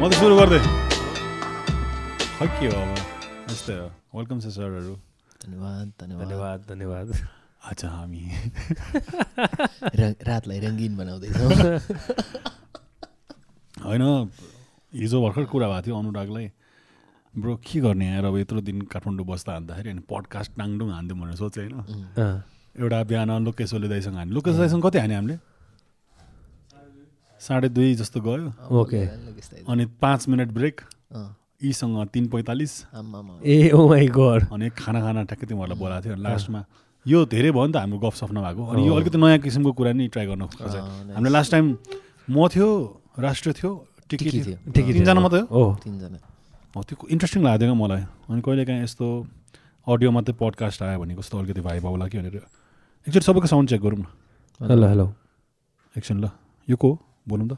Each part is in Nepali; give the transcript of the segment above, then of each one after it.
म त सुरु गर्दै खै के हो अब यस्तै हो वेलकम छ सरहरू धन्यवाद धन्यवाद धन्यवाद धन्यवाद आज हामी रातलाई रङ्गिन बनाउँदैछौँ होइन हिजो भर्खर कुरा भएको थियो अनुरागलाई ब्रो के गर्ने यार अब यत्रो दिन काठमाडौँ बस्दा हान्दाखेरि अनि पडकास्ट टाङडुङ हान्थ्यौँ भनेर सोचेँ होइन एउटा बिहान लोकेश ओली दाइसँग हान्यो लोकेश दाइसँग कति हान्यो हामीले साढे दुई जस्तो गयो। ओके। अनि पाँच मिनट ब्रेक। यीसँग तिन पैँतालिस। ए ओ माई गड अनि खाना खाना ठ्याक्कै तिमीहरूलाई बोलाएको थियो। अनि लास्टमा यो धेरै भयो नि त हाम्रो गफसफ नभएको। अनि यो अलिकति नयाँ किसिमको कुरा नि ट्राई गर्न खोजेँ अँ, nice. हामीले लास्ट टाइम म थियो राष्ट्र थियो टिकी थियो। तिनजना मात्रै हो? तिनजना। हो त्यो इन्ट्रेस्टिङ लाग्थ्यो क्या मलाई। अनि कहिले काहीँ यस्तो अडियो मात्रै पडकास्ट आयो भने कस्तो अलिकति भाइ आउला कि भनेर। एकचोटि सबैको साउन्ड चेक गरौँ न। Hello hello. एकछिन ल। यो को हो? बोलौँ त।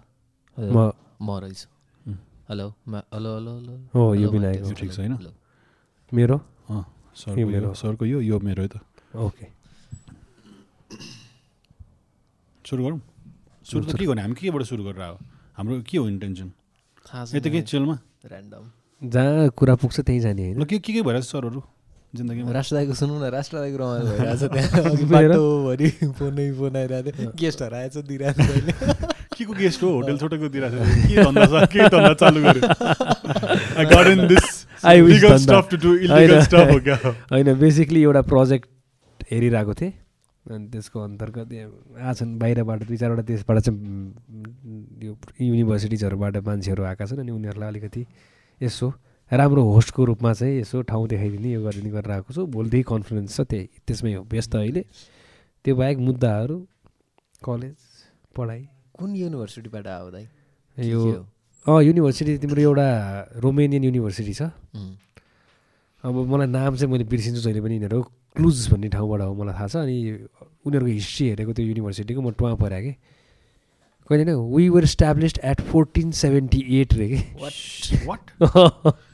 म म रहेछु. हेलो म- हेलो हेलो हेलो। हो यो विनायक। ठिक छ होइन? मेरो? यो मेरो। सरको यो यो मेरो है त। ओके। सुरु गरौँ? सुरु त के गर्ने? हामी केबाट सुरु गरेर आयो? हाम्रो के हो इन्टेन्सन यतिकै चिलमा random। जहाँ कुरा पुग्छ त्यहीँ जाने ल होइन के के के भइरहेछ सरहरू जिन्दगीमा? राष्ट्र दाईको सुनौँ न राष्ट्र दाईको रमाइलो भइरहेछ त्यहाँ। फोनै फोन आइरहेको थियो। गेस्टहरू आएछ दिइरहेको। के को? गेस्ट हो होटल छोटेको दिइरहेको छ के धन्दा छ के धन्दा चालु गर्यो? I got in this I wish illegal धन्दा। stuff to do illegal होइन। stuff हो क्या? होइन बेसिकली एउटा प्रोजेक्ट हेरिरहेको थिएँ। अनि त्यसको अन्तर्गत आछन् बाहिरबाट दुई चारवटा देशबाट चाहिँ यो युनिभर्सिटिजहरूबाट मान्छेहरू आएका छन्। अनि उनीहरूलाई अलिकति यसो राम्रो होस्टको रूपमा चाहिँ यसो ठाउँ देखाइदिने यो गरिदिने गरेर आएको छु। भोलिदेखि कन्फरेन्स छ त्यही त्यसमै हो। व्यस्त अहिले। त्यो बाहेक मुद्दाहरू कलेज पढाइ कुन युनिभर्सिटीबाट आयो दाई यो? अँ युनिभर्सिटी तिम्रो एउटा रोमेनियन युनिभर्सिटी छ. अब मलाई नाम चाहिँ मैले बिर्सिन्छु जहिले पनि यिनीहरू। क्लुज भन्ने ठाउँबाट हो मलाई थाहा छ। अनि उनीहरूको हिस्ट्री हेरेको त्यो युनिभर्सिटीको म टुवा पऱ्यो कि। कहिले नै we were established at fourteen seventy eight रे कि। वाट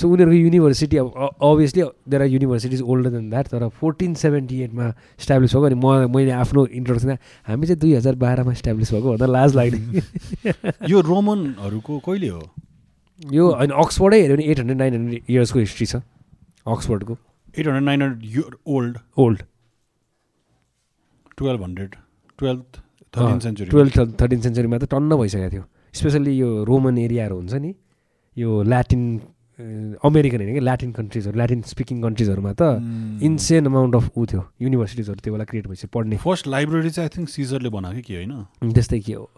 सो उनीहरूको युनिभर्सिटी अब obviously there are universities older than that तर फोर्टिन सेभेन्टी एटमा इस्टाब्लिस भएको अनि म मैले आफ्नो इन्ट्रोडक्सन हामी चाहिँ दुई हजार बाह्रमा इस्टाब्लिस भएको भन्दा लाज लाग्ने यो रोमनहरूको कहिले हो? यो होइन अक्सफोर्डै हेऱ्यो भने एट हन्ड्रेड नाइन हन्ड्रेड इयर्सको हिस्ट्री छ अक्सफोर्डको। Eight hundred nine hundred old old twelve hundred twelve thirteen century twelve thirteen सेन्चुरीमा त टन्न भइसकेको थियो स्पेसल्ली यो रोमन एरियाहरू हुन्छ नि यो ल्याटिन अमेरिकन होइन कि ल्याटिन कन्ट्रिजहरू ल्याटिन स्पिकिङ कन्ट्रिजहरूमा त इन्सेन अमाउन्ट अफ ऊ थियो युनिभर्सिटिजहरू त्यो बेला क्रिएट भइसक्यो पढ्ने। फर्स्ट लाइब्रेरी चाहिँ आई थिङ्क सिजरले बनाएको कि होइन? त्यस्तै के हो?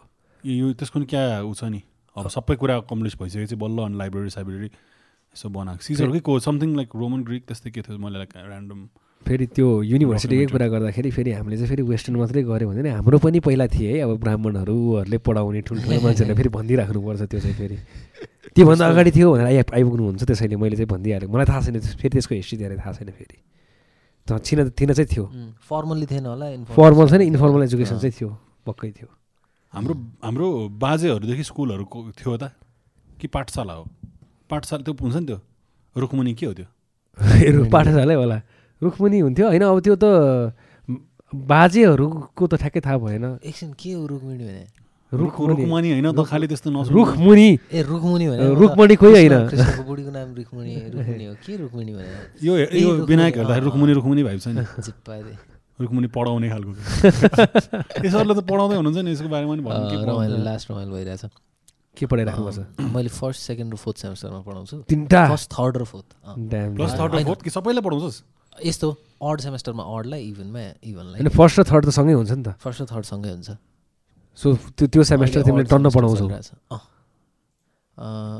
यो त्यसको नि क्या ऊ छ नि? अब सबै कुरा कम्प्लिस भइसकेपछि बल्ल अनि लाइब्रेरी साइब्रेरी यसो बनाएको। सिजरकै को समथिङ लाइक रोमन ग्रिक त्यस्तै के थियो? मैले लाइक ऱ्यान्डम फेरि त्यो युनिभर्सिटीकै कुरा गर्दाखेरि फेरि हामीले चाहिँ फेरि वेस्टर्न मात्रै गऱ्यो भने हाम्रो पनि पहिला थिए है अब ब्राह्मणहरूले पढाउने ठुल्ठुलो मान्छेहरूले फेरि भनिदिइराख्नुपर्छ त्यो चाहिँ फेरि। त्योभन्दा अगाडि थियो भनेर आइ आइपुग्नुहुन्छ त्यसैले मैले चाहिँ भनिदिइहालेँ। मलाई थाहा छैन फेरि त्यसको हिस्ट्री धेरै थाहा छैन फेरि। त छिन थिन चाहिँ थियो। फर्मल्ली थिएन होला फर्मल छैन इन्फर्मल एजुकेसन चाहिँ थियो पक्कै थियो। हाम्रो हाम्रो बाजेहरूदेखि स्कुलहरू थियो त कि पाठशाला हो? पाठशाला त्यो हुन्छ नि त्यो रुखमुनि के हो त्यो? पाठशालै होला। रुखमुनि हुन्थ्यो होइन अब त्यो त बाजेहरूको त ठ्याक्कै थाहा भएन। एकछिन के हो रुखमुनि भने? रुखमुनि होइन त खालि त्यस्तो नसुन्नु। रुखमुनि ए रुखमुनि भने रुखमणि खोइ होइन। कृष्ण- कृष्णको बुढीको नाम रुखमुनि रुखमुनि हो। के रुखमुनि भने यो ए, यो रुखमुनि, विनायक अँ, हेर्दाखेरि अँ। रुखमुनि रुखमुनि भाइ छैन चिप्पाइदिए रुखमुनि पढाउने खालको। यसोहरूले त पढाउँदै हुनुहुन्छ नि यसको बारेमा नि भन्नु के रमाइलो पढाउँछ? लास्ट रमाइलो भइरहेछ। के पढाइराख्नुपर्छ अँ, मैले फर्स्ट सेकेन्ड र फोर्थ सेमेस्टरमा पढाउँछु। तिनवटा फर्स्ट थर्ड र फोर्थ. प्लस थर्ड र। फोर्थ कि सबैलाई पढाउँछस्? यस्तो अड सेमेस्टरमा अडलाई इभनमा इभनलाई फर्स्ट र थर्ड त सँगै हुन्छ नि त। फर्स्ट र थर्ड सँगै हुन्छ। सो त्यो त्यो सेमेस्टर तिमीले टन्न पढाउँछौ।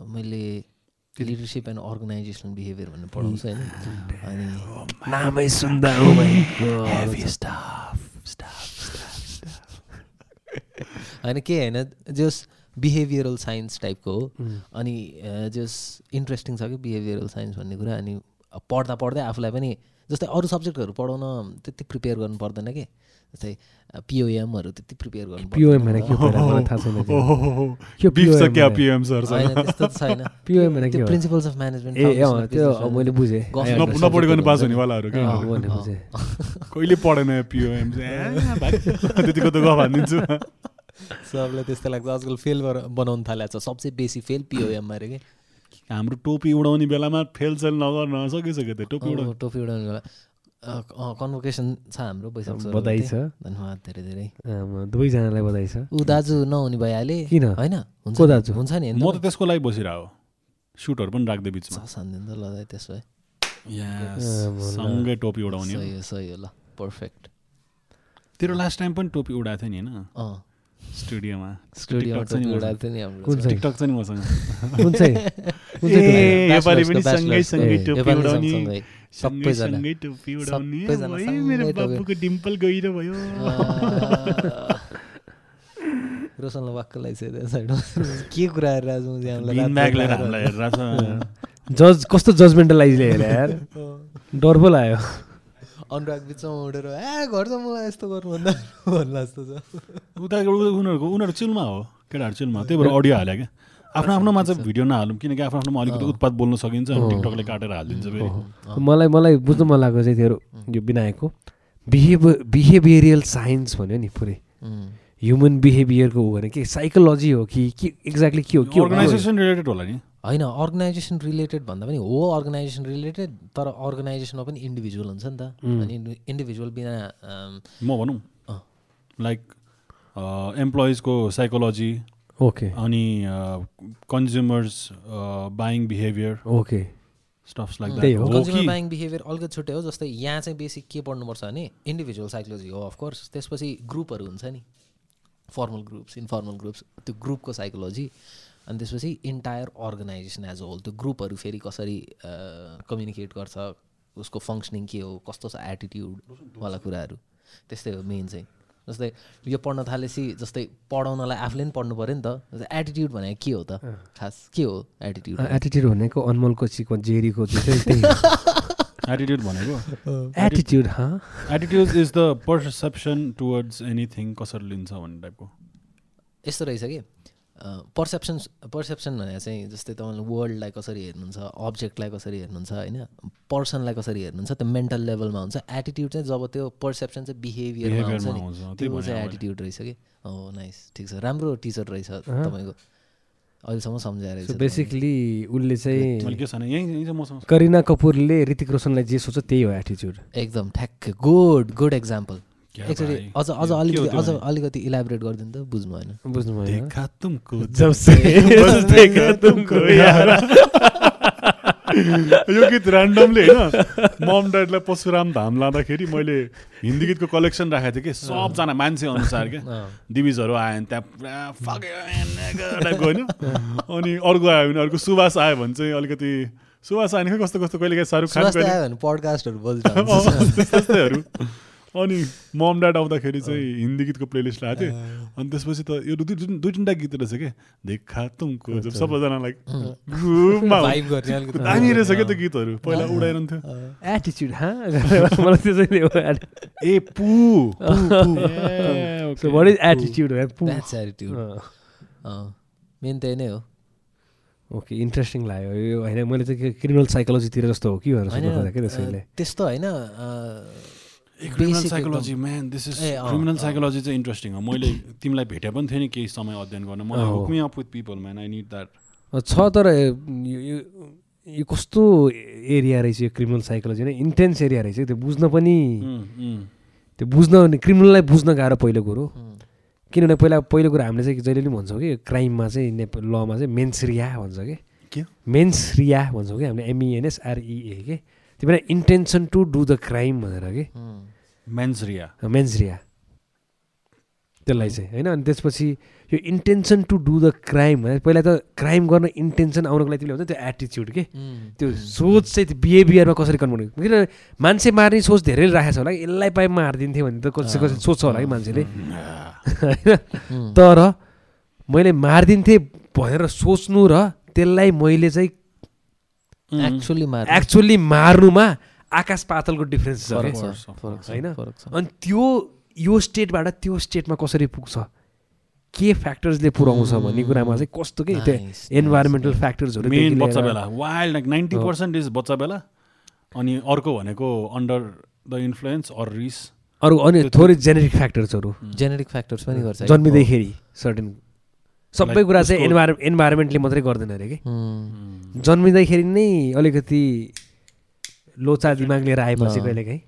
मैले लिडरसिप एन्ड अर्गनाइजेसनल बिहेभियर भन्ने पढाउँछु होइन? अनि नामै सुन्दा हो होइन के होइन जस बिहेभियरल साइन्स टाइपको हो। अनि जस इन्ट्रेस्टिङ छ कि बिहेभियरल साइन्स भन्ने कुरा। अनि पढ्दा पढ्दै आफूलाई पनि जस्तै अरू सब्जेक्टहरू पढाउन त्यति प्रिपेयर गर्नु पर्दैन कि? जस्तै पिओएमहरू त्यति प्रिपेयर गर्नु पिओएम भने के थाहा छैन पिओएम भने के त्यो हो? प्रिन्सिपल्स अफ म्यानेजमेन्ट ए त्यो मैले बुझेँ। I understand. नपढी गर्ने पास हुनेवालाहरू कहिले पढेन पिओएम त्यतिको त गफ हानिदिन्छु सबलाई त्यस्तै लाग्छ। आजकल फेल बनाउनु थालेको छ सबसे बेसी फेल पिओएममा अरे कि? हाम्रो टोपी उडाउने बेलामा फेल सेल नगर्न सकिसक्यो त्यो टोपी उडा अँ, टोपी उडाउने बेला कन्भोकेसन छ हाम्रो बधाई छ। धन्यवाद धेरै धेरै। दुवैजनालाई बधाई छ। ऊ दाजु नहुने भइहाले। किन? होइन? हुन्छ दाजु? हुन्छ नि म त त्यसको लागि बसिरहेको सुटहरू पनि राख्दै बिचमा। सानिदिनु त ल दाइ त्यसो भए। सँगै टोपी उडाउने सही हो सही हो ल। पर्फेक्ट तेरो लास्ट टाइम पनि टोपी उडाएको थियो नि होइन? अँ। स्टुडियोमा। स्टुडियोमा TikTok छ नि टोपी मसँग। उडाएको थियो नि हाम्रो कुन चाहिँ? टिकटक छ नि मसँग। कुन चाहिँ? कुन चाहिँ टोपी? ए, योपालि पनि Bachelors को सँगै सँगै ए, टोपी योपालि उडाउने। सँगसँगै सँगै सबैजना। सँगै टोपी उडाउने। सबैजना ओइ, सँगै मेरो टोपी। बाबुको डिम्पल गहिरो भयो। रोशनलाई वाक्क लगाइसक्यो साइडमा। के कुरा हेरेर आज हामीलाई हेरेर जज कस्तो जजमेन्टलाइजले हेरे यार। डर पो लाग्यो। अनुराग बिचमा उडेर ए घर त मलाई यस्तो गर्नु भन्दा भन्ला जस्तो छ. उता उनीहरूको उनीहरू चिलमा हो केटाहरू चिलमा त्यही भएर अडियो हाल्यो क्या। आफ्नो आफ्नोमा चाहिँ भिडियो नहालौँ किनकि आफ्नो आफ्नोमा अलिकति उत्पात बोल्न सकिन्छ अनि टिकटकले काटेर हालिदिन्छ फेरि। मलाई मलाई बुझ्नु मन लागेको चाहिँ तेरो यो विनायकको बिहेभियर बिहेभियरियल साइन्स भन्यो नि पुरै। ह्युमन बिहेभियरको हो भने के? साइकोलोजी हो कि के एक्ज्याक्टली के हो के हो? अर्गनाइजेसन रिलेटेड होला नि। होइन अर्गनाइजेसन रिलेटेड भन्दा पनि हो अर्गनाइजेसन रिलेटेड तर अर्गनाइजेसनमा पनि इन्डिभिजुअल हुन्छ नि त। अनि इन्डिभिजुअल बिना म भनौँ। लाइक एम्प्लोइजको साइकोलोजी ओके अनि consumers buying behaviour okay stuffs like. Consumer buying behaviour अलिकति छुट्टै हो जस्तै यहाँ चाहिँ बेसिक के पढ्नुपर्छ भने इन्डिभिजुअल साइकोलोजी हो अफकोर्स त्यसपछि ग्रुपहरू हुन्छ नि। फर्मल ग्रुप्स इन्फर्मल ग्रुप्स त्यो ग्रुपको साइकोलोजी अनि त्यसपछि entire organisation as a whole त्यो ग्रुपहरू फेरि कसरी कम्युनिकेट गर्छ उसको फङ्सनिङ के हो कस्तो छ एटिट्युड वाला कुराहरू त्यस्तै हो मेन चाहिँ। जस्तै यो पढ्न थालेपछि जस्तै पढाउनलाई आफूले पनि पढ्नु पऱ्यो नि त। एटिट्युड भनेको के हो त? खास के हो एटिट्युड एटिट्युड भनेको अनमोलको चिको जेरीको एटिट्युड भनेको? एटिट्युड हा। Attitude is the perception towards anything कसरी लिन्छ भन्ने टाइपको यस्तो रहेछ कि? पर्सेप्सन पर्सेप्सन भनेर चाहिँ जस्तै तपाईँले वर्ल्डलाई कसरी हेर्नुहुन्छ अब्जेक्टलाई कसरी हेर्नुहुन्छ होइन? पर्सनलाई कसरी हेर्नुहुन्छ त्यो मेन्टल लेभलमा हुन्छ। एटिट्युड चाहिँ जब त्यो पर्सेप्सन चाहिँ बिहेभियरमा मा नि। त्यो चाहिँ। एटिट्युड रहेछ कि? हो नाइस ठिक छ। राम्रो टिचर रहेछ तपाईँको। अहिलेसम्म सम्झाएर सो बेसिकली उसले चाहिँ करिना कपुरले ऋतिक रोशनलाई जे सोच्छ त्यही हो एटिट्युड एकदम ठ्याक्क। गुड गुड एक्जाम्पल भाइ? अझ अझ अलिकति अझ? अलिकति इलाबोरेट गरिदिनु त बुझ्नु भएन। बुझ्नु यार। यो गीत ऱ्यान्डमली होइन। मम ड्याडलाई परशुराम धाम लाँदाखेरि मैले हिन्दी गीतको कलेक्सन राखेको थिएँ कि। सबजना मान्छे अनुसार क्या दिविजहरू आयो भने त्यहाँ पुरा फक टाइपको होइन। अनि अर्को आयो भने अर्को सुभाष आयो भने चाहिँ अलिकति सुभाष आयो भने कस्तो कस्तो कहिले? काहीँ शाहरुख खान पडकास्टहरू अनि मम ड्याड आउँदाखेरि चाहिँ हिन्दी गीतको प्लेलिस्ट ल्याएको थिएँ। अनि त्यसपछि त यो दुई दुई दुई तिनवटा गीत रहेछ क्या देखा तुमको जब सबैजनालाई ग्रुपमा। दामी रहेछ क्या त्यो गीतहरू? पहिला उडाइरहन्थ्यो एटिट्युड हा? मलाई त्यो चाहिँ हो ए पु. वाट इज मेन त्यही नै हो। ओके इन्ट्रेस्टिङ लाग्यो। यो होइन मैले चाहिँ क्रिमिनल साइकोलोजीतिर जस्तो हो कि भनेर त्यस्तो होइन अँ, criminal psychology man this is criminal. Psychology चाहिँ इन्ट्रेस्टिङ हो। मैले तिमीलाई भेटे पनि थिएँ नि केही समय अध्ययन गर्न। मलाई। Hook me up with people man I need that छ तर यो कस्तो एरिया रहेछ यो क्रिमिनल साइकोलोजी होइन? इन्टेन्स एरिया रहेछ त्यो। बुझ्न पनि त्यो बुझ्न क्रिमिनललाई बुझ्न गाह्रो पहिलो कुरो। किनभने पहिला पहिलो कुरा हामीले चाहिँ जहिले पनि भन्छौँ कि क्राइममा चाहिँ नेपाल लमा चाहिँ मेन्सरिया भन्छ कि। के मेन्सरिया भन्छौँ कि हामीले एमइएनएसआरइए के? त्यो बेला intention to do the crime भनेर कि? मेन्सरिया मेन्सरिया त्यसलाई चाहिँ होइन? अनि त्यसपछि यो intention to do the crime भने पहिला त क्राइम गर्न इन्टेन्सन आउनको लागि तिमीले भन्छ त्यो एटिच्युड के? त्यो सोच चाहिँ त्यो बिहेभियरमा कसरी कन्भर्ट किन मान्छे मार्ने सोच धेरै राखेको छ होला कि? यसलाई पाइ मारिदिन्थेँ भने त कसै कसै सोच्छ होला कि मान्छेले? होइन? तर मैले मारिदिन्थेँ भनेर सोच्नु र त्यसलाई मैले चाहिँ मार्नु। एक्चुअली मार्नुमा आकाश पातलको डिफ्रेन्स छ। होइन? अनि त्यो यो स्टेटबाट त्यो स्टेटमा कसरी पुग्छ? के फ्याक्टर्सले पुऱ्याउँछ भन्ने कुरामा चाहिँ कस्तो के त्यो इन्भाइरोमेन्टल फ्याक्टर्सहरू मेन बच्चा बेला। Wild like ninety percent is बच्चा बेला। अनि अर्को भनेको अन्डर द इन्फ्लुएन्स अर रिस अरू अनि थोरै जेनेटिक फ्याक्टर्सहरू जेनेटिक फ्याक्टर्स पनि गर्छ। है। जन्मिँदैखेरि सर्टेन सबै कुरा चाहिँ इन्भाइरो इन्भाइरोमेन्टले मात्रै गर्दैन अरे कि? उम्, जन्मिँदाखेरि नै अलिकति लोचा दिमाग लिएर आएपछि कहिलेकाहीँ।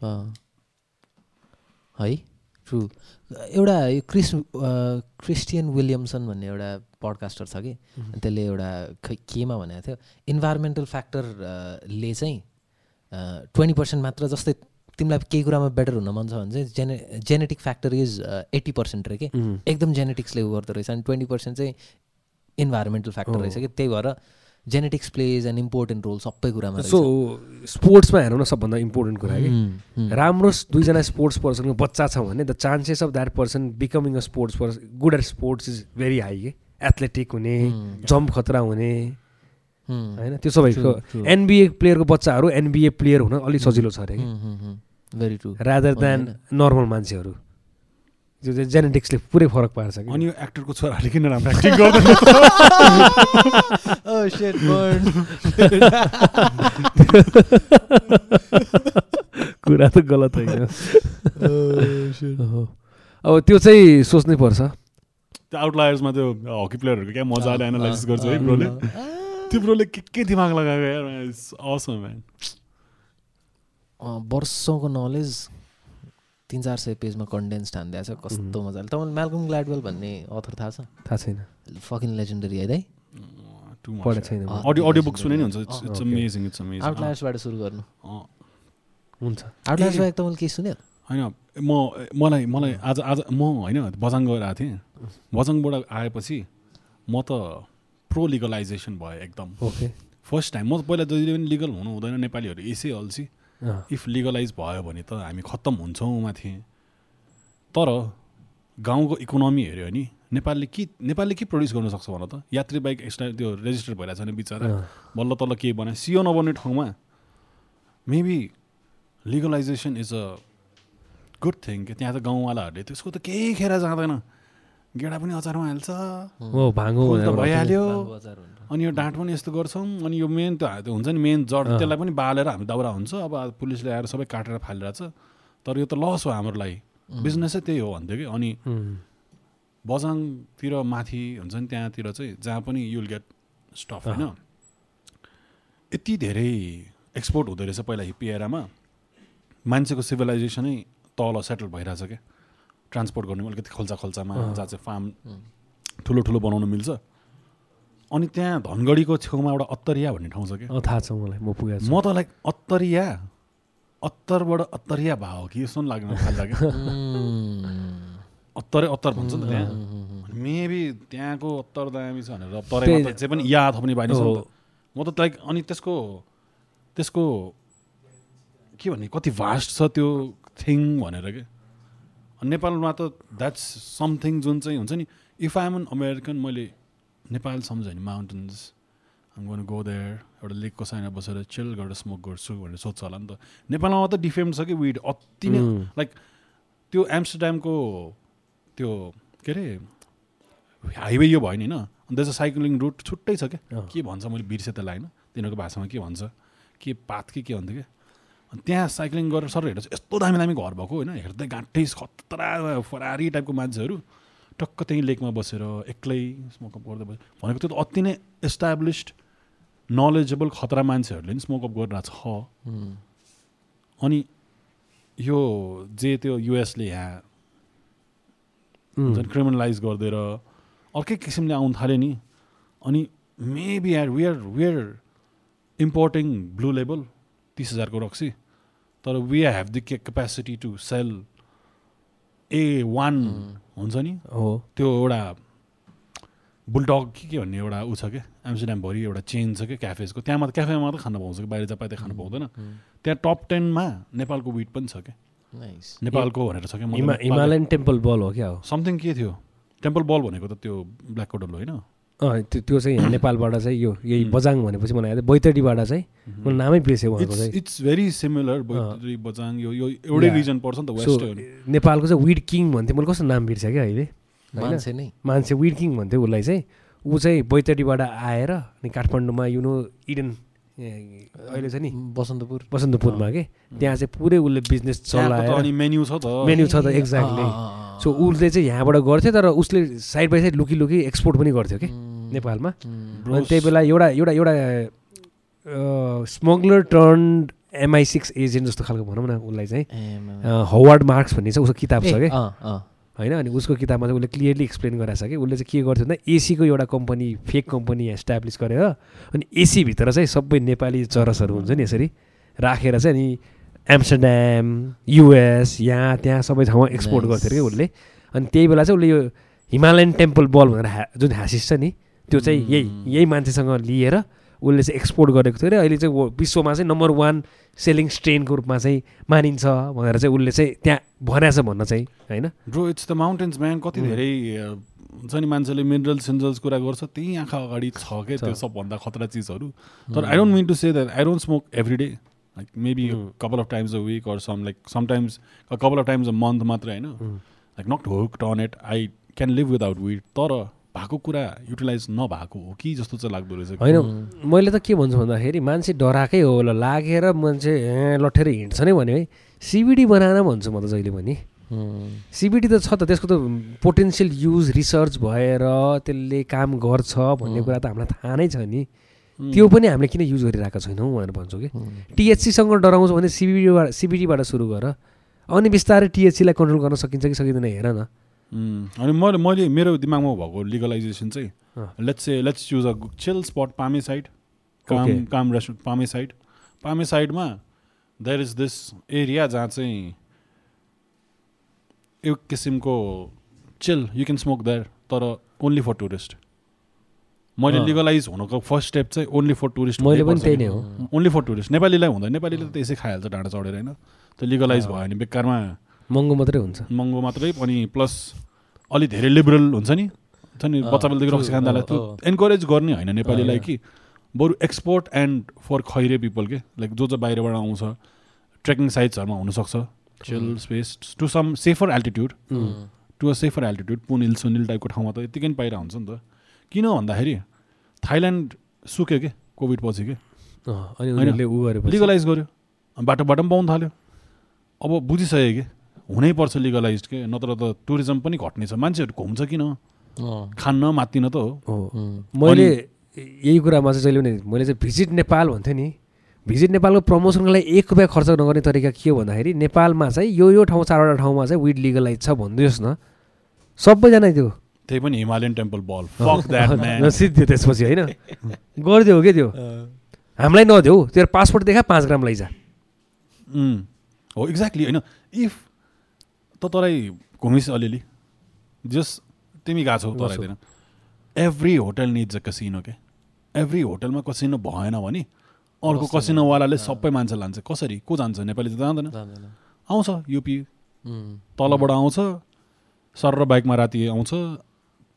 है ट्रु एउटा यो क्रिस क्रिस्टियन विलियमसन भन्ने एउटा पडकास्टर छ कि त्यसले एउटा खै केमा भनेको थियो इन्भाइरोमेन्टल फ्याक्टरले चाहिँ ट्वेन्टी पर्सेन्ट मात्र जस्तै तिमीलाई केही कुरामा बेटर हुन मन छ भने चाहिँ gene genetic factor is eighty percent रे कि. एकदम जेनेटिक्सले उ गर्दो रहेछ अनि ट्वेन्टी पर्सेन्ट चाहिँ इन्भाइरोमेन्टल फ्याक्टर रहेछ कि त्यही भएर genetics plays an important role सबै कुरामा। सो स्पोर्ट्समा हेरौँ न सबभन्दा इम्पोर्टेन्ट कुरा कि। राम्रो दुईजना स्पोर्ट्स पर्सनको बच्चा छ भने the chances of that person becoming a sports person good at sports is very high के एथलेटिक हुने. जम्प खतरा हुने होइन त्यो सबैको. एनबिए प्लेयरको बच्चाहरू एनबिए प्लेयर हुन अलिक सजिलो छ अरे कि। Very true rather than normal मान्छेहरू जो चाहिँ जेनेटिक्सले पुरै फरक पार्छ कि अनि यो एक्टरको छोराहरूले किन राम्रो एक्टिङ गर्दैन। Oh. कुरा त गलत होइन oh। अब त्यो चाहिँ सोच्नै पर्छ। त्यो आउटलायर्समा त्यो हकी प्लेयरहरूको क्या मजाले एनालाइसिस गर्छ है अँ, ब्रोले। त्यो ब्रोले के के दिमाग लगाएको यार असम म्यान अँ, वर्षौँको नलेज तिन चार सय पेजमा कन्डेन्स ठानिदिएको छ कस्तो मजाले। तपाईँलाई म्यालकम ग्ल्याडवेल भन्ने अथर थाहा छ? थाहा छैन। फकिन लेजेन्डरी है दाइ। आउटलायर्सबाट सुरु गर्नु। हुन्छ। आउटलायर्स बाहेक तपाईँले केही सुन्यो? होइन म मलाई मलाई आज आज म होइन बजाङ गएर आएको थिएँ। बजाङबाट आएपछि म त प्रो लिगलाइजेसन भयो एकदम। ओके फर्स्ट टाइम म त पहिला जहिले पनि लिगल हुनु हुँदैन नेपालीहरू यसै अल्छी इफ लिगलाइज भयो भने त हामी खत्तम हुन्छौँमा थिएँ तर गाउँको इकोनोमी हेऱ्यो भने नेपालले के नेपालले के प्रड्युस गर्न सक्छ भन त? यात्री बाइक एक्स्ट्रा त्यो रेजिस्टर भइरहेको छ भने बिचरा। बल्ल तल्ल के बनायो? सियो नबन्ने ठाउँमा maybe legalisation is a good thing कि त्यहाँ त गाउँवालाहरूले त्यसको त केही खेर जाँदैन। गेडा पनि अचारमा हाल्छ। भइहाल्यो। अनि यो डाँट पनि यस्तो गर्छौँ। अनि यो मेन त्यो हुन्छ नि मेन जड। त्यसलाई पनि बालेर हामी दाउरा हुन्छ। अब पुलिसले आएर सबै काटेर फालिरहेछ। तर यो त लस हो हाम्रो लागि बिजनेसै त्यही हो भन्थ्यो कि। अनि बजाङतिर माथि हुन्छ नि त्यहाँतिर चाहिँ जहाँ पनि युल गेट स्टफ होइन? यति धेरै एक्सपोर्ट हुँदो रहेछ पहिला हिप्पी एरामा। मान्छेको सिभिलाइजेसनै तल सेटल भइरहेछ क्या ट्रान्सपोर्ट गर्नु अलिकति खोल्चा खोल्चामा। जहाँ चाहिँ फार्म ठुलो ठुलो बनाउनु मिल्छ। अनि त्यहाँ धनगढीको छेउमा एउटा अत्तरिया भन्ने ठाउँ छ क्या। थाहा छ मलाई म पुगेको छु। म त लाइक अत्तरिया अत्तरबाट अत्तरिया भयो कि जस्तो पनि लाग्नु थाल्दा क्या अत्तरै अत्तर भन्छ नि त त्यहाँ। मेबी त्यहाँको उत्तर दामी छ भनेर तरै त्यही- मात्र चाहिँ पनि या थप्ने बानी छ हो। म त लाइक अनि त्यसको त्यसको के भन्ने कति भास्ट छ त्यो थिङ भनेर के? अनि नेपालमा त द्याट्स समथिङ जुन चाहिँ हुन्छ नि इफ आइएम एन अमेरिकन मैले नेपाल सम्झेँ भने माउन्टेन्स गो देयर एउटा लेकको साइडमा बसेर चिल गरेर स्मोक गर्छु भनेर सोध्छ होला नि त। नेपालमा मात्रै डिफेन्ड छ कि विड अति नै लाइक त्यो एम्स्टरड्यामको त्यो के अरे हाइवे यो भयो नि होइन? अन्त चाहिँ साइक्लिङ रुट छुट्टै छ क्या। के भन्छ मैले बिर्सेँ त्यसलाई होइन तिनीहरूको भाषामा के भन्छ? के पात कि के भन्थ्यो क्या? त्यहाँ साइक्लिङ गरेर सर चाहिँ यस्तो दामी दामी घर भएको होइन हेर्दै गाँठै खतरा फरारी टाइपको मान्छेहरू टक्क त्यहीँ लेकमा बसेर एक्लै स्मोकअप गर्दै बस। भनेको त्यो त अति नै एस्टाब्लिस्ड नलेजेबल खतरा मान्छेहरूले नि स्मोकअप गरिरहेको छ। अनि यो जे त्यो युएसले यहाँ क्रिमिनलाइज गरिदिएर अर्कै किसिमले आउनु थाल्यो नि। अनि maybe are where where importing blue label तिस हजारको रक्सी तर we have the capacity to sell A one हुन्छ नि? हो। त्यो एउटा बुलडग के के भन्ने एउटा ऊ छ क्या एम्स्टरड्यामभरि एउटा चेन छ क्या क्याफेजको त्यहाँ मात्र क्याफेमा मात्र खानु पाउँछ कि? बाहिर जहाँ खानु पाउँदैन। उम्, त्यहाँ टप टेनमा नेपालको विट पनि छ क्या. नेपालको भनेर छ क्या हिमालयन टेम्पल बल हो क्या हो? समथिङ के थियो? टेम्पल बल भनेको त त्यो ब्ल्याक कोडल होइन? त्यो त्यो चाहिँ यहाँ नेपालबाट चाहिँ यो यही. बजाङ भनेपछि मलाई। बैतडीबाट चाहिँ मलाई नामै बिर्सेँ उहाँको चाहिँ it's very similar Baitadi Bajhang यो यो एउटै. रिजन पर्छ नि त नेपालको चाहिँ विड किङ भन्थ्यो मैले कस्तो नाम बिर्सेँ क्या अहिले होइन? मान्छे नै मान्छे विड किङ भन्थ्यो उसलाई चाहिँ ऊ चाहिँ बैतडीबाट आएर अनि काठमाडौँमा यु नो इडन अहिले छ नि? बसन्तपुर। बसन्तपुरमा के? त्यहाँ चाहिँ पुरै उसले बिजनेस चलाएर अनि मेन्यु छ त। मेन्यु छ त एक्ज्याक्टली सो उसले चाहिँ यहाँबाट गर्थ्यो तर उसले साइड बाई साइड लुकी लुकी एक्सपोर्ट पनि गर्थ्यो कि? नेपालमा। अनि त्यही बेला एउटा एउटा एउटा smuggler turn MI six agent जस्तो खालको भनौँ न उसलाई चाहिँ। हवार्ड मार्क्स भन्ने चाहिँ उसको किताब छ कि? होइन अनि उसको किताबमा चाहिँ उसले क्लियरली एक्सप्लेन गराएको छ कि उसले चाहिँ के गर्थ्यो भन्दा एसीको एउटा कम्पनी फेक कम्पनी एस्टाब्लिस गरेर अनि एसीभित्र चाहिँ सबै नेपाली चरसहरू हुन्छ नि यसरी राखेर चाहिँ अनि एम्स्टरड्याम युएस यहाँ त्यहाँ सबै ठाउँमा एक्सपोर्ट. गर्थ्यो कि उसले अनि त्यही बेला चाहिँ उसले यो हिमालयन टेम्पल बल भनेर ह्या जुन ह्यासिस छ नि त्यो चाहिँ यही यही मान्छेसँग लिएर उसले चाहिँ एक्सपोर्ट गरेको थियो अरे अहिले चाहिँ विश्वमा चाहिँ नम्बर वान सेलिङ स्ट्रेनको रूपमा चाहिँ मानिन्छ भनेर चाहिँ उसले चाहिँ त्यहाँ भनेको छ भन्न चाहिँ होइन? Bro it's the mountains man कति धेरै हुन्छ नि मान्छेले मिनरल सिनरल्स कुरा गर्छ त्यही आँखा अगाडि छ के त्यो। सबभन्दा खतरा चिजहरू? तर I don't mean to say that I don't smoke every day like maybe couple of times a week or some like sometimes couple of times a month मात्रै होइन? Like not hooked on it I can live without weed तर भएको कुरा युटिलाइज नभएको हो कि जस्तो चाहिँ लाग्दो रहेछ होइन मैले त के भन्छु भन्दाखेरि मान्छे डराएकै हो ल लागेर मान्छे ए, लट्ठेर हिँड्छ नै भन्यो है। सिबिडी बनाएन भन्छु म त जहिले पनि। सिबिडी त छ त त्यसको त पोटेन्सियल युज रिसर्च भएर त्यसले काम गर्छ भन्ने कुरा त हामीलाई थाहा नै छ नि। त्यो पनि हामीले किन युज गरिरहेको छैनौँ भनेर भन्छु कि। टिएचसीसँग डराउँछ भने सिबिडीबाट सिबिडीबाट सुरु गर। अनि बिस्तारै टिएचसीलाई कन्ट्रोल गर्न सकिन्छ कि सकिँदैन हेर न। अनि मैले मैले मेरो दिमागमा भएको लिगलाइजेसन चाहिँ। Let's say let's choose a chill spot Pame side काम. काम रेस्टुरेन्ट पामे साइड पामे साइडमा देयर इज दिस एरिया जहाँ चाहिँ एक किसिमको chill you can smoke there तर ओन्ली फर टुरिस्ट मैले। लिगलाइज हुनुको फर्स्ट स्टेप चाहिँ ओन्ली फर टुरिस्ट मैले पनि त्यही नै हो ओन्ली फर टुरिस्ट नेपालीलाई हुँदैन नेपालीले त यसै खाइहाल्छ डाँडा चढेर होइन त्यो लिगलाइज भयो भने बेकारमा महँगो मात्रै हुन्छ। महँगो मात्रै अनि प्लस अलि धेरै लिबरल हुन्छ नि? हुन्छ नि? बच्चा बेलादेखि रक्सी खाँदालाई त्यो अँ, एन्करेज गर्ने होइन नेपालीलाई कि बरु एक्सपोर्ट एन्ड फर खैरे पिपल के? लाइक जो जो बाहिरबाट आउँछ ट्रेकिङ साइट्सहरूमा हुनसक्छ। Chill space to some safer altitude to a. Safer altitude Poon Hill Sunil टाइपको ठाउँमा त यत्तिकै पाइरहेको हुन्छ नि त। किन भन्दाखेरि थाइल्यान्ड सुक्यो के? कोभिड पछि के लिगलाइज गर्यो। बाटो बाटो पनि पाउनु थाल्यो। अब बुझिसक्यो कि? हुनैपर्छ लिगलाइज के नत्र त टुरिज्म पनि घट्ने छ मान्छेहरू घुम्छ किन खान्न मात्तिन त हो। मैले यही कुरामा चाहिँ जहिले पनि मैले चाहिँ भिजिट नेपाल भन्थेँ नि। भिजिट नेपालको प्रमोसनको लागि एक रुपियाँ खर्च नगर्ने तरिका के हो भन्दाखेरि नेपालमा चाहिँ यो यो ठाउँ चारवटा ठाउँमा चाहिँ विड लिगलाइज छ भनिदियोस् न। सबैजना त्यो। त्यही पनि हिमालयन टेम्पल बल। सिद्धि त्यसपछि होइन? गरिदियो के त्यो? हामीलाई नदेऊ तेरो पासपोर्ट देखा पाँच ग्राम लैजा। हो एक्ज्याक्टली होइन? इफ त तँलाई घुमिस् अलिअलि। जस तिमी गएको छौ तराईतिर every hotel needs a casino के एभ्री होटलमा कसिनो भएन भने अर्को कसिनोवालाले सबै मान्छे लान्छ। कसरी? को जान्छ? नेपाली त जाँदैन। आउँछ युपी तलबाट आउँछ सर र बाइकमा राति आउँछ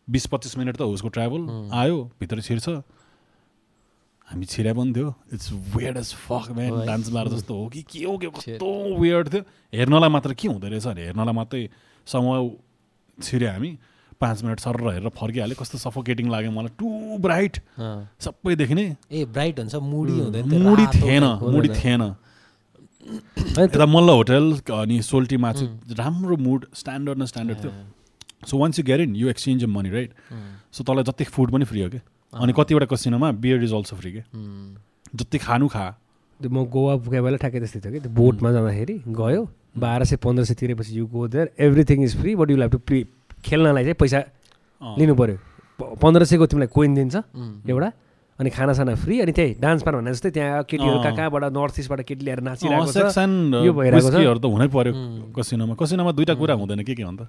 बिस पच्चिस मिनट त उसको ट्राभल आयो भित्र छिर्छ। हामी छिरे पनि थियो। It's weird as fuck man. Dance bar जस्तो हो कि के हो के कस्तो वेयर्ड थियो। हेर्नलाई मात्र के हुँदो रहेछ भने हेर्नलाई मात्रै समय छिर्यो हामी। पाँच मिनट सर हेरेर फर्किहाल्यो। कस्तो सफोकेटिङ लाग्यो मलाई। टु ब्राइट सबै देखिने। ए ब्राइट हुन्छ मुडी हुँदैन मुडी थिएन मुडी। थिएन। यता मल्ल होटल अनि सोल्टीमा चाहिँ राम्रो मुड स्ट्यान्डर्ड न स्ट्यान्डर्ड थियो। So once you in you exchange money right so तँलाई जति फुड पनि फ्री हो कि अनि कतिवटा कसिनोमा बियर इज अल्सो फ्री के। जति खानु खा। त्यो म गोवा पुगेको बेला ठ्याक्कै त्यस्तै थियो कि। त्यो बोटमा जाँदाखेरि गयो बाह्र सय पन्ध्र सय तिरेपछि you go there everything is free but you have to pre खेल्नलाई चाहिँ पैसा। लिनु पऱ्यो पन्ध्र सयको तिमीलाई कोइन दिन्छ एउटा अनि खानासाना फ्री अनि त्यही डान्स पार भने जस्तै त्यहाँ केटीहरू। कहाँ कहाँबाट नर्थ इस्टबाट केटी ल्याएर नाचिरहेको छ। यो भइरहेको छ। त हुनै पर्यो उम्, कसिनोमा। कसिनोमा दुइटा कुरा हुँदैन के के हो अन्त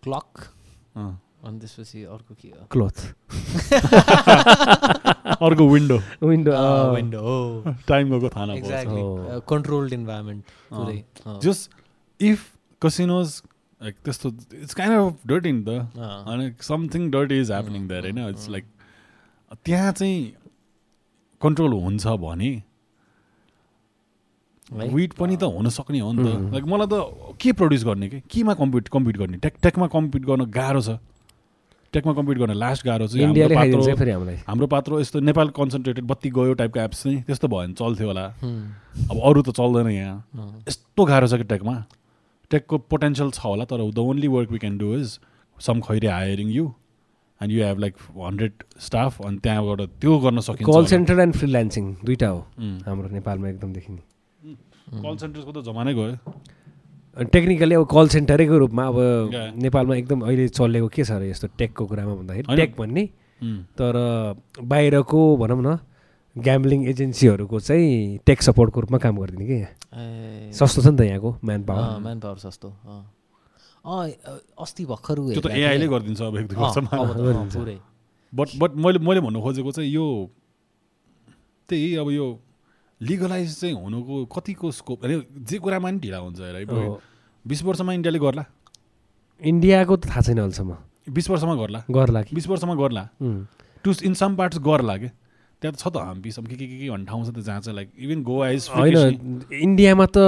क्लक। अनि त्यसपछि अर्को के हो क्लोथ अर्को विन्डो विन्डो विन्डो हो टाइम गएको थाहा नपर्छ एक्ज्याक्टली हो। कन्ट्रोल्ड इन्भाइरोमेन्ट पुरै जस्ट इफ कसिनोज लाइक त्यस्तो it's kind of dirt in अँ, अनि something dirt is happening there होइन इट्स लाइक त्यहाँ चाहिँ कन्ट्रोल हुन्छ भने? विट पनि त हुन सक्ने हो नि त लाइक मलाई त के प्रड्युस गर्ने कि केमा कम्पिट कम्पिट गर्ने टेक टेकमा कम्पिट गर्न गाह्रो छ टेकमा कम्पिट गर्न लास्ट गाह्रो चाहिँ हाम्रो पात्रो यस्तो नेपाल कन्सन्ट्रेटेड बत्ती गयो टाइपको एप्स चाहिँ त्यस्तो भयो भने चल्थ्यो होला। अब अरू त चल्दैन यहाँ। यस्तो गाह्रो छ कि टेकमा टेकको पोटेन्सियल छ होला तर the only work we can do is some Khaire hiring you and you have like hundred staff अनि त्यहाँबाट त्यो गर्न सकिन्छ कल। सेन्टर एन्ड फ्रिलान्सिङ दुइटा हो। हाम्रो नेपालमा एकदम देखिने। कल सेन्टर्सको त जमानै गयो। टेक्निकली अब कल सेन्टरैको रूपमा अब. नेपालमा एकदम अहिले चलेको के छ अरे यस्तो टेकको कुरामा भन्दाखेरि। टेक भन्ने। तर बाहिरको भनौँ न ग्याम्बलिङ एजेन्सीहरूको चाहिँ टेक सपोर्टको रूपमा काम गरिदिने कि? यहाँ सस्तो छ नि त यहाँको म्यान पावर अँ, म्यान पावर सस्तो अँ। अँ, अस्ति भर्खर एआईले। गरिदिन्छ अब एक दुई वर्षमा बट बट मैले मैले भन्नु खोजेको चाहिँ यो त्यही अब यो लिगलाइज चाहिँ हुनुको कतिको स्कोप अरे जे कुरामा नि ढिला हुन्छ हो। बिस वर्षमा इन्डियाले गर्ला? इन्डियाको त थाहा छैन अहिलेसम्म। बिस वर्षमा गर्ला? गर्ला कि? बिस वर्षमा गर्ला. टु इन सम पार्ट्स गर्ला के? त्यहाँ त छ त हम्पी सम के के के भन्ने ठाउँ छ त जहाँ चाहिँ लाइक इभन गोवा इज होइन इन्डियामा त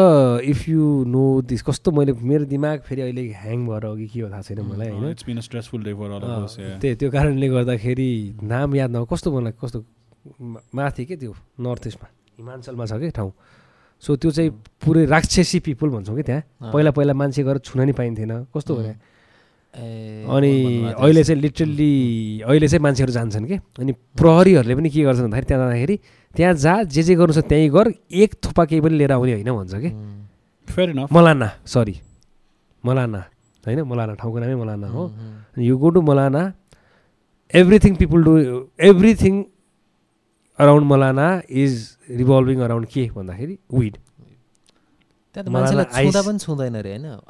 इफ यु नो दिस कस्तो मैले मेरो दिमाग फेरि अहिले ह्याङ भएर हो कि हो थाहा छैन मलाई होइन। It's been stressful day for त्यही त्यो कारणले गर्दाखेरि नाम याद नहो कस्तो मलाई कस्तो माथि के त्यो नर्थ इस्टमा हिमाञ्चलमा छ कि ठाउँ? सो त्यो चाहिँ पुरै राक्षसी पिपुल भन्छौँ कि त्यहाँ। पहिला पहिला मान्छे गएर छुन नि पाइन्थेन। कस्तो हो उम्. त्यहाँ ए, अनि अहिले। चाहिँ लिटरल्ली अहिले चाहिँ मान्छेहरू जान्छन् कि। अनि प्रहरीहरूले पनि के गर्छन् भन्दाखेरि त्यहाँ जाँदाखेरि त्यहाँ जा जे जे गर्नु छ त्यहीँ गर एक थुप्पा केही पनि लिएर आउने होइन भन्छ कि। मलाना सरी मलाना होइन? मलाना ठाउँको नामै मलाना हो। You go to Malana everything people do everything around Malana is revolving around के भन्दाखेरि विड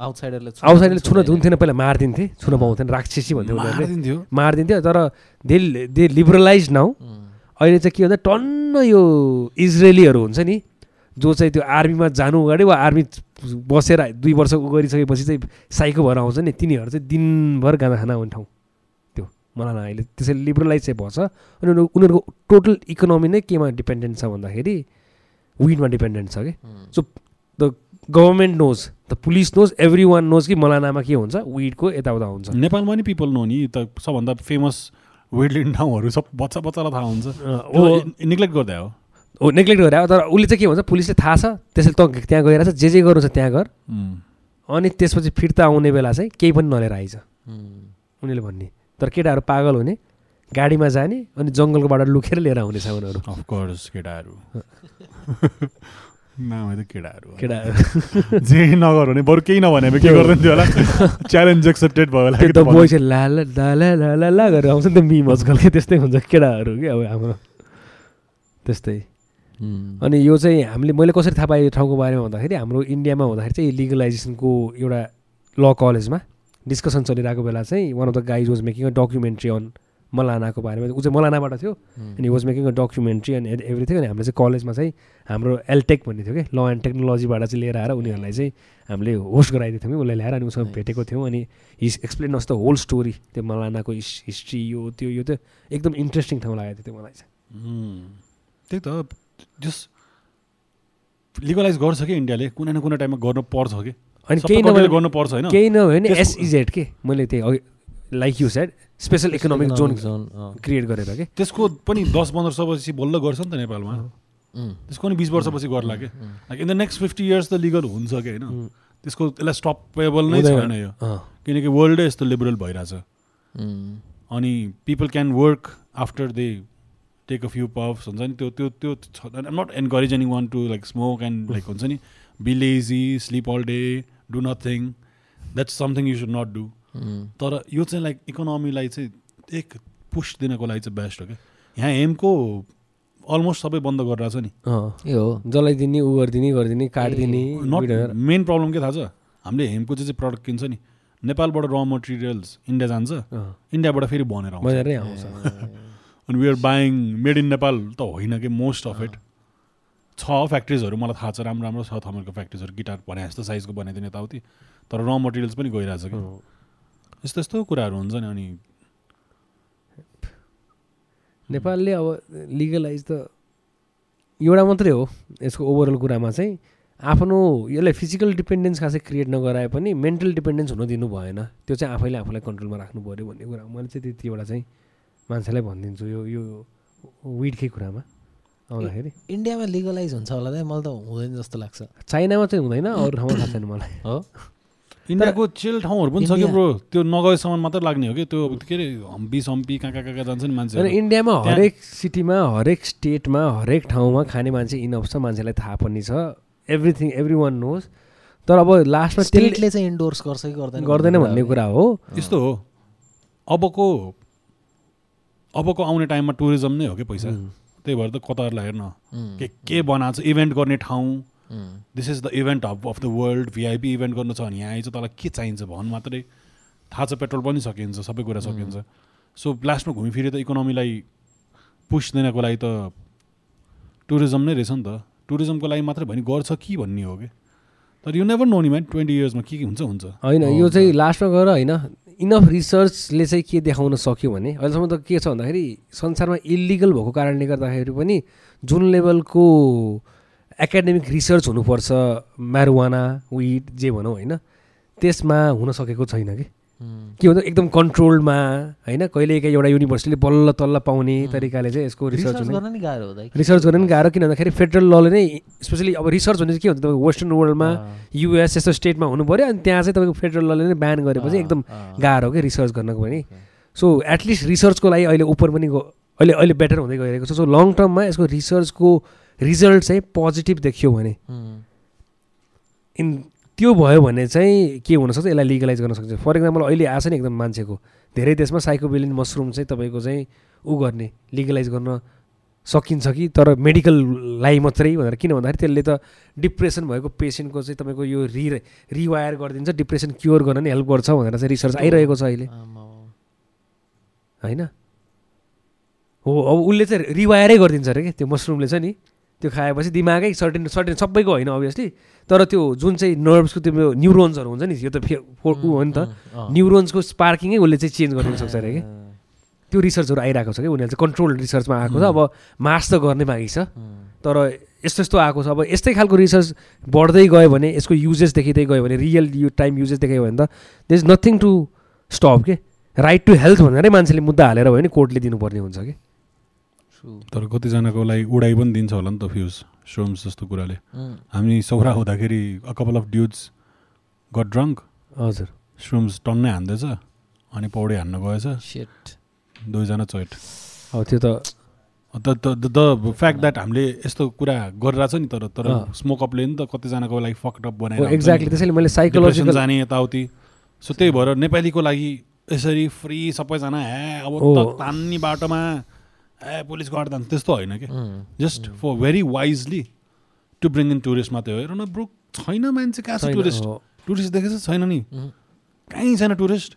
आउटसाइडरले आउटसाइडले छुन धुन्थेन पहिला मारिदिन्थे छुन पाउँथेन राक्षसी भन्थ्यो उनीहरूले। मारिदिन्थ्यो। तर दे दे लिबरलाइज नाउ अहिले चाहिँ के भन्दा टन्न यो इजरायलीहरू हुन्छ नि जो चाहिँ त्यो आर्मीमा जानु अगाडि वा आर्मी बसेर दुई वर्ष गरिसकेपछि चाहिँ साइको भएर आउँछ नि तिनीहरू चाहिँ दिनभर गाना खाना हुने ठाउँ। मलाई अहिले त्यसरी लिबरलाइज चाहिँ भएछ। अनि उनीहरू- उनीहरूको टोटल इकोनोमी नै केमा डिपेन्डेन्ट छ भन्दाखेरि विडमा डिपेन्डेन्ट छ कि। So the government knows the police knows every one knows कि मलानामा के हुन्छ विडको यताउता हुन्छ। नेपालमा नि पिपल नो नि त सबभन्दा फेमस वेडलिन ठाउँहरू सब बच्चा बच्चालाई थाहा हुन्छ। निग्लेक्ट गर्दा हो। हो नेग्लेक्ट गरेर तर उसले चाहिँ के भन्छ पुलिसले थाहा छ त्यसैले त त्यहाँ गएर चाहिँ जे जे गर्नु छ त्यहाँ गर। अनि त्यसपछि फिर्ता आउने बेला चाहिँ केही पनि नलिएर आइज। उनीहरूले भन्ने। तर केटाहरू पागल हुने गाडीमा जाने अनि जङ्गलको बाटो लुकेर लिएर आउने सामानहरू अफकोर्स केटाहरू। नामै त केटाहरू। केटाहरू। जे नगर भने बरु केही नभने के गर्दैन थियो होला? च्यालेन्ज एक्सेप्टेड भयो होला त्यो ला ला ला गरेर आउँछ नि त मिम आजकल के त्यस्तै हुन्छ केटाहरू कि अब हाम्रो। त्यस्तै। अनि यो चाहिँ हामीले मैले कसरी थाहा पाएँ यो ठाउँको बारेमा भन्दाखेरि हाम्रो इन्डियामा हुँदाखेरि चाहिँ लिगलाइजेसनको एउटा ल कलेजमा डिस्कसन चलिरहेको बेला चाहिँ one of the guys was making a documentary on मलानाको बारेमा। ऊ चाहिँ मलानाबाट थियो अनि was making a documentary and everything अनि हामीले चाहिँ कलेजमा चाहिँ हाम्रो एलटेक भन्ने थियो कि ल एन्ड टेक्नोलोजीबाट चाहिँ लिएर आएर उनीहरूलाई चाहिँ हामीले होस्ट गराइदिएको थियौँ उसलाई ल्याएर अनि उसँग भेटेको थियौँ अनि he's explain us the whole story त्यो मलानाको हिस हिस्ट्री यो त्यो यो त एकदम इन्ट्रेस्टिङ ठाउँ लागेको थियो त्यो मलाई चाहिँ। त्यही त जस लिगलाइज गर्छ कि इन्डियाले? कुनै न कुनै टाइममा गर्नु पर्छ कि? अनि केही नभए गर्नु पर्छ होइन। केही नभए भने त्यसको- एसइजेड के? मैले त्यही like you said special economic zone create गरेर के? त्यसको पनि दस पन्ध्र वर्षपछि बल्ल गर्छ नि त नेपालमा। त्यसको पनि बिस वर्षपछि गर्ला कि? Like in the next fifty years त लिगल हुन्छ कि होइन. त्यसको यसलाई स्टपेबल नै। छैन यो। किनकि वर्ल्डै यस्तो लिबरल भइरहेछ। अनि people can work after they take a few puffs हुन्छ नि? त्यो त्यो त्यो not encouraging one to like smoke and like हुन्छ नि? Be lazy sleep all day do nothing that's something you should not do तर यो चाहिँ लाइक इकोनोमीलाई चाहिँ एक पुस दिनको लागि चाहिँ बेस्ट हो क्या? यहाँ हेमको अलमोस्ट सबै बन्द गरिरहेछ नि। अँ। ए हो। जलाइदिने उ गरिदिने गरिदिने काटिदिने। मेन प्रब्लम के थाहा छ? हामीले हेमको चाहिँ प्रडक्ट किन्छ नि। नेपालबाट र मटेरियल्स इन्डिया जान्छ। इन्डियाबाट फेरि बजारै आउँछ। अनि we are buying made in Nepal त होइन कि? मोस्ट अफ इट छ फ्याक्ट्रिजहरू मलाई थाहा छ राम्रो राम्रो छ थमरको फ्याक्ट्रिजहरू गिटार भने जस्तो साइजको बनाइदिने यताउति। तर र मटेरियल्स पनि गइरहेछ कि। यस्तो यस्तो कुराहरू हुन्छ नि अनि नेपालले अब लिगलाइज त एउटा मात्रै हो यसको ओभरअल कुरामा चाहिँ। आफ्नो यसलाई फिजिकल डिपेन्डेन्स खासै क्रिएट नगराए पनि मेन्टल डिपेन्डेन्स हुन दिनु भएन। त्यो चाहिँ आफैले आफूलाई कन्ट्रोलमा राख्नु पऱ्यो भन्ने कुरा। मैले चाहिँ त्यति एउटा चाहिँ मान्छेलाई भनिदिन्छु यो यो विडकै कुरामा। आउँदाखेरि? इन्डियामा लिगलाइज हुन्छ होला दाइ मलाई त हुँदैन जस्तो लाग्छ। चाइनामा चाहिँ हुँदैन अरू ठाउँमा थाहा छैन मलाई। हो। इन्डियाको चिल ठाउँहरू पनि छ कि ब्रो? त्यो नगएसम्म मात्रै लाग्ने हो कि? त्यो के अरे हम्पी सम्पी कहाँ कहाँ कहाँ कहाँ जान्छ नि मान्छेहरू। इन्डियामा हरेक सिटीमा हरेक स्टेटमा हरेक ठाउँमा खाने मान्छे इनफ छ मान्छेलाई थाहा पनि छ। एभ्रिथिङ एभ्री वान नोज तर अब लास्टमा स्टेटले चाहिँ इन्डोर्स गर्छ कि गर्दैन गर्दैन भन्ने कुरा हो। यस्तो हो। अबको अबको आउने टाइममा टुरिज्म नै हो कि पैसा? त्यही भएर त कतारलाई हेर्न। के के बनाएको छ इभेन्ट गर्ने ठाउँ। This is the event hub of the world VIP event गर्नु छ भने यहाँ आइज तँलाई के चाहिन्छ भन् मात्रै। थाहा छ पेट्रोल पनि सकिन्छ सबै कुरा सकिन्छ। सो लास्टमा घुमिफिरे त इकोनोमीलाई पुस दिनको लागि त टुरिज्म नै रहेछ नि त। टुरिज्मको लागि मात्रै भने गर्छ कि भन्ने हो कि? तर यु नेभर नो नि म्यान ट्वेन्टी इयर्समा के के हुन्छ हुन्छ। होइन यो चाहिँ लास्टमा गएर होइन इनफ रिसर्चले चाहिँ के देखाउन सक्यो भने अहिलेसम्म त के छ भन्दाखेरि संसारमा इलिगल भएको कारणले गर्दाखेरि पनि जुन लेभलको एकाडेमिक रिसर्च हुनुपर्छ म्यारुवाना विड जे भनौँ होइन त्यसमा हुन सकेको छैन कि? के भन्छ एकदम कन्ट्रोलमा होइन? कहिलेकाहीँ एउटा युनिभर्सिटीले बल्ल तल्ल पाउने तरिकाले चाहिँ यसको रिसर्च गर्न नि गाह्रो रिसर्च गर्न पनि गाह्रो किन भन्दाखेरि फेडरल लले नै स्पेसली अब रिसर्च भने चाहिँ के हुन्छ तपाईँको वेस्टर्न वर्ल्डमा युएस यस्तो स्टेटमा हुनु पऱ्यो अनि त्यहाँ चाहिँ तपाईँको फेडरल लले नै ब्यान गरेपछि एकदम गाह्रो हो कि रिसर्च गर्नको पनि। सो एटलिस्ट रिसर्चको लागि अहिले उपर पनि अहिले अहिले बेटर हुँदै गइरहेको छ। सो लङ टर्ममा यसको रिसर्चको रिजल्ट चाहिँ पोजिटिभ देखियो भने इन त्यो भयो भने चाहिँ के हुनसक्छ? यसलाई लिगलाइज गर्न सक्छ। फर इक्जाम्पल अहिले आएको छ नि एकदम मान्छेको। धेरै देशमा साइकोबिलिन मसरुम चाहिँ तपाईँको चाहिँ ऊ गर्ने लिगलाइज गर्न सकिन्छ कि? तर मेडिकललाई मात्रै भनेर किन भन्दाखेरि त्यसले त डिप्रेसन भएको पेसेन्टको चाहिँ तपाईँको यो रि रिवायर गरिदिन्छ डिप्रेसन क्योर गर्न नि हेल्प गर्छ भनेर चाहिँ रिसर्च आइरहेको छ अहिले। होइन? हो अब उसले चाहिँ रिवायरै गरिदिन्छ अरे कि? त्यो मसरुमले चाहिँ नि त्यो खाएपछि दिमागै सर्टेन सर्टेन सबैको होइन अभियसली तर त्यो जुन चाहिँ नर्भ्सको त्यो न्युरोन्सहरू हुन्छ नि यो त फे फो- ऊ हो नि त। न्युरोन्सको स्पार्किङै उसले चाहिँ चेन्ज गरिदिन सक्छ अरे कि। त्यो रिसर्चहरू आइरहेको छ कि उनीहरूले चाहिँ कन्ट्रोल रिसर्चमा आएको छ। अब मार्स त गर्ने बाँकी छ। तर यस्तो यस्तो आएको छ। अब यस्तै खालको रिसर्च बढ्दै गयो भने यसको युजेस देखिँदै गयो भने रियल यो टाइम युजेस देखायो भने त they is nothing to stop के। राइट टु हेल्थ भनेरै मान्छेले मुद्दा हालेर भयो भने कोर्टले दिनुपर्ने हुन्छ कि. तर कतिजनाको लागि उडाइ पनि दिन्छ होला नि त फ्युज सोम्स जस्तो कुराले हामी सौरा हुँदाखेरि a couple of dudes got drunk हजुर। स्रुम्स टन्नै हान्दैछ अनि पौडी हान्न गएछ. दुईजना चोइट। अब त्यो त द द फ्याक्ट द्याट हामीले यस्तो कुरा गरिरहेछ नि तर तर। स्मोकअपले नि त कतिजनाको लागि फकडअप हो बनाएर एक्ज्याक्टली त्यसैले मैले साइकोलोजिकल जाने यताउति। सो त्यही भएर नेपालीको लागि यसरी फ्री सबैजना हे। अब तान्ने बाटोमा ए पुलिस गार्ड जान्छ त्यस्तो होइन कि? Just for very wisely to bring in tourist मात्रै हो। हेर न ब्रो छैन मान्छे कहाँ छ टुरिस्ट। टुरिस्ट देखेछ छैन नि। कहीँ छैन टुरिस्ट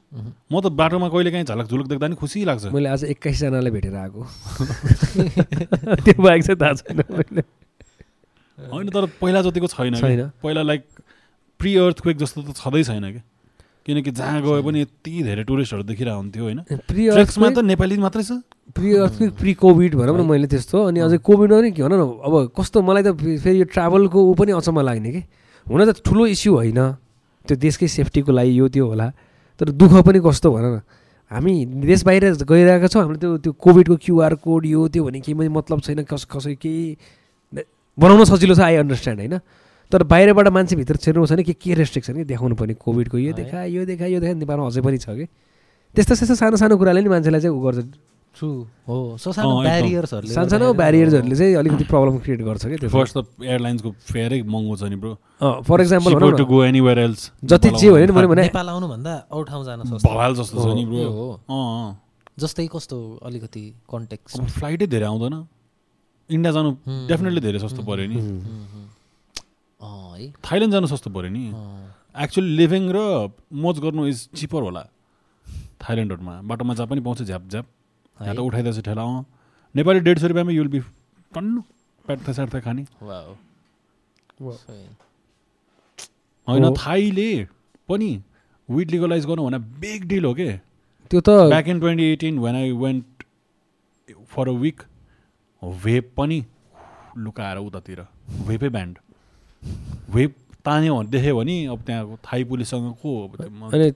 म त बाटोमा कहिले काहीँ झलक झुलुक देख्दा नि खुसी लाग्छ। मैले आज एक्काइसजनालाई भेटेर आएको। त्यो बाहेक चाहिँ थाहा छैन होइन तर पहिला जतिको छैन। पहिला लाइक प्रि अर्थ क्वेक जस्तो त छँदै छैन कि? किनकि जहाँ गए पनि यति धेरै टुरिस्टहरू देखिरहेको हुन्थ्यो होइन प्रि ट्रेक्समा त नेपाली मात्रै छ। प्रि अर्थक्वेक प्रि कोभिड भनौँ न मैले त्यस्तो अनि अझै कोभिडमा पनि के भनौँ न अब कस्तो मलाई त फेरि यो ट्राभलको ऊ पनि अचम्म लाग्ने कि? हुन त ठुलो इस्यु होइन। त्यो देशकै सेफ्टीको लागि यो त्यो होला। तर दुःख पनि कस्तो भन न हामी देश बाहिर गइरहेका छौँ हामीले त्यो त्यो कोभिडको क्युआर कोड यो त्यो भने केही पनि मतलब छैन कस कसै केही बनाउन सजिलो छ आई अन्डरस्ट्यान्ड होइन? तर बाहिरबाट मान्छे भित्र छिर्नु छ भने के के रेस्ट्रिक्सन कि देखाउनु पर्ने? कोभिडको यो। देखा यो देखा यो देखा नेपालमा अझै पनि छ कि? त्यस्तो त्यस्तो सानो सानो कुराले नि मान्छेलाई चाहिँ उ गर्छ. हो सानो। ब्यारियर्सहरूले सानो सानो ब्यारियर्सहरूले चाहिँ अलिकति प्रब्लम क्रिएट गर्छ कि त्यो फर्स्ट त एयरलाइन्सको फेयरै महँगो छ नि ब्रो फर इक्जाम्पल भनौँ टु न गो एनिवेयर एल्स जति जे भने नि मैले भने नेपाल आउनुभन्दा अरू ठाउँ जान सक्छ भवाल जस्तो छ नि ब्रो जस्तै कस्तो अलिकति कन्टेक्स्ट फ्लाइटै धेरै आउँदैन। इन्डिया जानु हुँ। डेफिनेटली धेरै सस्तो पऱ्यो नि। है। थाइल्यान्ड जानु सस्तो पऱ्यो नि। अँ, एक्चुअली लिभिङ र मोज गर्नु इज चिपर होला। थाइल्यान्डहरूमा। बाटोमा जहाँ पनि पाउँछ झ्याप झ्याप। यहाँ त? उठाइदिएछ ठेला अँ। नेपाली डेढ सय रुपियाँमा युल बी टन्नु प्याट्थै साट्थै खाने। होइन हो। थाईले पनि विड लिगलाइज गर्नु भने बिग डिल हो के? त्यो त back in twenty eighteen when I went for a week vape पनि लुकाएर उतातिर। भेपै ब्यान्ड वेब तान्यो भने देख्यो भने अब त्यहाँ थाई पुलिससँग को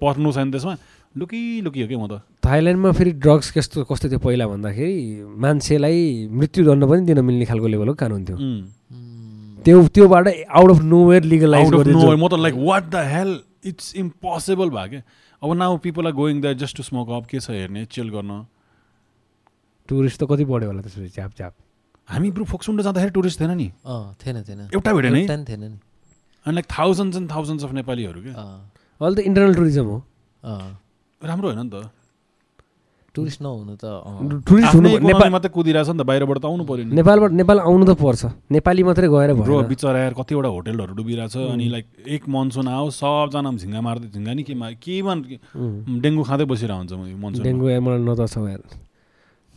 पर्नु छैन त्यसमा। लुकी लुकी हो कि म त? थाइल्यान्डमा फेरि ड्रग्स कस्तो कस्तो थियो पहिला भन्दाखेरि मान्छेलाई मृत्युदण्ड पनि दिन मिल्ने खालको लेभलको कानुन थियो। त्यो त्योबाट out of nowhere legalise म त like what the hell it's impossible भयो क्या अब now people are going that just to smoke up के छ हेर्ने चिल गर्न। टुरिस्ट त कति बढ्यो होला त्यसपछि च्याप च्याप हामी ब्रु फोक्सुन्डो जाँदाखेरि टुरिस्ट थिएन नि। अँ थिएन थिएन। एउटा भेटेन एउटा नि थिएन नि। अनि like thousands and thousands of नेपालीहरू क्या अहिले त इन्टरनल टुरिज्म हो। अँ। राम्रो होइन नि त। टुरिस्ट नहुनु त। टुरिस्ट हुनु नेपाल मात्रै कुदिरहेछ नि त बाहिरबाट त आउनु पऱ्यो नि। नेपालबाट नेपाल आउनु त पर्छ। नेपाली मात्रै गएर ब्रो भयो बिचरा यार कतिवटा होटेलहरू डुबिरहेछ अनि लाइक एक मनसुन आओ सबजना झिङ्गा मार्दै झिङ्गा नि के मा केमा डेङ्गु खाँदै बसिरहेको हुन्छ मनसुन डेङ्गु मलाई न त छ यार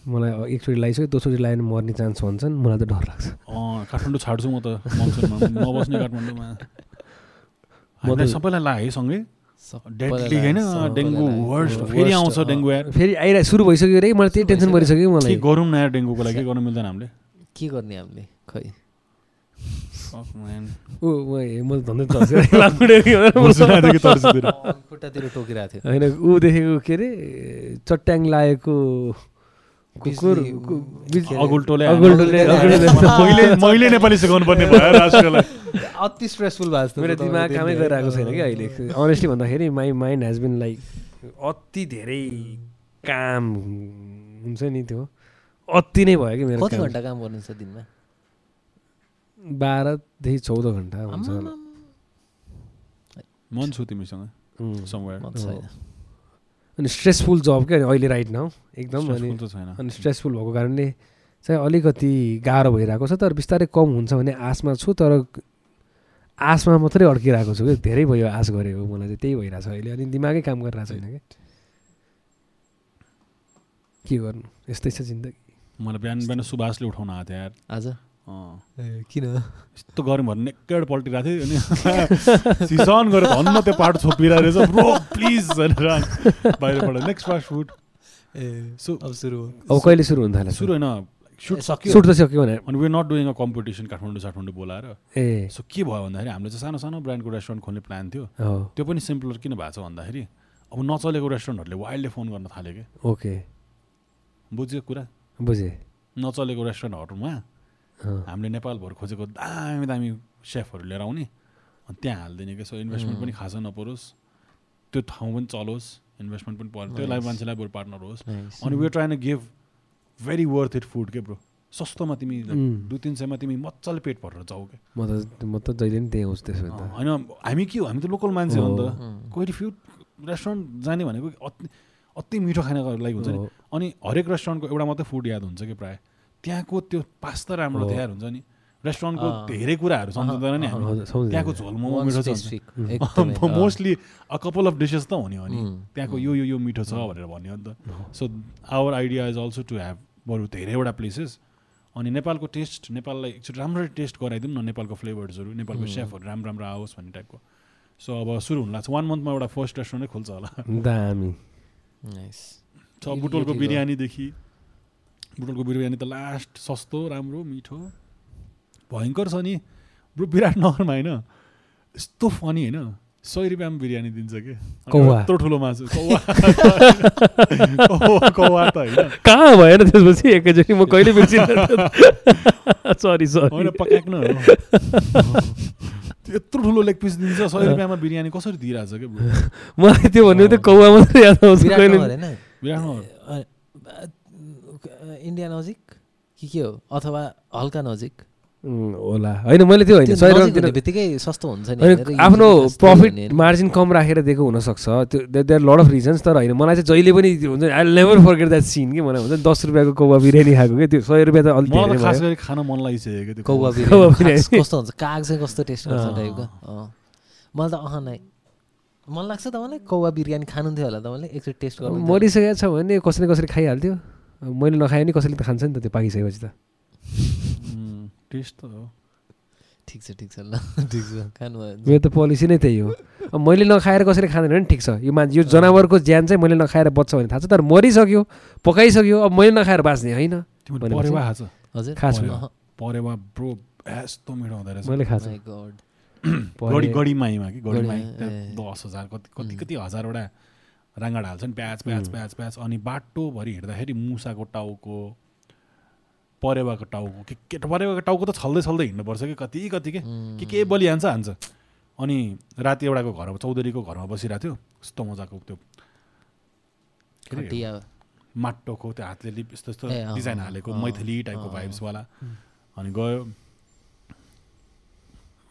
मलाई एकचोटि लगाइसक्यो दोस्रोचोटि लगायो भने मर्ने चान्स भन्छन् मलाई त डर लाग्छ। अँ काठमाडौँ छाड्छु म त मनसुनमा नबस्ने काठमाडौँमा। म त- सबैलाई लाग्यो है सँगै? होइन? डेङ्गु फेरि आउँछ। डेङ्गु फेरि आइरह सुरु भइसक्यो अरे मलाई त्यही टेन्सन परिसक्यो के मलाई? गरौँ न यार डेङ्गुको लागि? के गर्नु मिल्दैन हामीले। के गर्ने हामीले? खै. ऊ म तर्सिँदैन। खुट्टातिर टोकिरहेको थियो। होइन ऊ देखेको के अरे चट्याङ लागेको कुकुर अगुल्टोले मैले मैले नेपाली सिकाउनु पर्ने भयो राष्ट्रलाई। अति स्ट्रेसफुल भएको जस्तो मेरो छ दिमाग कामै गरिरहेको छैन। कि अहिले। अनेस्टली भन्दाखेरि my mind has been like अति धेरै काम हुन्छ नि त्यो। अति नै भयो कि मेरो कति काम। घन्टा काम गर्नुहुन्छ दिनमा? बाह्रदेखि चौध घन्टा हुन्छ मन छु तिमीसँग। उम्. somewhere. म त छैन अनि स्ट्रेसफुल जब क्या अहिले राइट नाउ एकदम अनि अनि स्ट्रेसफुल भएको कारणले चाहिँ अलिकति गाह्रो भइरहेको छ तर बिस्तारै कम हुन्छ भन्ने आशमा छु तर आशमा मात्रै अड्किरहेको छु कि धेरै भयो आश गरेको मलाई चाहिँ त्यही भइरहेको छ अहिले। अनि दिमागै काम गरिरहेको छैन कि के गर्नु? यस्तै छ जिन्दगी। मलाई बिहान बिहान सुभाषले उठाउन आएको थियो यार। आज? किन? यस्तो गऱ्यौँ भने नेक्केड पल्टिरहेको थियो अनि सिसन गरेर धन्न त्यो पार्ट छोपिरहेको रहेछ। ब्रो प्लिज भनेर बाहिरबाट next fast food uh so अब सुरु अब कहिले सुरु हुन थाल्यो? सुरु होइन। सुट सक्यो। सुट त सक्यो भने। अनि we not doing a competition Kathmandu साठमाडौँ बोलाएर। ए। सो के भयो भन्दाखेरि हामीले चाहिँ सानो सानो ब्रान्डको रेस्टुरेन्ट खोल्ने प्लान थियो। हो। त्यो पनि सिम्पलर किन भएको छ भन्दाखेरि अब नचलेको रेस्टुरेन्टहरूले वाइल्डले फोन गर्न थाल्यो कि? ओके। बुझ्यो कुरा? बुझेँ। नचलेको रेस्टुरेन्टहरूमा हामीले नेपालभर खोजेको दामी दामी सेफहरू लिएर आउने। अनि त्यहाँ हालिदिने कि सो इन्भेस्टमेन्ट पनि खासै नपरोस्। त्यो ठाउँ पनि चलोस् इन्भेस्टमेन्ट पनि पऱ्यो। त्यसलाई. मान्छेलाई बरु पार्टनर होस्. अनि we trying give very worth it food के ब्रो सस्तोमा तिमी. दुई तिन सयमा तिमी मजाले पेट भरेर जाऊ क्या म त म त जहिले पनि त्यही आउँछु त्यसो होइन हामी के हो? हामी त लोकल मान्छे हो नि त. कोही फ्यु रेस्टुरेन्ट जाने भनेको अति अति मिठो खानाको लागि हुन्छ नि। अनि हरेक रेस्टुरेन्टको एउटा मात्रै फुड याद हुन्छ कि प्रायः? त्यहाँको त्यो पास्ता राम्रो। तयार हुन्छ नि। रेस्टुरेन्टको। धेरै कुराहरू सम्झिँदैन नि हामी। त्यहाँको झोल मोमो मिठो छ। Mostly a. Couple of dishes त हुने हो नि। त्यहाँको यो यो यो मिठो छ भनेर भन्यो नि त। So our idea is also to have बरु धेरैवटा प्लेसेस अनि नेपालको टेस्ट नेपाललाई एकचोटि राम्ररी टेस्ट गराइदिउँ न नेपालको फ्लेभर्सहरू नेपालको सेफहरू राम्रो राम्रो आओस् भन्ने टाइपको सो अब सुरु हुन लाग्छ। वान मन्थमा एउटा फर्स्ट रेस्टुरेन्टै खुल्छ होला। दामी। बुटोलको। बिरयानीदेखि बुटोलको बिरयानी त लास्ट सस्तो राम्रो मिठो। भयङ्कर छ नि। ब्रो विराटनगरमा होइन। यस्तो फनी होइन। सय रुपियाँमा बिरयानी दिन्छ कि। यत्रो ठुलो मासु। कौवा। त होइन। कहाँ भएन त्यसपछि? एकैचोटि म कहिले बिर्सिनँ? सरी होइन सरी पकाएको न यत्रो ठुलो लेग पिस दिन्छ। सय रुपियाँमा बिरयानी कसरी दिइरहेछ क्या ब्रो? मलाई त्यो भन्ने त्यो कौवा मात्रै याद आउँछ इन्डिया नजिक कि के हो? अथवा हल्का नजिक होला। होइन मैले त्यो होइन सय नजिक रुपियाँ बित्तिकै सस्तो हुन्छ नि आफ्नो प्रफिट। मार्जिन कम राखेर दिएको हुनसक्छ। त्यो देयर लड अफ रिजन्स तर होइन मलाई चाहिँ जहिले पनि हुन्छ I never forget that scene कि मलाई हुन्छ नि दस रुपियाँको कौवा बिरयानी खाएको कि त्यो सय रुपियाँ त अलिक खास गरी खान मन लागिसक्यो क्या त्यो कौवा बिरयानी। कस्तो हुन्छ? काग चाहिँ कस्तो टेस्ट गर्छ। टाइपको। मलाई त अह नै। मन लाग्छ तपाईँलाई कौवा बिरयानी खानुहुन्थ्यो होला तपाईँले एकचोटि टेस्ट गर्नु मरिसकेको छ भने कसैले कसैले खाइहाल्थ्यो? मैले नखाए नि कसैले त खान्छ नि त त्यो पाकिसकेपछि त टेस्ट त हो ठिक छ ठिक छ ल ठिक छ खानु। मेरो त पोलिसी नै त्यही हो अब मैले नखाएर कसैले खाँदैन भने ठिक छ यो मान्छे यो जनावरको ज्यान चाहिँ मैले नखाएर बच्छ भने थाहा छ तर मरिसक्यो पकाइसक्यो अब मैले नखाएर बाँच्ने होइन परेवा ब्रो यस्तो मिठो हुँदो रहेछ मैले खाएको कि ए। दस हजार कति कति कति हजारवटा राङ्गाड हाल्छन् प्याज प्याज प्याज प्याज अनि बाटोभरि हिँड्दाखेरि मुसाको टाउको परेवाको टाउको के के परेवाको टाउको त छल्दै छल्दै हिँड्नुपर्छ कि? कति कति के? के के बलि हान्छ अनि राति एउटाको घरमा चौधरीको घरमा बसिरहेको थियो। कस्तो मजाको त्यो माटोको त्यो हातले लिप यस्तो यस्तो डिजाइन हालेको मैथिली टाइपको भाइब्सवाला अनि गयो।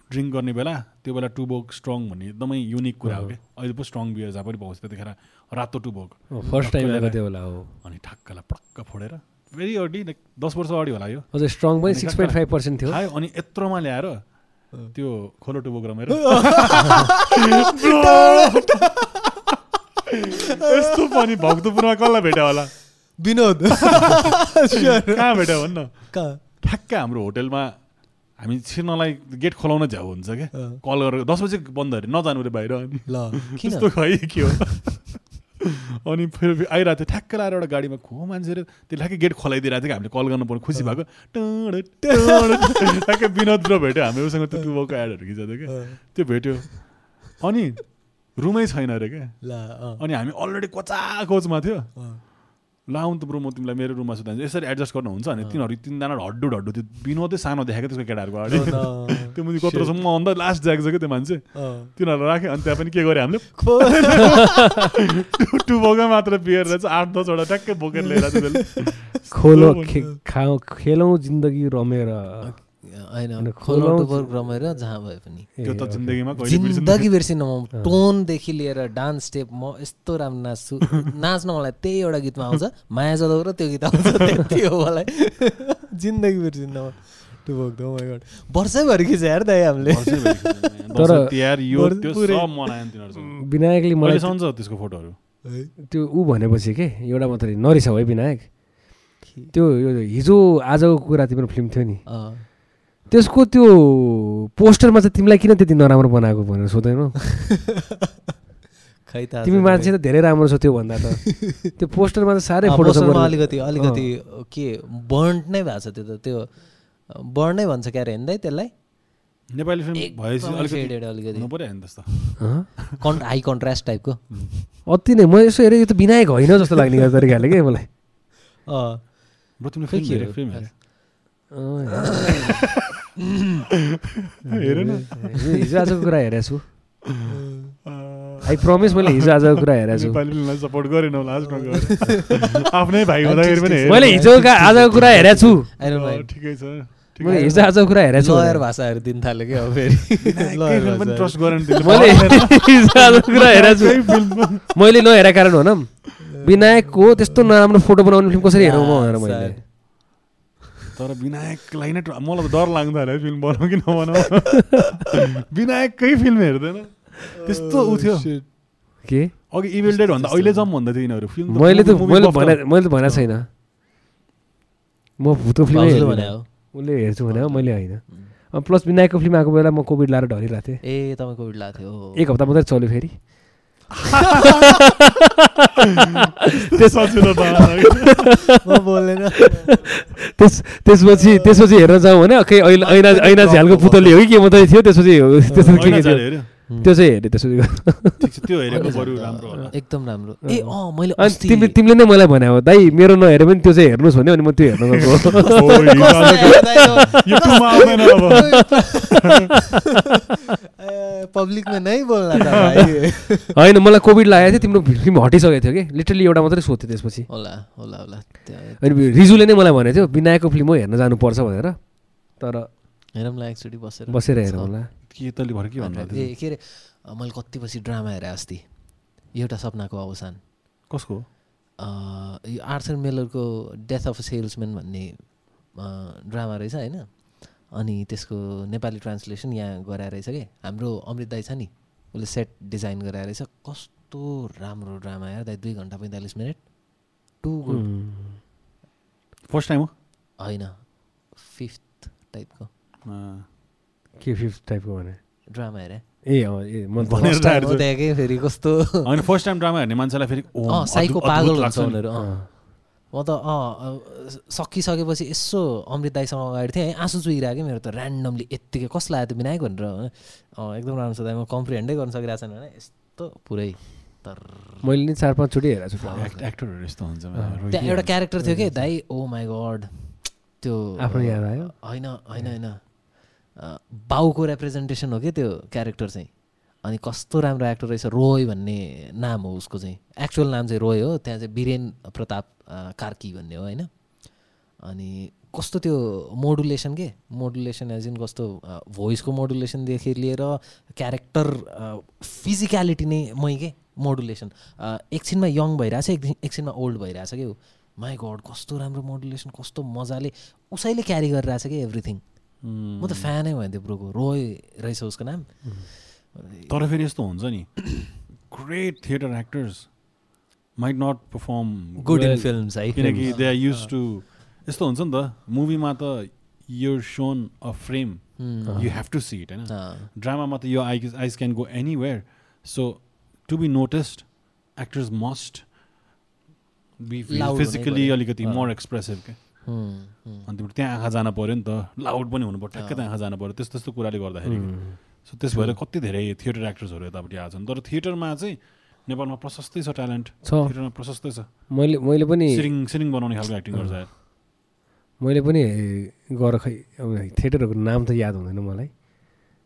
ड्रिङ्क गर्ने बेला त्यो बेला टुबोक स्ट्रङ भन्ने एकदमै युनिक कुरा हो कि? अहिले पो स्ट्रङ बियर जहाँ पनि पाउँछ त्यतिखेर रातो टुबोक फर्स्ट टाइम ल्याएर- त्यो होला हो। अनि ठक्कलाई पटक्क फोडेर भेरी अर्ली लाइक दस वर्ष अगाडि होला यो। अझ स्ट्रङ पनि सिक्स पोइन्ट फाइभ पर्सेन्ट थियो। अनि यत्रोमा ल्याएर त्यो खोलो टुबोक रमेर यस्तो पनि भक्तपुरमा कसलाई भेट्यो होला? विनोद। कहाँ भेट्यो भन्न? कहाँ? ठ्याक्कै हाम्रो होटेलमा हामी छिर्नलाई गेट खोलाउन झ्याउ हुन्छ क्या। कल गरेर दस बजी बन्द अरे नजानु रे बाहिर। अनि ल त्यस्तो खै के हो? अनि फेरि आइरहेको थियो ठ्याक्कै लाएर एउटा गाडीमा को मान्छेहरू त्यो ठ्याक्कै गेट खोलाइदिइरहेको थियो कि हामीले कल गर्नु पर्ने खुसी भएको। ठ्याक्कै विनोद र भेट्यो। हामी उसँग त्यो टुबोको एडहरू खिचेको थियो क्या त्यो भेट्यो। अनि रुमै छैन अरे क्या अनि हामी अलरेडी कोचा कोचमा थियो अँ। ल आउनु त ब्रो म तिमीलाई मेरो रुममा सुत्दा यसरी एडजस्ट गर्नुहुन्छ अनि तिनीहरू तिनजना हड्डु हड्डु त्यो विनोदै सानो देखाएको त्यसको केटाहरूको अगाडि. त्यो मुनि कत्रो म अन्त लास्ट जाएको छ क्या त्यो मान्छे अँ। तिनीहरूलाई राखेँ अनि त्यहाँ पनि के गरेँ हामीले टु बोका मात्र बियर रहेछ आठ दसवटा ट्याक्कै बोकेर लिएर। खोलो खेलौँ जिन्दगी रमेर होइन अनि खोलो खोलाउ- टुबर रमाएर जहाँ भए पनि। त्यो त जिन्दगीमा कहिले बिर्सिनु जिन्दगी बिर्सिन म टोनदेखि लिएर डान्स स्टेप म यस्तो राम्रो नाच्छु। नाच्न मलाई त्यही एउटा गीतमा आउँछ माया जदौ र त्यो गीत आउँछ। त्यति हो मलाई। जिन्दगी बिर्सिन्न म। टुबोक त my God। वर्षैभरि खिच यार दाइ हामीले। तर तिहार यो बर- त्यो पुरै- सब मनायो नि तिनीहरूसँग विनायकले मलाई त्यसको फोटोहरू? त्यो ऊ भनेपछि के? एउटा मात्रै। नरिसाउ है विनायक। त्यो यो हिजो आजको कुरा तिम्रो फिल्म थियो नि। अँ। त्यसको त्यो पोस्टरमा चाहिँ तिमीलाई किन त्यति नराम्रो बनाएको भनेर सोध्दैनौ खै त तिमी मान्छे त धेरै राम्रो छ त्यो भन्दा त। त्यो पोस्टरमा त साह्रै फोटो पोस्टरमा अलिकति अलिकति के बर्न्ड नै भएको छ त्यो त। त्यो बर्न नै भन्छ क्यारे दाइ त्यसलाई। नेपाली फिल्म भएपछि अलिकति कन् हाई कन्ट्रास्ट टाइपको अति नै। म यसो हेरेँ यो त विनायक होइन जस्तो लाग्ने तरिकाले के मलाई। अँ। हिजो आजको कुरा हेरेको छु आई प्रमिस मैले हिजो आजको कुरा हेरेको छु सपोर्ट गरेन होला आफ्नै भाइ हुँदाखेरि पनि। मैले हिजो आजको कुरा हेरेको छु ठिकै छ मैले हिजो आजको कुरा हेरेको छु लयर भाषाहरू दिन थाल्यो क्या अब फेरि। ट्रस्ट गरेन मैले हिजो आजको कुरा हेरेको छु मैले नहेरेको कारण हो न विनायकको त्यस्तो नराम्रो फोटो बनाउने फिल्म कसरी हेरौँ म भनेर मैले। तर विनायकलाई नै मलाई त डर लाग्दो होला है फिल्म बनाऊ कि नबनाऊ विनायककै फिल्म हेर्दैन। त्यस्तो उ थियो के? अघि इभिल डेड भन्दा अहिले जाउँ भन्दा थियो यिनीहरू। फिल्म मैले त मैले भने त- मैले त भनेको छैन। म भुतो फिल्म उसले हेर्छु भने हो, मैले होइन। अब प्लस विनायकको फिल्म आएको बेला म कोभिड लाएर ढलिरहेको थिएँ। ए तपाईँ कोभिड लगाएको थियो। एक हप्ता मात्रै चल्यो फेरि। त्यस त्यसपछि त्यसपछि हेर्न जाउँ भने खै ऐना ऐना ऐना झ्यालको पुतली हो कि के मात्रै थियो त्यसपछि त्यसपछि के के थियो? त्यो चाहिँ हेरेँ त्यसपछि। ठिक छ त्यो हेरेको बरु राम्रो होला। एकदम राम्रो। ए अँ मैले तिमीले तिमीले नै मलाई भने हो दाइ मेरो नहेरे पनि त्यो चाहिँ हेर्नुहोस् भन्यो अनि म त्यो हेर्न गएको। पब्लिकमा नै बोल्न त भाइ होइन मलाई कोभिड लागेको थियो तिम्रो फिल्म हटिसकेको थियो कि लिटरली एउटा मात्रै सोध्थ्यो त्यसपछि। होला होला होला। त्यो- अनि रिजुले नै मलाई भनेको थियो विनायकको फिल्म हो हेर्न जानुपर्छ भनेर। तर हेरौँ ल एकचोटि बसेर। बसेर हेरौँ होला के तैँले भरे के भन्नु ए के अरे मैले कति पछि ड्रामा हेरेँ अस्ति? एउटा सपनाको अवसान। कसको? अँ, यो आर्थर मेलरको डेथ अफ सेल्सम्यान भन्ने ड्रामा रहेछ होइन? अनि त्यसको नेपाली ट्रान्सलेसन यहाँ गराएर रहेछ कि? हाम्रो अमृत दाई छ नि उसले सेट डिजाइन गराएर रहेछ। कस्तो राम्रो ड्रामा यार दाइ दुई घन्टा पैँतालिस minute. Too good first time हो? होइन। फिफ्थ टाइपको अँ, के फिफ्थ टाइपको भने? ड्रामा हेरेँ। ए फेरि कस्तो? होइन फर्स्ट टाइम ड्रामा हेर्ने मान्छेलाई फेरि साइको पागल लाग्छ। उनीहरू म त अँ सकिसकेपछि यसो अमृत दाईसँग अगाडि थिएँ। है आँसु चुइरहेको क्या मेरो त ऱ्यान्डमली यत्तिकै कसलाई आयो त विनायक भनेर अँ एकदम राम्रो छ दाइ म कम्प्रिहेन्डै गर्न सकिरहेको छैन भने यस्तो पुरै तर मैले नि चार पाँचचोटि हेरेको छु एक्ट- एक्टरहरू यस्तो हुन्छ त्यहाँ एउटा क्यारेक्टर थियो कि दाई ओ माई गड त्यो आफ्नो याद आयो? होइन होइन होइन। बाउको रिप्रेजेन्टेसन हो कि त्यो क्यारेक्टर चाहिँ? अनि कस्तो राम्रो एक्टर रहेछ रोय भन्ने नाम हो उसको चाहिँ। एक्चुअल नाम चाहिँ रोय हो त्यहाँ चाहिँ वीरेन प्रताप कार्की भन्ने हो होइन? अनि कस्तो त्यो मोडुलेसन के? मोडुलेसन एज इन कस्तो भोइसको मोडुलेसनदेखि लिएर क्यारेक्टर फिजिकलिटी नै मै के? मोडुलेसन एकछिनमा यङ भइरहेछ एक एकछिनमा ओल्ड भइरहेछ कि माई गड कस्तो राम्रो मोडुलेसन कस्तो मजाले। उसैले क्यारी गरिरहेछ कि एभ्रिथिङ म त फ्यानै भयो त्यो ब्रोको। रोय रहेछ उसको नाम। तर फेरि यस्तो हुन्छ नि। Great theatre actors might not perform good in films है किनकि दे आर युज टु यस्तो हुन्छ नि त मुभीमा त यो so in a frame you have to see it होइन? ड्रामामा त यो I eyes can go anywhere so to be noticed actors must be physically अलिकति पर्यो। मोर एक्सप्रेसिभ क्या हुँ, हुँ। अनि तिम्रो त्यहाँ आँखा जानु पऱ्यो नि त। लाउड पनि हुनु पऱ्यो ठ्याक्कै त्यहाँ आँखा जानु पऱ्यो? त्यस्तो त्यस्तो कुराले गर्दाखेरि सो त्यस भएर कति धेरै थिएटर एक्टर्सहरू यतापट्टि आएको छन्? तर थिएटरमा चाहिँ नेपालमा प्रशस्तै छ ट्यालेन्ट छ। थिएटरमा प्रशस्तै छ। मैले मैले पनि सिरिङ सिरिङ बनाउने खालको एक्टिङ गर्छ। मैले पनि गएर खै अब थिएटरहरूको नाम त याद हुँदैन मलाई।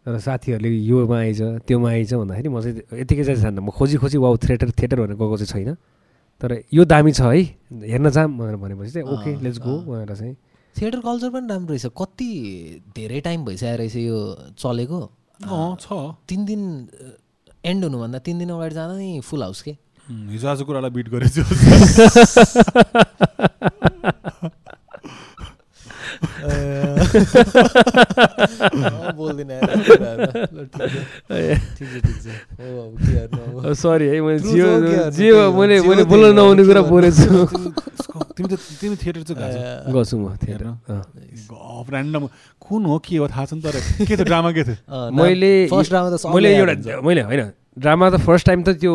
तर साथीहरूले योमा आइज त्योमा आइज भन्दाखेरि म चाहिँ यतिकै चाहिँ जान्न। म खोजी खोजी वाउ थिएटर थिएटर भनेर गएको चाहिँ छैन। तर यो दामी छ है। हेर्न जाऊँ भनेर भनेपछि चाहिँ ओके लेट्स गो। भनेर चाहिँ। थिएटर कल्चर पनि राम्रो रहेछ। कति धेरै टाइम भइसकेको रहेछ यो चलेको? छ। तिन दिन एन्ड हुनुभन्दा तिन दिन अगाडि जाँदा नि फुल हाउस के। हिजो आज कुरालाई बिट गरेको थियो बोल्दिनँ सरी है मैले जियो? जियो मैले मैले बोल्न नहुने कुरा बोलेछु तिमी त तिमी थिएटर चाहिँ गर्छु म थिएटर ऱ्यान्डम कुन हो के हो थाहा छ नि तर के थियो ड्रामा के थियो मैले फर्स्ट ड्रामा त मैले एउटा। मैले होइन ड्रामा त फर्स्ट टाइम त त्यो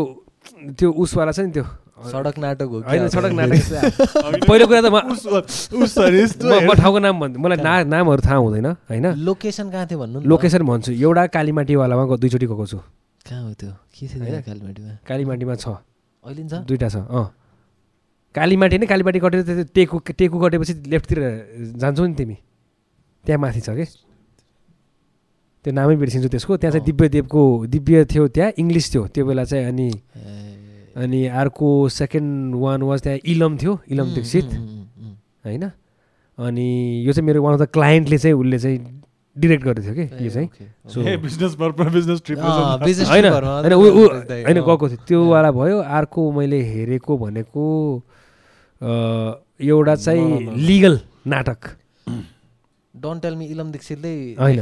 त्यो उसवाला छ नि त्यो सडक नाटक हो होइन? सडक नाटक। पहिलो कुरा त म उस- उस सरी, यस्तो म- म हेर- ठाउँको नाम भन्छु। मलाई ना नामहरू थाहा हुँदैन होइन? लोकेसन कहाँ थियो भन्नु? लोकेसन भन्छु। एउटा कालीमाटीवालामा दुईचोटि गएको छु। कहाँ हो त्यो? के थियो कालीमाटीमा? कालीमाटीमा छ। अहिले छ? दुइटा छ अँ। कालीमाटी नै कालीमाटी कटेर त्यो टेकु टेकु कटेपछि लेफ्टतिर जान्छौ नि तिमी। त्यहाँ माथि छ कि? त्यो नामै बिर्सिन्छु त्यसको। त्यहाँ चाहिँ अँ। दिव्यदेवको दिव्य थियो त्यहाँ इङ्ग्लिस थियो। त्यो बेला चाहिँ अनि अनि अर्को सेकेन्ड वान वाज त्यहाँ इलम थियो इलम दीक्षित होइन? अनि यो चाहिँ मेरो वान अफ द क्लाइन्टले चाहिँ उसले चाहिँ डिरेक्ट गरेको थियो कि यो चाहिँ। So a business purpose business trip अँ, business होइन होइन होइन। गएको थियो। त्योवाला भयो अर्को मैले हेरेको भनेको एउटा चाहिँ। लिगल नाटक। डोन्ट टेल मी इलम दीक्षितले होइन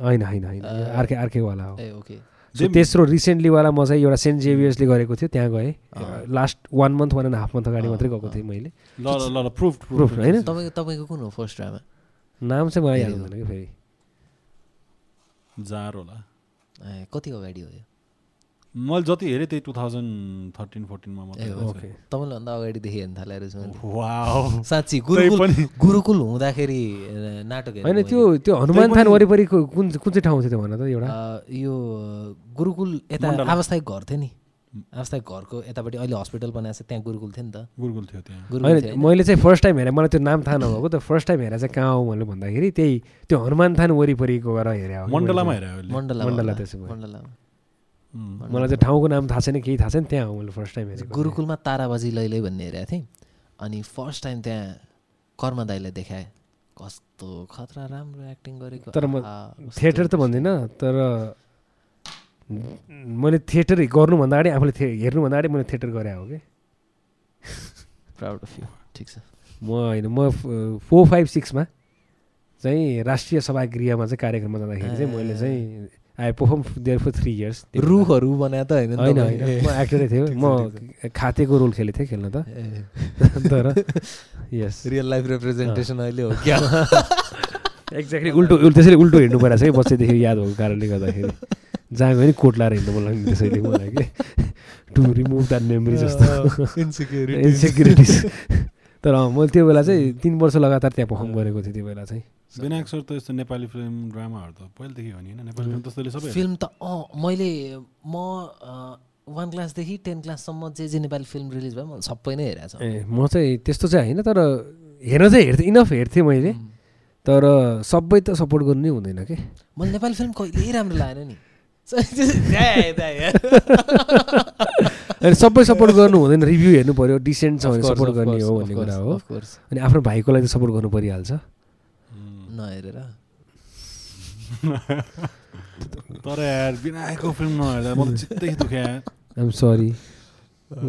होइन होइन अर्कै अर्कैवाला हो। ए ओके सो तेस्रो रिसेन्टलीवाला म चाहिँ एउटा सेन्ट जेभियर्सले गरेको थियो त्यहाँ गएँ। Last one month one and half month अगाडि मात्रै गएको। थिएँ मैले। ल ल ल ल प्रुफ प्रुफ होइन? तपाईँको तपाईँको कुन हो फर्स्ट ड्रामा नाम चाहिँ मलाई याद। हुँदैन कि फेरि। जार होला ए कति अगाडि हो यो? मैले जति हेरेँ त्यही टु थाउजन्ड थर्टिन फोर्टिनमा मात्रै ओके तपाईँले भन्दा अगाडिदेखि हेर्न थालेँ रहेछ साँच्ची गुरुकुल गुरुकुल हुँदाखेरि नाटक होइन। त्यो त्यो हनुमान थान वरिपरिको कुन कुन चाहिँ ठाउँ थियो त्यो भन त एउटा? यो गुरुकुल यता मण्डला। आवास्थायिक घर थियो नि। आवास्थायिक घरको यतापट्टि अहिले हस्पिटल बनाएको छ त्यहाँ गुरुकुल थियो नि त। गुरुकुल थियो त्यहाँ? मैले चाहिँ फर्स्ट टाइम हेरेँ। मलाई त्यो नाम थाहा नभएको। त फर्स्ट टाइम हेरेर चाहिँ कहाँ हो भनेर भन्दाखेरि त्यही त्यो हनुमान थान वरिपरिको गएर हेरेँ मण्डलामा हेरेँ मण्डला मण्डला त्यसो भए। मण्डलामा। मलाई चाहिँ ठाउँको नाम थाहा छैन केही थाहा छैन त्यहाँ हो मैले फर्स्ट टाइम हेरेको गुरुकुलमा ताराबाजी लैलै भन्ने हेरेको थिएँ। अनि फर्स्ट टाइम त्यहाँ कर्म दाईलाई देखाएँ। कस्तो खतरा राम्रो एक्टिङ गरेको। तर म थिएटर त भन्दिनँ तर मैले थिएटर गर्नुभन्दा अगाडि आफूले थिए हेर्नुभन्दा अगाडि मैले थिएटर गरेँ हो कि? प्राउड अफ यु ठिक छ। म होइन म फोर फाइभ सिक्समा चाहिँ राष्ट्रिय सभागृहमा चाहिँ कार्यक्रममा जाँदाखेरि चाहिँ मैले चाहिँ I perform there for three years. रुखहरू बनाए त होइन होइन? होइन। म एक्टरै थिएँ म खातेको रोल खेलेको थिएँ खेल्न त। तर यस रियल लाइफ रिप्रेजेन्टेसन अहिले हो क्या? एक्ज्याक्टली उल्टो त्यसरी उल्टो हिँड्नु परेको छ कि बच्चैदेखि याद भएको कारणले गर्दाखेरि। जहाँ गयो नि कोट लाएर हिँड्नु मन लाग्ने त्यसैले मलाई कि। टु रिमुभ द्याट मेमोरी जस्तो। इन्सिक्युरिटी इन्सेक्युरिटिज तर मैले त्यो बेला चाहिँ तिन वर्ष लगातार त्यहाँ पर्फर्म गरेको थिएँ त्यो बेला चाहिँ। विनायक सर त यस्तो नेपाली फिल्म ड्रामाहरू त पहिलेदेखि हो नि होइन? नेपाली फिल्म त्यस्तोले सबै फिल्म त अँ मैले म वान क्लासदेखि टेन क्लाससम्म जे जे नेपाली फिल्म रिलिज भयो मैले सबै नै हेरेको छ। ए म चाहिँ त्यस्तो चाहिँ होइन तर हेर्न चाहिँ हेर्थेँ इनफ हेर्थेँ मैले। तर सबै त सपोर्ट गर्नु नै हुँदैन के? मैले नेपाली फिल्म कहिल्यै राम्रो लागेन नि। अनि सबै सपोर्ट गर्नु हुँदैन रिभ्यू हेर्नु पऱ्यो डिसेन्ट छ भने सपोर्ट गर्ने हो भन्ने कुरा हो. अनि आफ्नो भाइको लागि त सपोर्ट गर्नु परिहाल्छ। हुँ। नहेरेर। तर यार विनायकको फिल्म नहेर्दा म त चित्तै दुख्या आइएम सरी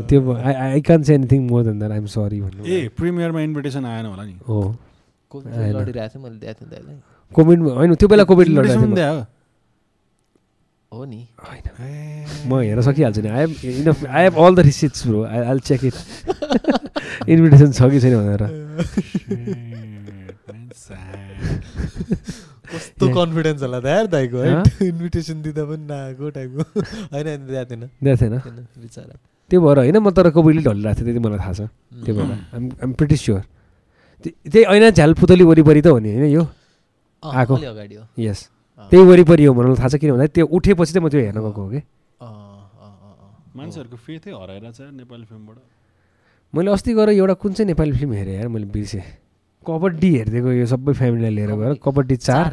त्यो I I can't say anything more than that I'm sorry भन्नु ए प्रिमियरमा इन्भिटेसन आएन होला नि। हो। कोभिड। लडिरहेको थिएँ मैले दिएको थिएँ दाइलाई। कोभिडमा होइन त्यो बेला कोभिड पनि दियो हो नि म हेर्न सकिहाल्छु नि I enough I have all the receipts bro I all check it invitation छ कि छैन भनेर. कस्तो कन्फिडेन्स होला त यार दाइको है? इन्भिटेसन दिँदा पनि नआएको टाइपको होइन दिएको थिएन दिएको थिएन बिचरा त्यो भएर होइन म तर कोभिडले ढलिरहेको थिएँ त्यति मलाई थाहा छ त्यो बेला आइम आइम प्रिटी स्योर त्यही ऐना झ्याल पुतली वरिपरि त हो नि होइन यो आएको। अलि अगाडि हो यस। त्यही वरिपरि हो मलाई थाहा छ किन भन्दा त्यो उठेपछि चाहिँ म त्यो हेर्न गएको हो कि। अँ, अँ, अँ, अँ। मान्छेहरूको फेथै हराइरहेछ यार नेपाली फिल्मबाट। मैले अस्ति गएर एउटा कुन चाहिँ नेपाली फिल्म हेरेँ यार मैले बिर्सेँ। कबड्डी हेरिदिएको यो सबै फ्यामिलीलाई लिएर गएर कबड्डी चार।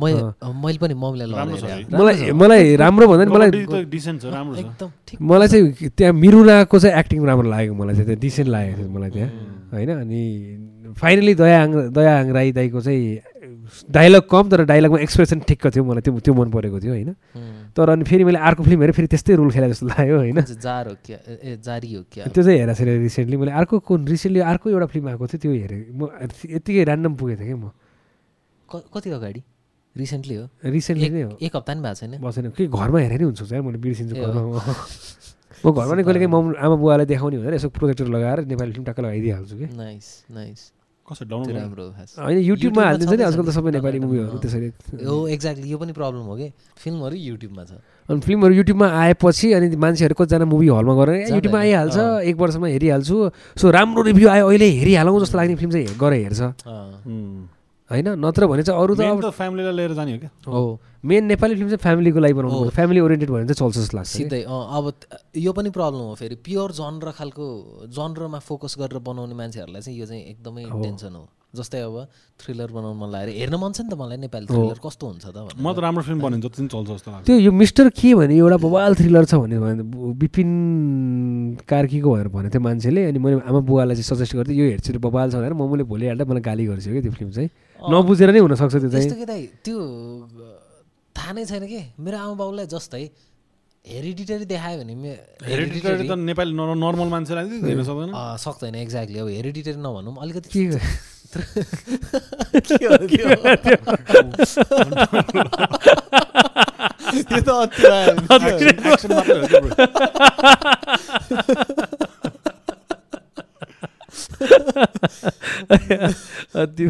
मैले मैले पनि छ। मलाई मलाई राम्रो भन्दा नि मलाई छ छ। मलाई चाहिँ त्यहाँ मिरुनाको चाहिँ एक्टिङ राम्रो लागेको मलाई चाहिँ त्यहाँ डिसेन्ट लागेको थियो मलाई त्यहाँ। होइन अनि फाइनली दया आङ दया आङ राई दाईको चाहिँ डाइलग कम तर डाइलगमा एक्सप्रेसन ठिक्क थियो मलाई त्यो त्यो मन परेको थियो होइन? तर अनि फेरि मैले अर्को फिल्म हेरेँ फेरि त्यस्तै रोल खेला जस्तो लाग्यो होइन? त्यो चाहिँ हेरेको छैन रिसेन्टली मैले अर्को कुन रिसेन्टली अर्को एउटा फिल्म आएको थियो त्यो हेरेँ। म यत्तिकै ऱ्यान्डम पुगेको थिएँ कि म। कति अगाडि रिसेन्टली हो? रिसेन्टली नै हो। एक हप्ता नि भएको छैन? बसेन कि घरमा हेरेर नि हुन्छ यार मैले बिर्सिन्छु घरमा म। घरमा नै कहिले काहीँ मम आमा बुवालाई देखाउने भनेर यसो प्रोजेक्टर लगाएर नेपाली फिल्म टक्क लगाइदिइहाल्छु कि। नाइस नाइस कसरी डाउनलोड राम्रो होइन युट्युबमा हालिदिन्छ नि आजकल त सबै नेपाली मुभीहरू। त्यसरी हो एक्ज्याक्टली यो पनि प्रब्लम हो कि? फिल्महरू युट्युबमा छ। अनि फिल्महरू युट्युबमा आएपछि अनि मान्छेहरू कतिजना मुभी हलमा जाँदैन। युट्युबमा आइहाल्छ। एक वर्षमा हेरिहाल्छु। सो राम्रो रिभ्यू आयो अहिले हेरिहालौँ जस्तो लाग्ने फिल्म चाहिँ गएर हेर्छ। होइन नत्र भने चाहिँ अरू त मेन अब त फ्यामिलीलाई लिएर जाने हो क्या? हो। मेन नेपाली फिल्म चाहिँ फ्यामिलीको लागि बनाउनु हो। पर्छ। फ्यामिली ओरिएन्टेड भयो भने चाहिँ चल्छ जस्तो लाग्छ। सिधै अँ अब यो पनि प्रब्लम हो फेरि। प्योर जनर खालको जनरमा फोकस गरेर बनाउने मान्छेहरूलाई चाहिँ यो चाहिँ एकदमै हो। टेन्सन हो। जस्तै अब थ्रिलर बनाउनु मन लाग्यो हेर्न मन छ नि त मलाई नेपाली थ्रिलर कस्तो हुन्छ त भनेर। म त राम्रो फिल्म बन्यो जति चल्छ जस्तो लाग्छ। त्यो यो मिस्टर के भने एउटा बवाल थ्रिलर छ भने विपिन कार्कीको भनेर भनेको थियो मान्छेले। अनि मैले आमा बुवालाई चाहिँ सजेस्ट गर्थेँ यो हेर्छु बवाल छ भनेर। मम्मीले भोलि हाल्दा मलाई गाली गर्छु कि त्यो फिल्म चाहिँ। नबुझेर नै हुनसक्छ त्यो चाहिँ। यस्तो के दाइ त्यो थाहा नै छैन कि? मेरो आमा बाउलाई जस्तै हेरिडिटरी देखायो भने मे- हेरिडिटरी त नेपाली नर्मल मान्छेलाई हेर्न सक्दैन सक्दैन एक्ज्याक्टली अब हेरिडिटरी नभनौँ अलिकति के के हो, के हो? यो त अति। अति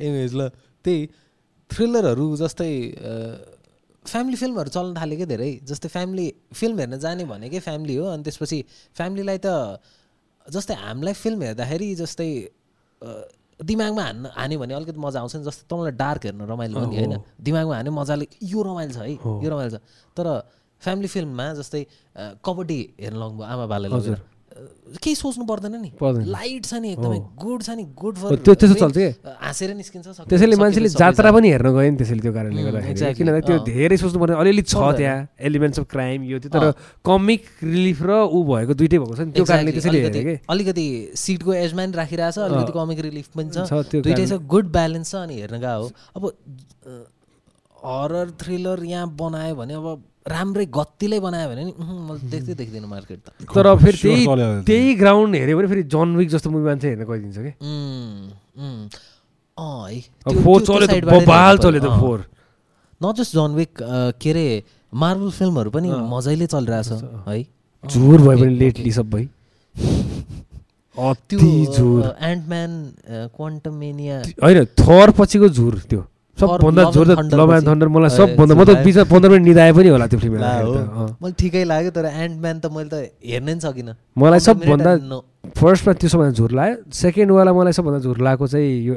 एनिवेज ल त्यही थ्रिलरहरू जस्तै फ्यामिली फिल्महरू चल्न थाल्यो क्या धेरै। जस्तै फ्यामिली फिल्म हेर्न जाने भनेकै फ्यामिली हो अनि त्यसपछि फ्यामिलीलाई त जस्तै हामीलाई फिल्म हेर्दाखेरि जस्तै दिमागमा हान्न हान्यो भने अलिकति मजा आउँछ नि जस्तै तपाईँलाई डार्क हेर्न रमाइलो हो नि होइन? दिमागमा हान्यो मजाले यो रमाइलो छ है। यो रमाइलो छ। तर फ्यामिली फिल्ममा जस्तै कबड्डी हेर्न लग्नु आमा बाले लगेर केही सोच्नु पर्दैन नि। लाइट छ नि एकदमै गुड छ नि गुड फर त्यो त्यसो चल्छ के? हाँसेर निस्किन्छ सकिन्छ, त्यसैले मान्छेले जात्रा। पनि हेर्न गयो नि त्यसैले त्यो कारणले गर्दाखेरि किनभने त्यो। धेरै सोच्नु पर्ने अलिअलि छ। त्यहाँ एलिमेन्ट्स अफ क्राइम यो त्यो तर। कमिक रिलिफ र ऊ भएको दुइटै भएको छ नि त्यो कारणले त्यसैले हेरेँ अलिकति कि अलिकति सिटको एजमा नि राखिरहेछ अलिकति कमिक रिलिफ पनि छ छ दुइटै छ गुड ब्यालेन्स छ अनि हेर्न गएको हो अब हरर थ्रिलर यहाँ बनायो भने अब राम्रै गत्तीले बनायो भने नि मैले देख्दै देख्दिनँ मार्केट त। तर फेरि त्यही। त्यही ग्राउन्ड हेऱ्यो भने फेरि जन विक जस्तो मुभी मान्छे हेर्न गइदिन्छ कि। त्यो- त्यो- त्यो नट जस्ट जन विक के अरे मार्बल फिल्महरू पनि मजाले चलिरहेछ है। झुर भयो भने लेटली सबै। झुर। एन्टम्यान क्वान्टम मेनिया होइन थर पछिको झुर त्यो। सबभन्दा Love and जोर त Thunder लभ एन्ड पछि। थन्डर मलाई सबभन्दा म त। बिचमा पन्ध्र मिनट निदाए पनि होला त्यो फिल्म। मलाई ठिकै लाग्यो तर एन्डम्यान त मैले त हेर्नै सकिनँ मलाई 15 मिनट सबभन्दा। फर्स्टमा त्यो सबभन्दा झुर लाग्यो सेकेन्डवाला मलाई सबभन्दा झुर लागेको चाहिँ यो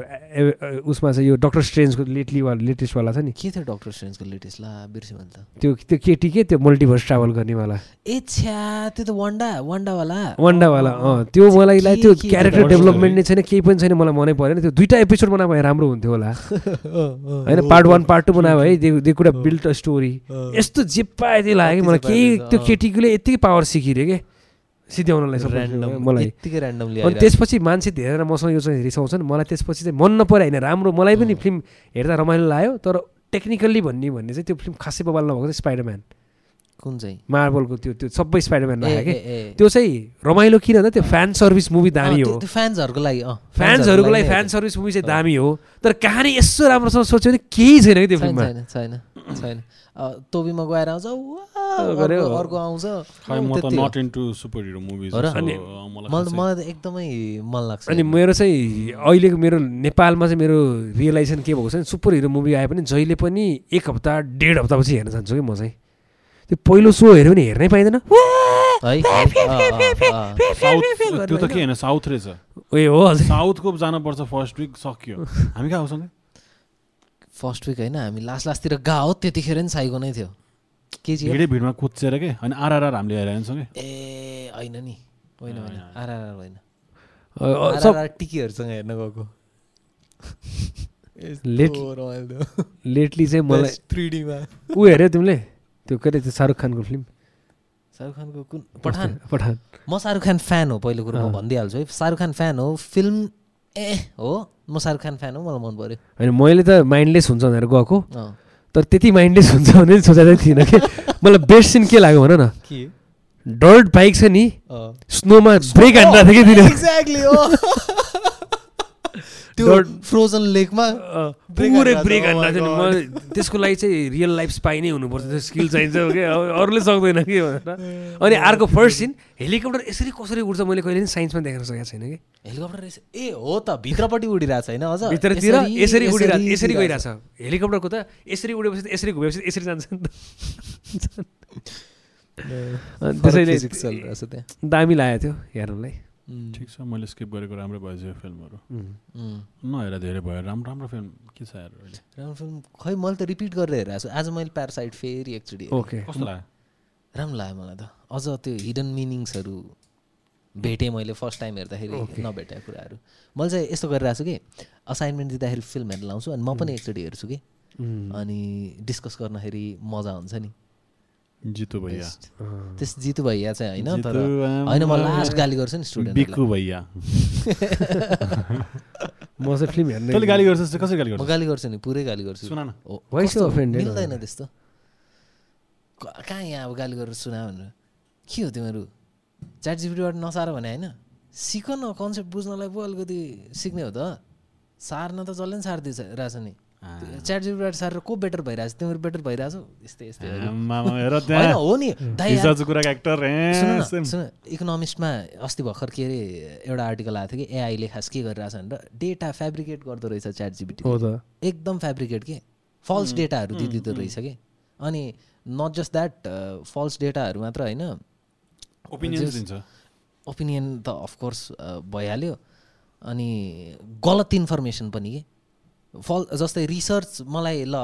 उसमा चाहिँ यो डक्टर स्ट्रेन्जको लेटलीवाला लेटेस्टवाला छ नि के थियो डक्टर स्ट्रेन्जको लेटेस्ट ला बिर्सेँ मैले त त्यो त्यो केटी के त्यो मल्टिभर्स ट्राभल गर्नेवाला ए छ्या त्यो त वान्डा वान्डावाला वान्डावाला अँ, त्यो मलाई त्यो क्यारेक्टर डेभलपमेन्ट? नै छैन केही पनि छैन मलाई मनै परेन त्यो दुइटा एपिसोड बनायो भए राम्रो हुन्थ्यो होला होइन पार्ट। वान पार्ट टू बनायो है they could built a story. यस्तो जे पाए त्यही लाग्यो कि मलाई केही त्यो। केटीकोले यत्तिकै पावर सिकिरह्यो कि सिध्याउनलाई मलाई। यत्तिकै ऱ्यान्डमली अनि त्यसपछि मान्छे धेरै मसँग यो चाहिँ रिसाउँछन् मलाई त्यसपछि चाहिँ मन नपऱ्यो होइन राम्रो। मलाई पनि फिल्म हेर्दा रमाइलो लाग्यो तर टेक्निकल्ली भन्ने भन्ने चाहिँ त्यो फिल्म खासै बबाल नभएको चाहिँ स्पाइडरम्यान। कुन चाहिँ? मार्बलको त्यो त्यो सबै स्पाइडरम्यान लाग्यो कि। त्यो चाहिँ रमाइलो किन भन्दा त्यो फ्यान सर्भिस मुभी दामी हो। फ्यान्सहरूको लागि फ्यान्सहरूको लागि फ्यान सर्भिस मुभी चाहिँ दामी हो तर कहानी यसो राम्रोसँग सोच्यो भने केही छैन कि त्यो फिल्ममा। छैन छैन। तोबीमा गएर आउँछ। अर्को अर्को आउँछ। खै म त त्यति हो। Not into super hero movies हो र? अनि मलाई त एकदमै मन लाग्छ। अनि मेरो चाहिँ अहिलेको मेरो नेपालमा चाहिँ मेरो रियलाइजेसन के भएको छ भने सुपर हिरो मुभी आए पनि जहिले पनि एक हप्ता डेढ हप्तापछि हेर्न चाहन्छु कि म चाहिँ। त्यो पहिलो सो हेऱ्यो भने हेर्नै पाइँदैन। त्यो त के होइन साउथ रहेछ। ए हो साउथको जानुपर्छ फर्स्ट विक सक्यो। हामी कहाँ सँगै फर्स्ट विक होइन हामी लास्ट लास्टतिर गएको त्यतिखेर नि साइको नै थियो। के चाहिँ भिडै भिडमा कुच्चेर के? अनि आरआर हामीले हेरेर सँगै ए होइन नि। होइन होइन। आरआर होइन टिकीहरूसँग हेर्न गएको। लेट- लेटली चाहिँ मलाई थ्री डीमा ऊ हेऱ्यौ तिमीले? त्यो के अरे त्यो शाहरुख खानको फिल्म? शाहरुख खानको कुन? पठान। पठान। म शाहरुख खान फ्यान हो पहिलो कुरो म। भनिदिइहाल्छु है। शाहरुख खान फ्यान हो फिल्म ए हो। म शाहरुख खान फ्यान हो मलाई मन पऱ्यो होइन मैले त माइन्डलेस हुन्छ भनेर गएको। तर त्यति माइन्डलेस हुन्छ भने सोचेको थिइनँ कि? मलाई बेस्ट सिन के लाग्यो भन न? के? डर्ट बाइक छ नि। स्नोमा ब्रेक हान्दा थियो कि त्यो फ्रोजन लेकमा पुरै ब्रेक my थियो नि म त्यसको लागि चाहिँ रियल लाइफ स्पाई नै हुनुपर्छ त्यो स्किल चाहिन्छ हो कि? अरूले सक्दैन कि भनेर। अनि अर्को फर्स्ट सिन हेलिकप्टर यसरी कसरी उड्छ मैले कहिले पनि साइन्समा देखेर सकेको छैन कि? हेलिकप्टर ए हो त भित्रपट्टि उडिरहेको छैन अझ? भित्रतिर यसरी उडिरहेको यसरी गइरहेछ हेलिकप्टरको त यसरी उडेपछि यसरी घुमेपछि यसरी जान्छ नि त। त्यसैले दामी लागेको थियो हेर्नलाई। ठिक छ मैले स्किप गरेको राम्रै भएछ यो फिल्महरू। नहेर धेरै भयो राम्रो राम्रो फिल्म के छ राम्रो फिल्म खै मैले त रिपिट गरेर हेरेको छु आज मैले प्यारासाइट फेरि एकचोटि हेरेँ। ओके कस्तो लाग्यो राम्रो लाग्यो मलाई त अझ त्यो हिडन मिनिङ्सहरू भेटेँ मैले फर्स्ट टाइम हेर्दाखेरि नभेटेको कुराहरू मैले चाहिँ यस्तो गरिरहेको छु कि असाइनमेन्ट दिँदाखेरि फिल्म हेर्न लाउँछु अनि म पनि एकचोटि हेर्छु कि. अनि डिस्कस गर्दाखेरि मजा हुन्छ नि जितु भैया. त्यस जितु भैया चाहिँ होइन तर। होइन म लास्ट गाली गर्छु नि स्टुडेन्ट बिक्कु भैया। म चाहिँ फिल्म हेर्ने। तैँले गाली गर्छस् चाहिँ कसरी गाली म गर्छ गाली गर्छु नि पुरै गाली गर्छु। सुना न। कस्तो? offended? मिल्दैन त्यस्तो। क- कहाँ यहाँ अब गाली गरेर सुना भनेर। के हो तिमीहरू? च्याट जिपिटीबाट नसार भने होइन। सिक न कन्सेप्ट बुझ्नलाई पो अलिकति सिक्ने हो त। सार्न त जसले पनि सारिदिन्छ रहेछ नि। च्याट जिपिटीबाट सारेर को बेटर भइरहेछ? तिमीहरू बेटर भइरहेछौ? यस्तै यस्तै हो नि। सुन इकोनोमिस्टमा अस्ति भर्खर के अरे एउटा आर्टिकल आएको थियो कि एआईले खास के गरिरहेछ भनेर डेटा फेब्रिकेट गर्दो रहेछ च्याट जिपिटी हो त। एकदम फेब्रिकेट के? फल्स डेटाहरू दिँदो रहेछ कि? अनि नट जस्ट द्याट फल्स डेटाहरू मात्र होइन। ओपिनियन दिन्छ। ओपिनियन त अफकोर्स भइहाल्यो। अनि गलत इन्फर्मेसन पनि के? फल जस्तै रिसर्च मलाई ल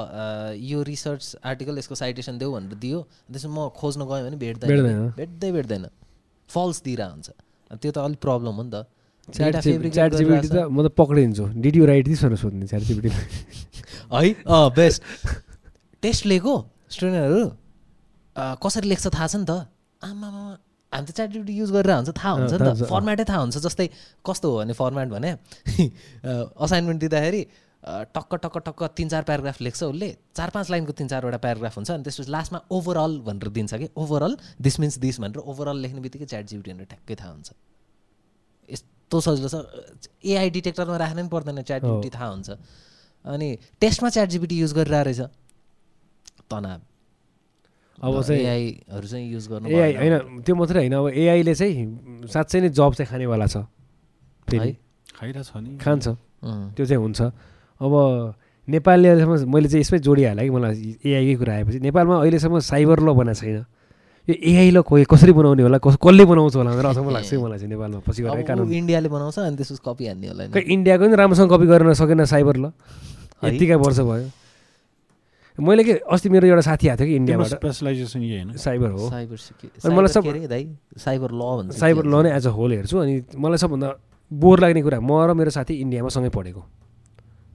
यो रिसर्च आर्टिकल यसको साइटेसन देऊ भनेर दियो। त्यसमा म खोज्न गएँ भने भेट्दैन। भेट्दै भेट्दैन। फल्स दिइरहेको हुन्छ। त्यो त अलिक प्रब्लम हो नि त। म त पक्रिदिन्छु। डिड यु राइट दिस भनेर सोध्ने है? अँ बेस्ट टेस्ट लिएको स्टुडेन्टहरू कसरी लेख्छ थाहा छ नि त? आमामा हामी त च्याट युज गरेर हुन्छ थाहा हुन्छ नि त। फर्मेटै थाहा हुन्छ जस्तै कस्तो हो भने फर्मेट भने। असाइनमेन्ट दिँदाखेरि टक्क टक्क टक्क तिन चार प्याराग्राफ लेख्छ उसले। चार पाँच लाइनको तिन चारवटा प्याराग्राफ हुन्छ अनि त्यसपछि लास्टमा ओभरअल भनेर दिन्छ कि ओभरअल दिस मिन्स दिस भनेर ओभरअल लेख्ने बित्तिकै च्याट जिबिटी भनेर ठ्याक्कै थाहा हुन्छ। यस्तो सजिलो छ। एआई डिटेक्टरमा राख्नै पर्दैन च्याट जिबिटी थाहा हुन्छ। अनि टेस्टमा च्याट जिबिटी युज गरिरहेको रहेछ। तनाव। अब चाहिँ एआईहरू चाहिँ युज गर्नु एआई। होइन त्यो मात्रै होइन। अब एआईले चाहिँ साँच्चै नै जब चाहिँ खानेवाला छ? खाइरहेछ नि। खान्छ। त्यो चाहिँ हुन्छ। अब नेपालले अहिलेसम्म मैले चाहिँ यसमै जोडिहालेँ कि मलाई एआईकै कुरा आएपछि। नेपालमा अहिलेसम्म साइबर ल बनाएको छैन। यो एआई ल कोही कसरी बनाउने होला? कस कसले बनाउँछ होला भनेर अचम्म लाग्छ कि मलाई चाहिँ नेपालमा पछि ऊ कानुन इन्डियाले बनाउँछ अनि त्यसपछि कपी हान्ने होला इन्डियाको नि राम्रोसँग कपी गर्न सकेन साइबर ल? यतिका वर्ष भयो। मैले के अस्ति मेरो एउटा साथी आएको थियो कि इन्डियाबाट। स्पेसलाइजेसन यही होइन? साइबर हो। साइबर सिक्युरिटी अनि मलाई सब- साइबर ल भन्छ साइबर ल नै एज अ होल हेर्छु अनि मलाई सबभन्दा बोर लाग्ने कुरा म र मेरो साथी इन्डियामा सँगै पढेको।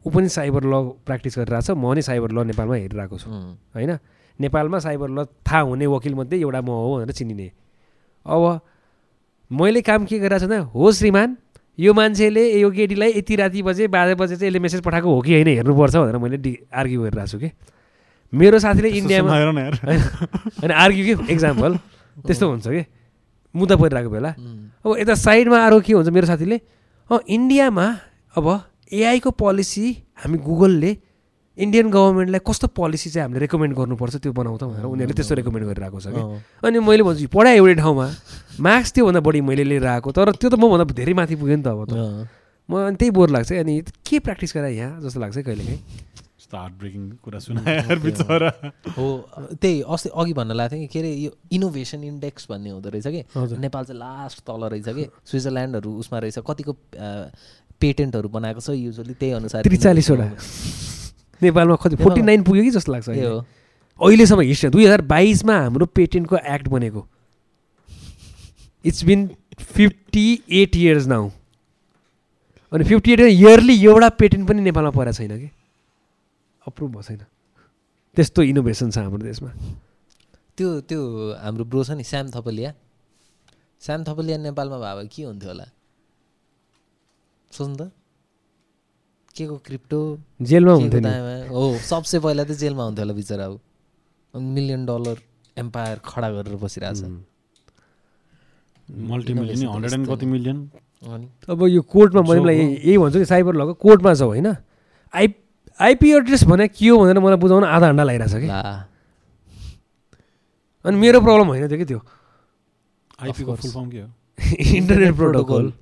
ऊ पनि साइबर ल प्र्याक्टिस गरिरहेको छ। म नि साइबर ल नेपालमा हेरिरहेको छु। होइन? नेपालमा साइबर ल थाहा हुने वकिलमध्ये एउटा म हो भनेर चिनिने। अब मैले काम के गरिरहेको छु भन्दा हो श्रीमान यो मान्छेले यो केटीलाई यति राति बजे बाह्र बजे चाहिँ यसले मेसेज पठाएको हो कि होइन हेर्नुपर्छ भनेर मैले डि आर्ग्यु गरिरहेको छु कि। मेरो साथीले इन्डियामा होइन आर्ग्यु के? एक्जाम्पल त्यस्तो हुन्छ कि? मुद्दा परिरहेको बेला। अब यता साइडमा अरू के हुन्छ मेरो साथीले? अँ इन्डियामा अब एआईको पोलिसी हामी गुगलले इन्डियन गभर्मेन्टलाई कस्तो पोलिसी चाहिँ हामीले रेकमेन्ड गर्नुपर्छ त्यो बनाउँ त भनेर उनीहरूले त्यस्तो रेकमेन्ड गरिरहेको छ कि। अनि मैले भन्छु पढाएँ एउटै ठाउँमा मार्क्स त्योभन्दा बढी मैले लिएर आएको तर त्यो त मभन्दा धेरै माथि पुग्यो नि त अब त। म अनि त्यही बोर लाग्छ अनि के प्र्याक्टिस गराएँ यहाँ जस्तो लाग्छ कहिलेकाहीँ हार्ट ब्रेकिङ कुरा बिचरा। हो त्यही अस्ति अघि भन्न लागेको थिएँ कि के अरे यो इनोभेसन इन्डेक्स भन्ने हुँदो रहेछ कि। नेपाल चाहिँ लास्ट तल रहेछ कि स्विजरल्यान्डहरू उसमा रहेछ कतिको पेटेन्टहरू बनाएको छ युजली त्यही अनुसार त्रिचालिसवटा नेपालमा कति फोर्टी नाइन पुग्यो कि जस्तो लाग्छ। हो। अहिलेसम्म हिस्ट्री दुई हजार बाइसमा हाम्रो पेटेन्टको एक्ट बनेको। It's been fifty eight years now अनि फिफ्टी एट इयरली एउटा पेटेन्ट पनि नेपालमा परेको छैन कि? अप्रुभ भएको छैन। त्यस्तो इनोभेसन छ हाम्रो देशमा। त्यो त्यो हाम्रो ब्रो छ नि श्याम थपलिया श्याम थपलिया नेपालमा भए के हुन्थ्यो होला? सोच्नु त। के को क्रिप्टो? जेलमा के को हुन्थ्यो हो सबसे पहिला त जेलमा हुन्थ्यो होला बिचरा अब। मिलियन डलर एम्पायर खडा गरेर मिलियन? अनि? अब यो कोर्टमा मैले मलाई यही भन्छु कि साइबर लगको कोर्टमा छ होइन। आइ आइपी एड्रेस भने के हो भनेर मलाई बुझाउन आधा घन्टा लागिरहेछ कि। ला। अनि मेरो प्रब्लम होइन थियो कि त्यो। आइपीको course. फुल फर्म के हो? इन्टरनेट प्रोटोकल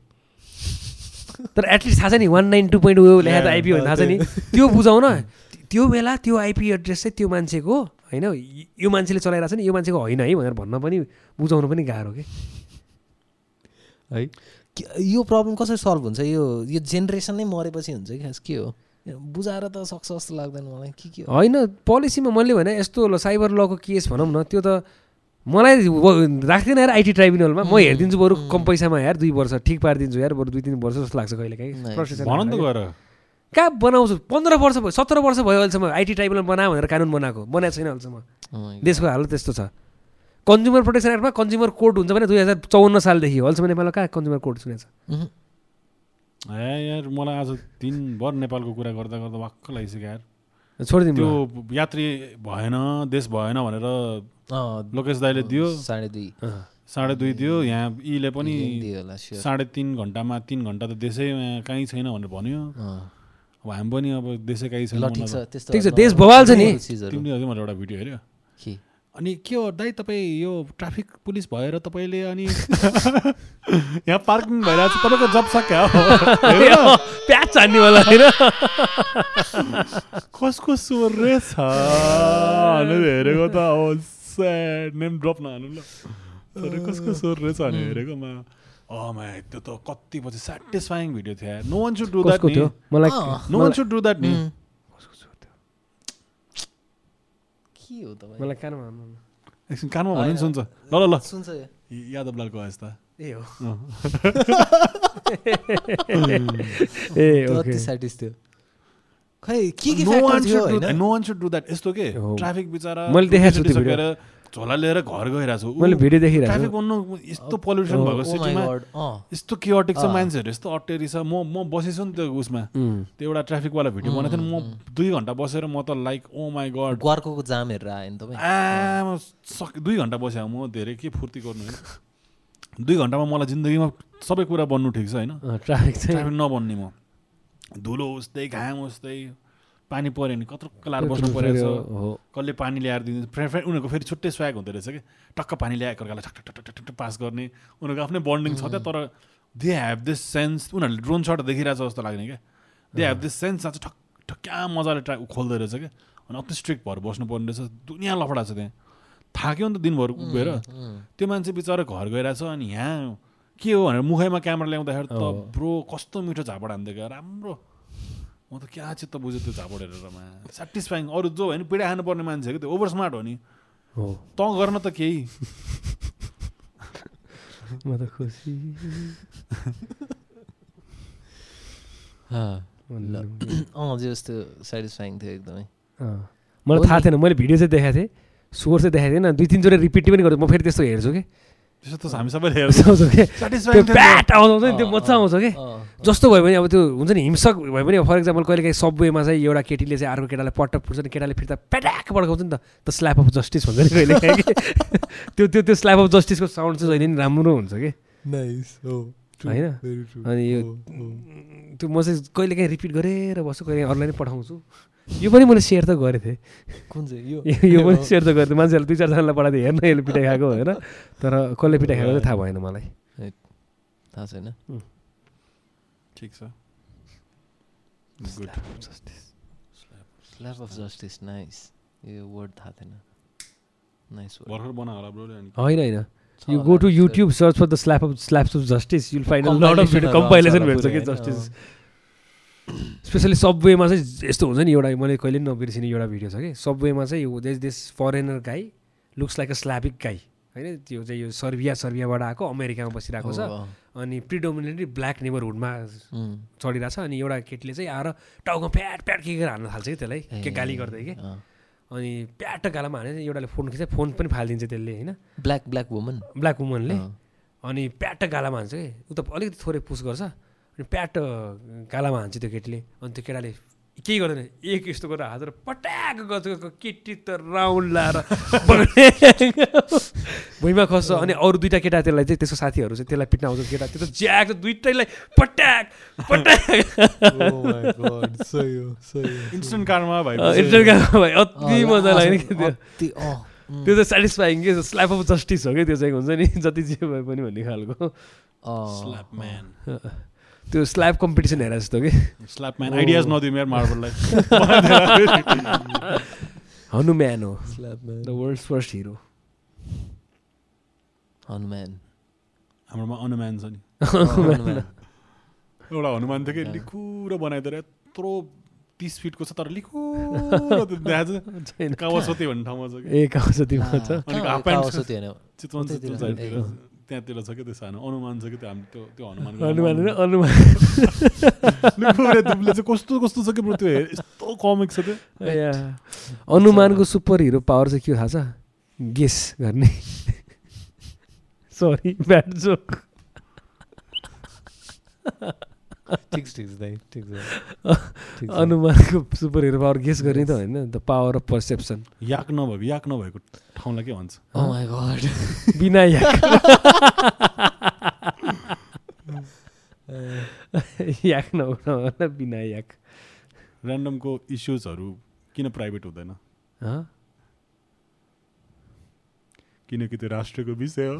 तर एटलिस्ट थाहा छ नि वान नाइन टू पोइन्ट लेखाएको Yeah, आइपी थाहा छ नि। त्यो बुझाउन त्यो बेला त्यो आइपी एड्रेस चाहिँ त्यो मान्छेको होइन यो मान्छेले चलाइरहेको छ नि यो मान्छेको होइन है भनेर भन्न पनि बुझाउनु पनि गाह्रो कि। है? यो प्रब्लम कसरी सल्भ हुन्छ? यो यो जेनेरेसन नै मरेपछि हुन्छ कि खास के हो? बुझाएर त सक्छ जस्तो लाग्दैन मलाई के के होइन पोलिसीमा मैले भने यस्तो ल साइबर लको केस भनौँ न त्यो त मलाई राख्दैन यार आइटी ट्राइब्युनलमा म हेरिदिन्छु बरु कम पैसामा यार दुई वर्ष ठिक पारिदिन्छु यार बरु दुई तिन वर्ष जस्तो लाग्छ कहिले काहीँ। कहाँ बनाउँछु? पन्ध्र वर्ष भयो सत्र वर्ष भयो अहिलेसम्म आइटी ट्राइब्युनल बना भनेर कानुन बनाएको। बनाएको छैन अहिलेसम्म। Oh. देशको हालत त्यस्तो छ। कन्ज्युमर प्रोटेक्सन एक्टमा कन्ज्युमर कोर्ट हुन्छ भने दुई हजार चौन्न सालदेखि अहिलेसम्म नेपालमा कहाँ कन्ज्युमर कोर्ट सुनेको छ उहुँ। ए यार मलाई आज दिनभर नेपालको कुरा गर्दा गर्दा वाक्क लागिसक्यो यार। छोडिदिनु त्यो। यात्री भएन देश भएन भनेर अँ, लोकेश दाईले दियो साढे दुई। साढे दुई दियो यहाँ यीले पनि. साढे तिन घन्टामा तिन घन्टा त देशै कहीँ छैन भनेर भन्यो अँ। अब हामी पनि अब देशै कहीँ छैन ठिक छ देश बवाल छ नि। तिमीले अघि मैले एउटा भिडियो हेऱ्यो के? अनि के हो दाइ तपाईँ यो ट्राफिक पुलिस भएर तपाईँले अनि यहाँ पार्किङ भइरहेको छ तपाईँको जब सक्यो हेर न, प्याज छान्ने होला होइन? कसको स्वर रे छ भनेर हेरेको त अब स्याड नेम ड्रप नहाल्नु ल। तर कसको स्वर रे छ भने हेरेको मा अमा त्यो त कति पछि सेटिस्फाइङ भिडियो थियो नो वान सुड डु द्याट मलाई। No one should do that नि। उम्. के हो तपाईँ? मलाई कानमा हान्नु न। एकछिन कानमा भन्नु नि सुन्छ। ल ल ल। सुन्छ यो? यादव लालको आएछ त। ए हो। ए त्यो ओके थियो। खै के के नो वान थियो सुड डु होइन? No one should do that यस्तो के। ट्राफिक बिचरा मैले देखाएको छु त्यो सकेर झोला लिएर घर गइरहेको छु। मैले भिडियो देखिरहेको ट्राफिक बन्नु यस्तो पोल्युसन हो, भएको Oh my सिटीमा अँ। यस्तो क्योटिक छ। मान्छेहरू यस्तो अटेरी छ। म म बसेछु नि त्यो उसमा. त्यो एउटा ट्राफिकवाला भिडियो बनाएको थिएँ म दुई घन्टा बसेर म त लाइक ओ माई गड ग्वारको जाम हेरेर नि तपाईँ। आमा सक दुई घन्टा बसेँ। म धेरै के फुर्ती गर्नु दुई घन्टामा मलाई जिन्दगीमा सबै कुरा बन्नु ठिक छ होइन? ट्राफिक चाहिँ ट्राफिक नबन्ने म। धुलो उस्तै घाम उस्तै पानी पऱ्यो भने कत्रो लाएर बस्नु परेको छ। कसले पानी ल्याएर दिन्छ? फेरि फेरि उनीहरूको फेरि छुट्टै स्वाग हुँदो रहेछ कि? टक्क पानी ल्याएको अर्कालाई ठक ठक ठक ठक पास गर्ने। उनीहरूको आफ्नै बन्डिङ छ त्यहाँ तर दे हेभ दिस सेन्स उनीहरूले ड्रोन सट देखिरहेको छ जस्तो लाग्ने क्या। दे हेभ दिस सेन्स चाहिँ ठक क्या मजाले ट्रा खोल्दो रहेछ क्या अनि अति स्ट्रिक्ट भएर बस्नुपर्ने रहेछ। दुनियाँ लफडा छ त्यहाँ। थाक्यो नि त दिनभर उभिएर? त्यो मान्छे बिचरा घर गइरहेछ अनि यहाँ के हो भनेर मुखैमा क्यामेरा ल्याउँदाखेरि त। ब्रो कस्तो मिठो झापड हान्दै गयो। राम्रो। म त क्या चित्त बुझ्यो त्यो झापड हेरेरमा सेटिस्फाइङ अरू जो होइन पिडा खानुपर्ने मान्छे हो कि त्यो। ओभर स्मार्ट हो नि। हो। त गर्न त केही। म त खुसी। अँ जस्तो सेटिस्फाइङ थियो एकदमै। मलाई थाहा थिएन। मैले भिडियो चाहिँ देखाएको थिएँ। सोर चाहिँ देखाएको थिएन। दुई तिनचोटि रिपिट पनि गर्छु। म फेरि त्यस्तो हेर्छु कि। त हामी सबैले हेर्छौँ। कि? त्यो सेटिस्फाइङ प्याट आउँछ नि? त्यो मजा आउँछ कि? जस्तो भयो भने अब त्यो हुन्छ नि? हिंसक भयो भने फर इक्जाम्पल कहिले काहीँ सबवेमा चाहिँ एउटा केटीले चाहिँ अर्को केटालाई पट्ट फुट्छ नि केटाले फिर्ता प्याट्याक पड्काउँछ नि त। द स्ल्याप अफ जस्टिस भन्छ नि कहिले काहीँ त्यो त्यो त्यो स्ल्याप अफ जस्टिसको साउन्ड चाहिँ जहिले नि राम्रो हुन्छ कि? होइन? अनि यो त्यो म चाहिँ कहिले काहीँ रिपिट गरेर बस्छु कहिले अरूलाई नै पठाउँछु। यो पनि मैले सेयर त गरेको थिएँ कुन चाहिँ यो यो पनि सेयर त गरेको थिएँ मान्छेहरूले दुई चारजनालाई पठाएको थिएँ हेर्न यसले पिटाइ खाएको होइन तर कसले पिटाइ खाएको चाहिँ थाहा भएन मलाई थाहा छैन ठिक छ good slap of justice nice यो वर्ड थाहा थिएन नाइस वर्ड भर्खर बना होला ब्रोले अनि होइन होइन you go to YouTube search for the slap of slaps of justice you'll find lot of video compilation भेट्छ कि जस्टिस स्पेसली सबवेमा चाहिँ यस्तो हुन्छ नि एउटा मैले कहिले पनि नबिर्सिने एउटा भिडियो छ कि? सबवेमा चाहिँ देश this foreigner guy looks like a Slavic guy होइन? त्यो चाहिँ यो सर्बिया सर्बियाबाट आएको अमेरिकामा बसिरहेको छ। अनि प्रिडोमिनेटली ब्ल्याक नेबरहुडमा चढिरहेको छ अनि एउटा केटीले चाहिँ आएर टाउको प्याट प्याट के गरेर हान्न थाल्छ कि त्यसलाई? के गाली गर्दै कि? अनि प्याट गालामा हाने एउटाले फोन खिच्छ फोन पनि फालिदिन्छ त्यसले होइन? ब्ल्याक ब्ल्याक वुमन ब्ल्याक वुमनले अनि प्याट गालामा हान्छ कि? ऊ त अलिकति थोरै पुस गर्छ। अनि प्याट गालामा हान्छ त्यो केटीले। अनि त्यो केटाले केही गर्दैन। एक यस्तो गरेर हातेर पट्याक गर्छ केटी त राउन्ड लाएर भुइँमा खस्छ। अनि अरू दुइटा केटा त्यसलाई चाहिँ त्यसको साथीहरू चाहिँ त्यसलाई पिट्न आउँछ। केटा त्यो त ज्याक दुइटैलाई पट्याक पट्याक। इन्स्टेन्ट कारमा भाइ इन्टरनेट गएको भाइ अति मजा लाग्ने कि त्यो। चाहिँ सेटिस्फाइङ के स्ल्याप अफ जस्टिस हो कि त्यो चाहिँ हुन्छ नि? जति जे भए पनि भन्ने खालको। स्ल्याप म्यान त्यो स्ल्याब कम्पिटिसन हेरे जस्तो कि? स्ल्याप म्यान आइडियाज नदियो मेरो मार्बललाई हनुम्यान हो। Slapman the world first hero Hanuman. हाम्रोमा अनुमान छ नि। हनुमान। एउटा हनुमान थियो कि लिखुरो बनाइदिएर यत्रो तिस फिटको छ तर छैन। कावासोती भन्ने ठाउँमा छ कि। ए कहाँसम्म छ। त्यहाँतिर छ कि त्यो सानो अनुमान छ कि त्यो हामी त्यो त्यो हनुमान अनुमान दुब्ले चाहिँ कस्तो कस्तो छ कि त्यो यस्तो कमिक छ त्यो। अनुमानको सुपर हिरो पावर चाहिँ के थाहा छ? गेस गर्ने। सरी ब्याड जोक ठिक छ ठिक छ दाइ ठिक छ अनुमानको सुपर हिरो पावर गेस गर्ने त होइन द पावर अफ पर्सेप्सन याक नभएको याक नभएको ठाउँलाई के भन्छ. बिना याक याक नहुन बिना याक ऱ्यान्डमको इस्युजहरू किन प्राइभेट हुँदैन हँ? किनकि त्यो राष्ट्रको विषय हो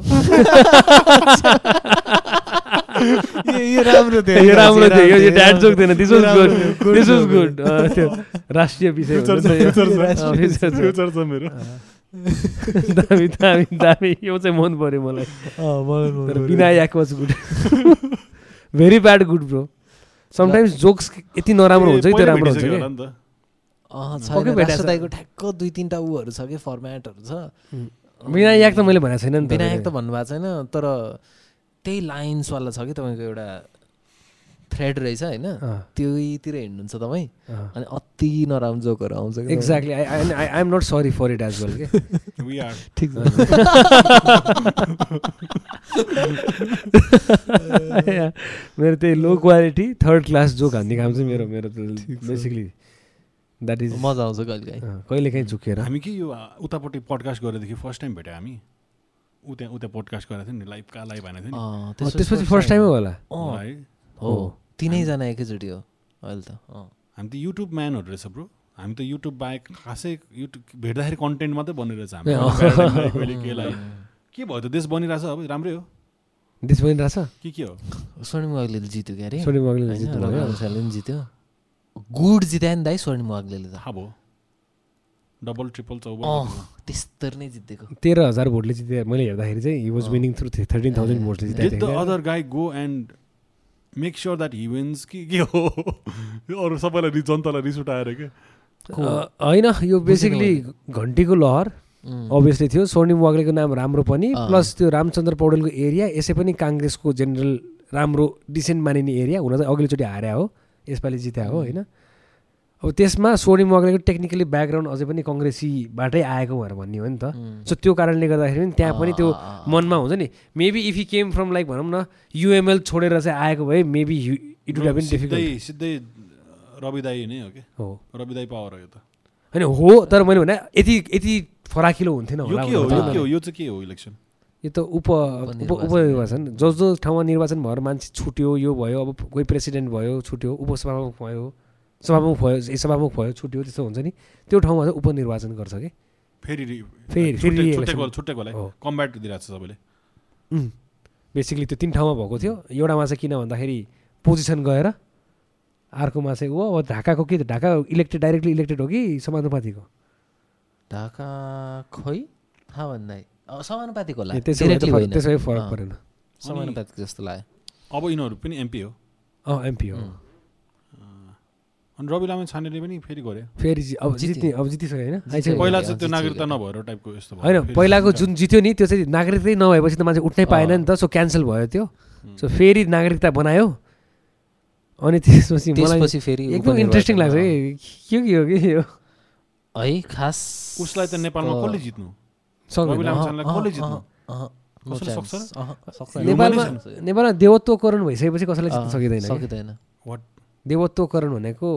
राष्ट्रिय विषय फ्युचर हुन्छ छ नि त यो। फ्युचर छ अँ, future छ। फ्युचर छ मेरो। दामी दामी दामी। यो चाहिँ मन पर्यो मलाई। बिना याक was good very bad good bro sometimes jokes यति नराम्रो हुन्छ कि त्यो राम्रो हुन्छ कि? ठ्याक्क दुई तिनवटा उहरू छ कि फर्मेटहरू छ। बिना याक त मैले भनेको छैन नि त। विनायक त भन्नुभएको छैन तर त्यही लाइन्सवाला छ कि तपाईँको एउटा थ्रेड रहेछ होइन? त्यहीतिर हिँड्नुहुन्छ तपाईँ। अनि अति नराम्रो जोकहरू आउँछ exactly I I am not sorry for it as well ठिक छ। मेरो त्यही low quality third class joke हान्ने काम चाहिँ मेरो मेरो बेसिकली द्याट इज मजा आउँछ कहिले काहीँ कहिले काहीँ झुकेर। हामी के यो उतापट्टि पडकास्ट गरेदेखि फर्स्ट टाइम भेट्यो हामी? उता उता पडकास्ट गरेको थियो नि लाइभ कहाँ लाइभ हानेको थियो अँ, अँ, त्यसपछि फर्स्ट टाइमै होला? अँ, नि है। हो तिनैजना एकैचोटि हो अहिले त। हामी त युट्युब म्यानहरू रहेछ ब्रो हामी त युट्युब बाहेक खासै युट्युब भेट्दाखेरि कन्टेन्ट मात्रै बनिरहेछ हामी। केलाई के भयो त? देश बनिरहेछ अब राम्रै हो। देश बनिरहेछ? के के हो? सोनिम अग्लीले जित्यो क्या अरे सोनी मगले होइन, जित्नु रघु भयो अनुसारले पनि जित्यो। गुड जितायो नि दाइ स्वर्णिम वाग्लेले त। भयो। डबल ट्रिपल चौबल नै जितेको. तेह्र हजार भोटले जिते मैले हेर्दाखेरि चाहिँ he was winning through thirteen thousand भोटले get the other guy go and make sure that he wins कि के हो? अरू सबैलाई रिस जनतालाई रिस उठाएर के? होइन यो बेसिकली घन्टीको लहर अभियसली थियो। स्वर्णिम वाग्लेको नाम राम्रो पनि। प्लस त्यो रामचन्द्र पौडेलको एरिया यसै पनि काङ्ग्रेसको जेनरल राम्रो डिसेन्ट मानिने एरिया हुन चाहिँ अघिल्लोचोटि हार्या हो यसपालि जित्या हो होइन। अब त्यसमा स्वर्णिम वाग्लेको टेक्निकली ब्याकग्राउन्ड अझै पनि कङ्ग्रेसीबाटै आएको भनेर भन्ने हो नि त। सो त्यो कारणले गर्दाखेरि पनि त्यहाँ पनि त्यो। मनमा हुन्छ नि maybe if you came from like भनौँ न युएमएल छोडेर चाहिँ आएको भए मेबी इट वुड सिधै डिफिकल्ट सिधै रवि दाई नै हो कि? हो। रवि दाई पावर हो यो त। होइन हो तर मैले भने यति यति फराकिलो हुन्थेन यो होला के हो? भनेर यो चाहिँ के हो? यो चाहिँ के हो इलेक्सन यो त उप उप उपनिर्वाचन। जो जो ठाउँमा निर्वाचन भएर मान्छे छुट्यो यो भयो अब कोही प्रेसिडेन्ट भयो छुट्यो उपसभामुख भयो सभामुख भयो ए सभामुख भयो छुट्यो त्यस्तो हुन्छ नि। त्यो ठाउँमा चाहिँ उपनिर्वाचन गर्छ कि? फेरि फेरि- हो। कम्ब्याट दिइरहेको छ सबैले। बेसिकली त्यो तिन ठाउँमा भएको थियो। एउटामा चाहिँ किन भन्दाखेरि पोजिसन गएर अर्कोमा चाहिँ ऊ अब ढाकाको के ढाका इलेक्टेड डाइरेक्टली इलेक्टेड हो कि समानुपातिको? ढाका खोइ? थाहा भन्दा समानुपातिको होला। त्यसो फरक- परेन। समानुपातिक जस्तो लाग्यो। अब यिनीहरू पनि एमपी हो। अँ एमपी हो। अनि रवि लामे छानेले पनि फेरि गऱ्यो फेरि अब। जित्ने अब जितिसक्यो होइन। पहिला चाहिँ त्यो नागरिकता। नभएर टाइपको यस्तो भयो। होइन पहिलाको। जुन जित्यो नि त्यो चाहिँ नागरिकतै नभएपछि त मान्छे उठ्नै पाएन नि त सो क्यान्सल भयो त्यो। सो फेरि नागरिकता बनायो। अनि त्यसपछि मलाई फेरि एकदम इन्ट्रेस्टिङ लाग्छ उपनिर्वाचनमा, कि के के हो कि यो। है खास उसलाई त नेपालमा कसले जित्नु? कसले जित्नु? नेपालमा। नेपालमा देवत्वकरण भइसकेपछि कसैलाई जित्न सकिँदैन सकिँदैन। वाट देवत्वकरण भनेको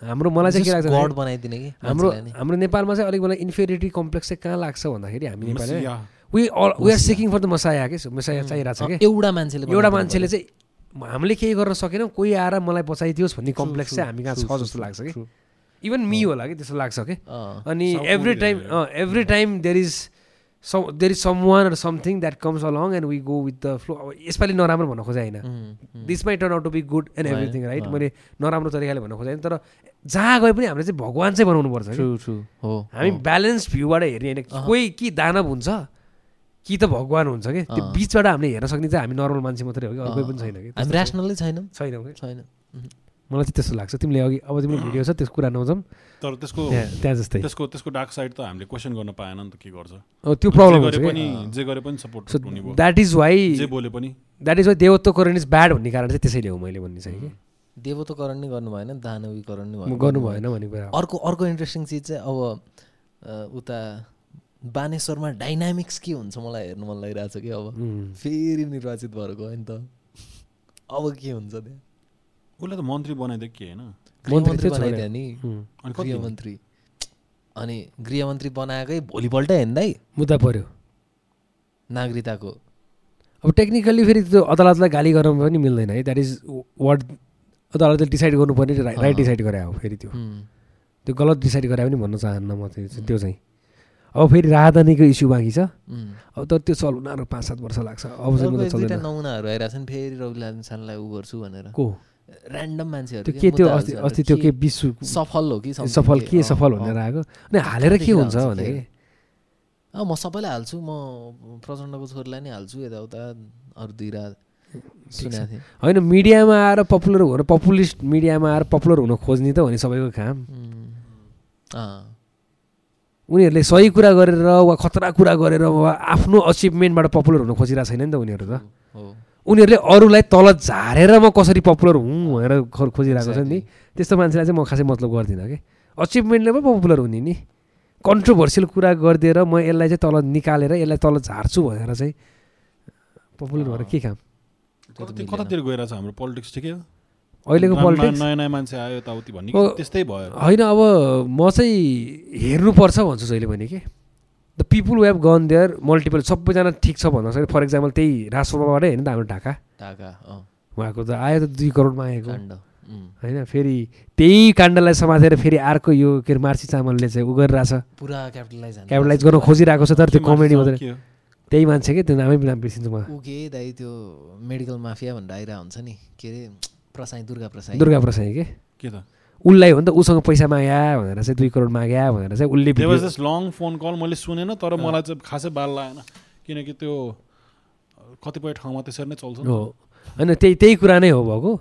हाम्रो मलाई चाहिँ के लाग्छ गड भने बनाइदिने कि हाम्रो। हाम्रो नेपालमा चाहिँ अलिक मलाई इन्फेरिटी कम्प्लेक्स चाहिँ कहाँ लाग्छ भन्दाखेरि हामी Nepali. We we are seeking for the messiah के मसाया चाहिरहेको छ अँ, कि एउटा मान्छेले एउटा मान्छेले। चाहिँ हामीले केही गर्न सकेनौँ कोही आएर मलाई बचाइदियोस् भन्ने कम्प्लेक्स चाहिँ हामी कहाँ छ जस्तो लाग्छ कि. इभन मी होला कि त्यस्तो लाग्छ कि अनि every time. Every time there is some there is some one or something that comes along and we go with the flow अब यसपालि नराम्रो भन्न खोजे होइन। This may turn out to be good and everything right. मैले नराम्रो तरिकाले भन्न खोजेँ तर जहाँ गए पनि हामीले चाहिँ भगवान् चाहिँ बनाउनु पर्छ कि True, true. हो हामी। ब्यालेन्स भ्यूबाट हेर्ने होइन। कोही कि दानव हुन्छ कि त भगवान् हुन्छ कि त्यो। बिचबाट हामीले हेर्न सक्ने चाहिँ हामी नर्मल मान्छे मात्रै हो कि अरू कोही पनि छैन कि छैनौँ छैनौँ कि छैन मलाई चाहिँ त्यस्तो लाग्छ तिमीले अघि अब तिम्रो भिडियो छ त्यसको कुरा नजाउँ तर त्यसको त्यहाँ जस्तै। त्यसको त्यसको डार्क साइड त हामीले क्वेसन गर्न पाएन नि त के गर्छ। त्यो प्रब्लम गरे पनि जे गरे पनि सपोर्ट सो हुने भयो। द्याट इज वाइ जे बोले पनि। द्याट इज वाइ देवत्वकरण इज ब्याड भन्ने कारण चाहिँ त्यसैले हो मैले भन्ने चाहिँ कि। देवत्वकरण नै गर्नु भएन दानवीकरण नै भयो गर्नु भएन भने कुरा हो। अर्को अर्को इन्ट्रेस्टिङ चिज चाहिँ अब उता बानेश्वरमा डाइनामिक्स के हुन्छ मलाई हेर्नु मन लागिरहेको छ कि अब। फेरि निर्वाचित भएर गयो नि त। अब के हुन्छ त्यहाँ? उसलाई त मन्त्री बनाइदियो के होइन? गृहमन्त्री बनाइदियो नि। अनि? गृहमन्त्री अनि गृहमन्त्री बनाएकै भोलिपल्टै हेर्नु दाइ। मुद्दा पर्यो। नागरिकताको अब टेक्निकल्ली फेरि त्यो अदालतलाई गाली गर्न पनि मिल्दैन है। द्याट इज वाट अदालतले डिसाइड गर्नुपर्ने राइट। डिसाइड गरे हो फेरि त्यो। त्यो गलत डिसाइड गरे पनि भन्न चाहन्न म त्यो त्यो चाहिँ। अब फेरि राजधानीको इस्यु बाँकी छ। अब तर त्यो चल्नु आरो पाँच सात वर्ष लाग्छ। अब चाहिँ नमुनाहरू आइरहेको छन् फेरि रवि लामिछानेलाई ऊ गर्छु भनेर। को? ऱ्यान्डम मान्छेहरू के त्यो अस्ति अस्ति त्यो के विश्व सफल हो कि सफल के सफल। भनेर आएको अनि हालेर के हुन्छ भने अँ म सबैलाई हाल्छु। म प्रचण्डको छोरीलाई नै हाल्छु यताउता। अरू दुई रात सुनेको थिएँ। होइन मिडियामा आएर पपुलर हुन पपुलिस्ट मिडियामा आएर पपुलर हुन खोज्ने त हो नि सबैको काम। उनीहरूले सही कुरा गरेर वा खतरा कुरा गरेर वा आफ्नो अचिभमेन्टबाट पपुलर हुन खोजिरहेको छैन नि त उनीहरू त। हो। उनीहरूले अरूलाई तल झारेर म कसरी पपुलर हुँ भनेर खो- खोजिरहेको छ नि। त्यस्तो मान्छेलाई चाहिँ म खासै मतलब गर्दिनँ कि। अचिभमेन्टले पो पपुलर हुने नि। कन्ट्रोभर्सियल कुरा गरिदिएर म यसलाई चाहिँ तल निकालेर यसलाई तल झार्छु भनेर चाहिँ पपुलर भएर के काम। कतातिर गइरहेको छ हाम्रो पोलिटिक्स ठिकै हो? अहिलेको पोलिटिक्स नयाँ नयाँ मान्छे आयो यताउति भन्ने त्यस्तै भयो। होइन अब म चाहिँ हेर्नुपर्छ भन्छु जहिले पनि कि। The people we have gone there multiple सबैजना ठिक छ भन्दा सक्यो फर इक्जाम्पल त्यही राजसभाबाटै होइन त हाम्रो ढाका। ढाका अँ। उहाँको त आयो त दुई करोडमा आएको। होइन फेरि त्यही काण्डलाई समातेर फेरि अर्को यो के अरे मार्सी चामलले चाहिँ उ गरिरहेछ पुरा क्यापिटलाइज क्यापिटलाइज गर्न खोजिरहेको छ तर त्यो कमेडी मात्रै? त्यही मान्छे के? त्यो नामै नाम बिर्सिन्छु म ऊ के दाइ त्यो मेडिकल माफिया भनेर आइरहेको हुन्छ नि। के अरे प्रसाई दुर्गा प्रसाई। दुर्गा प्रसाई के? के त? उसलाई हो नि त उसँग पैसा माग्या भनेर चाहिँ दुई करोड माग्या भनेर चाहिँ उसले लङ फोन कल मैले सुनेन तर मलाई चाहिँ खासै बाल लागेन। किनकि त्यो कतिपय ठाउँमा त्यसरी नै चल्छ नि हो। होइन त्यही त्यही कुरा नै हो भएको।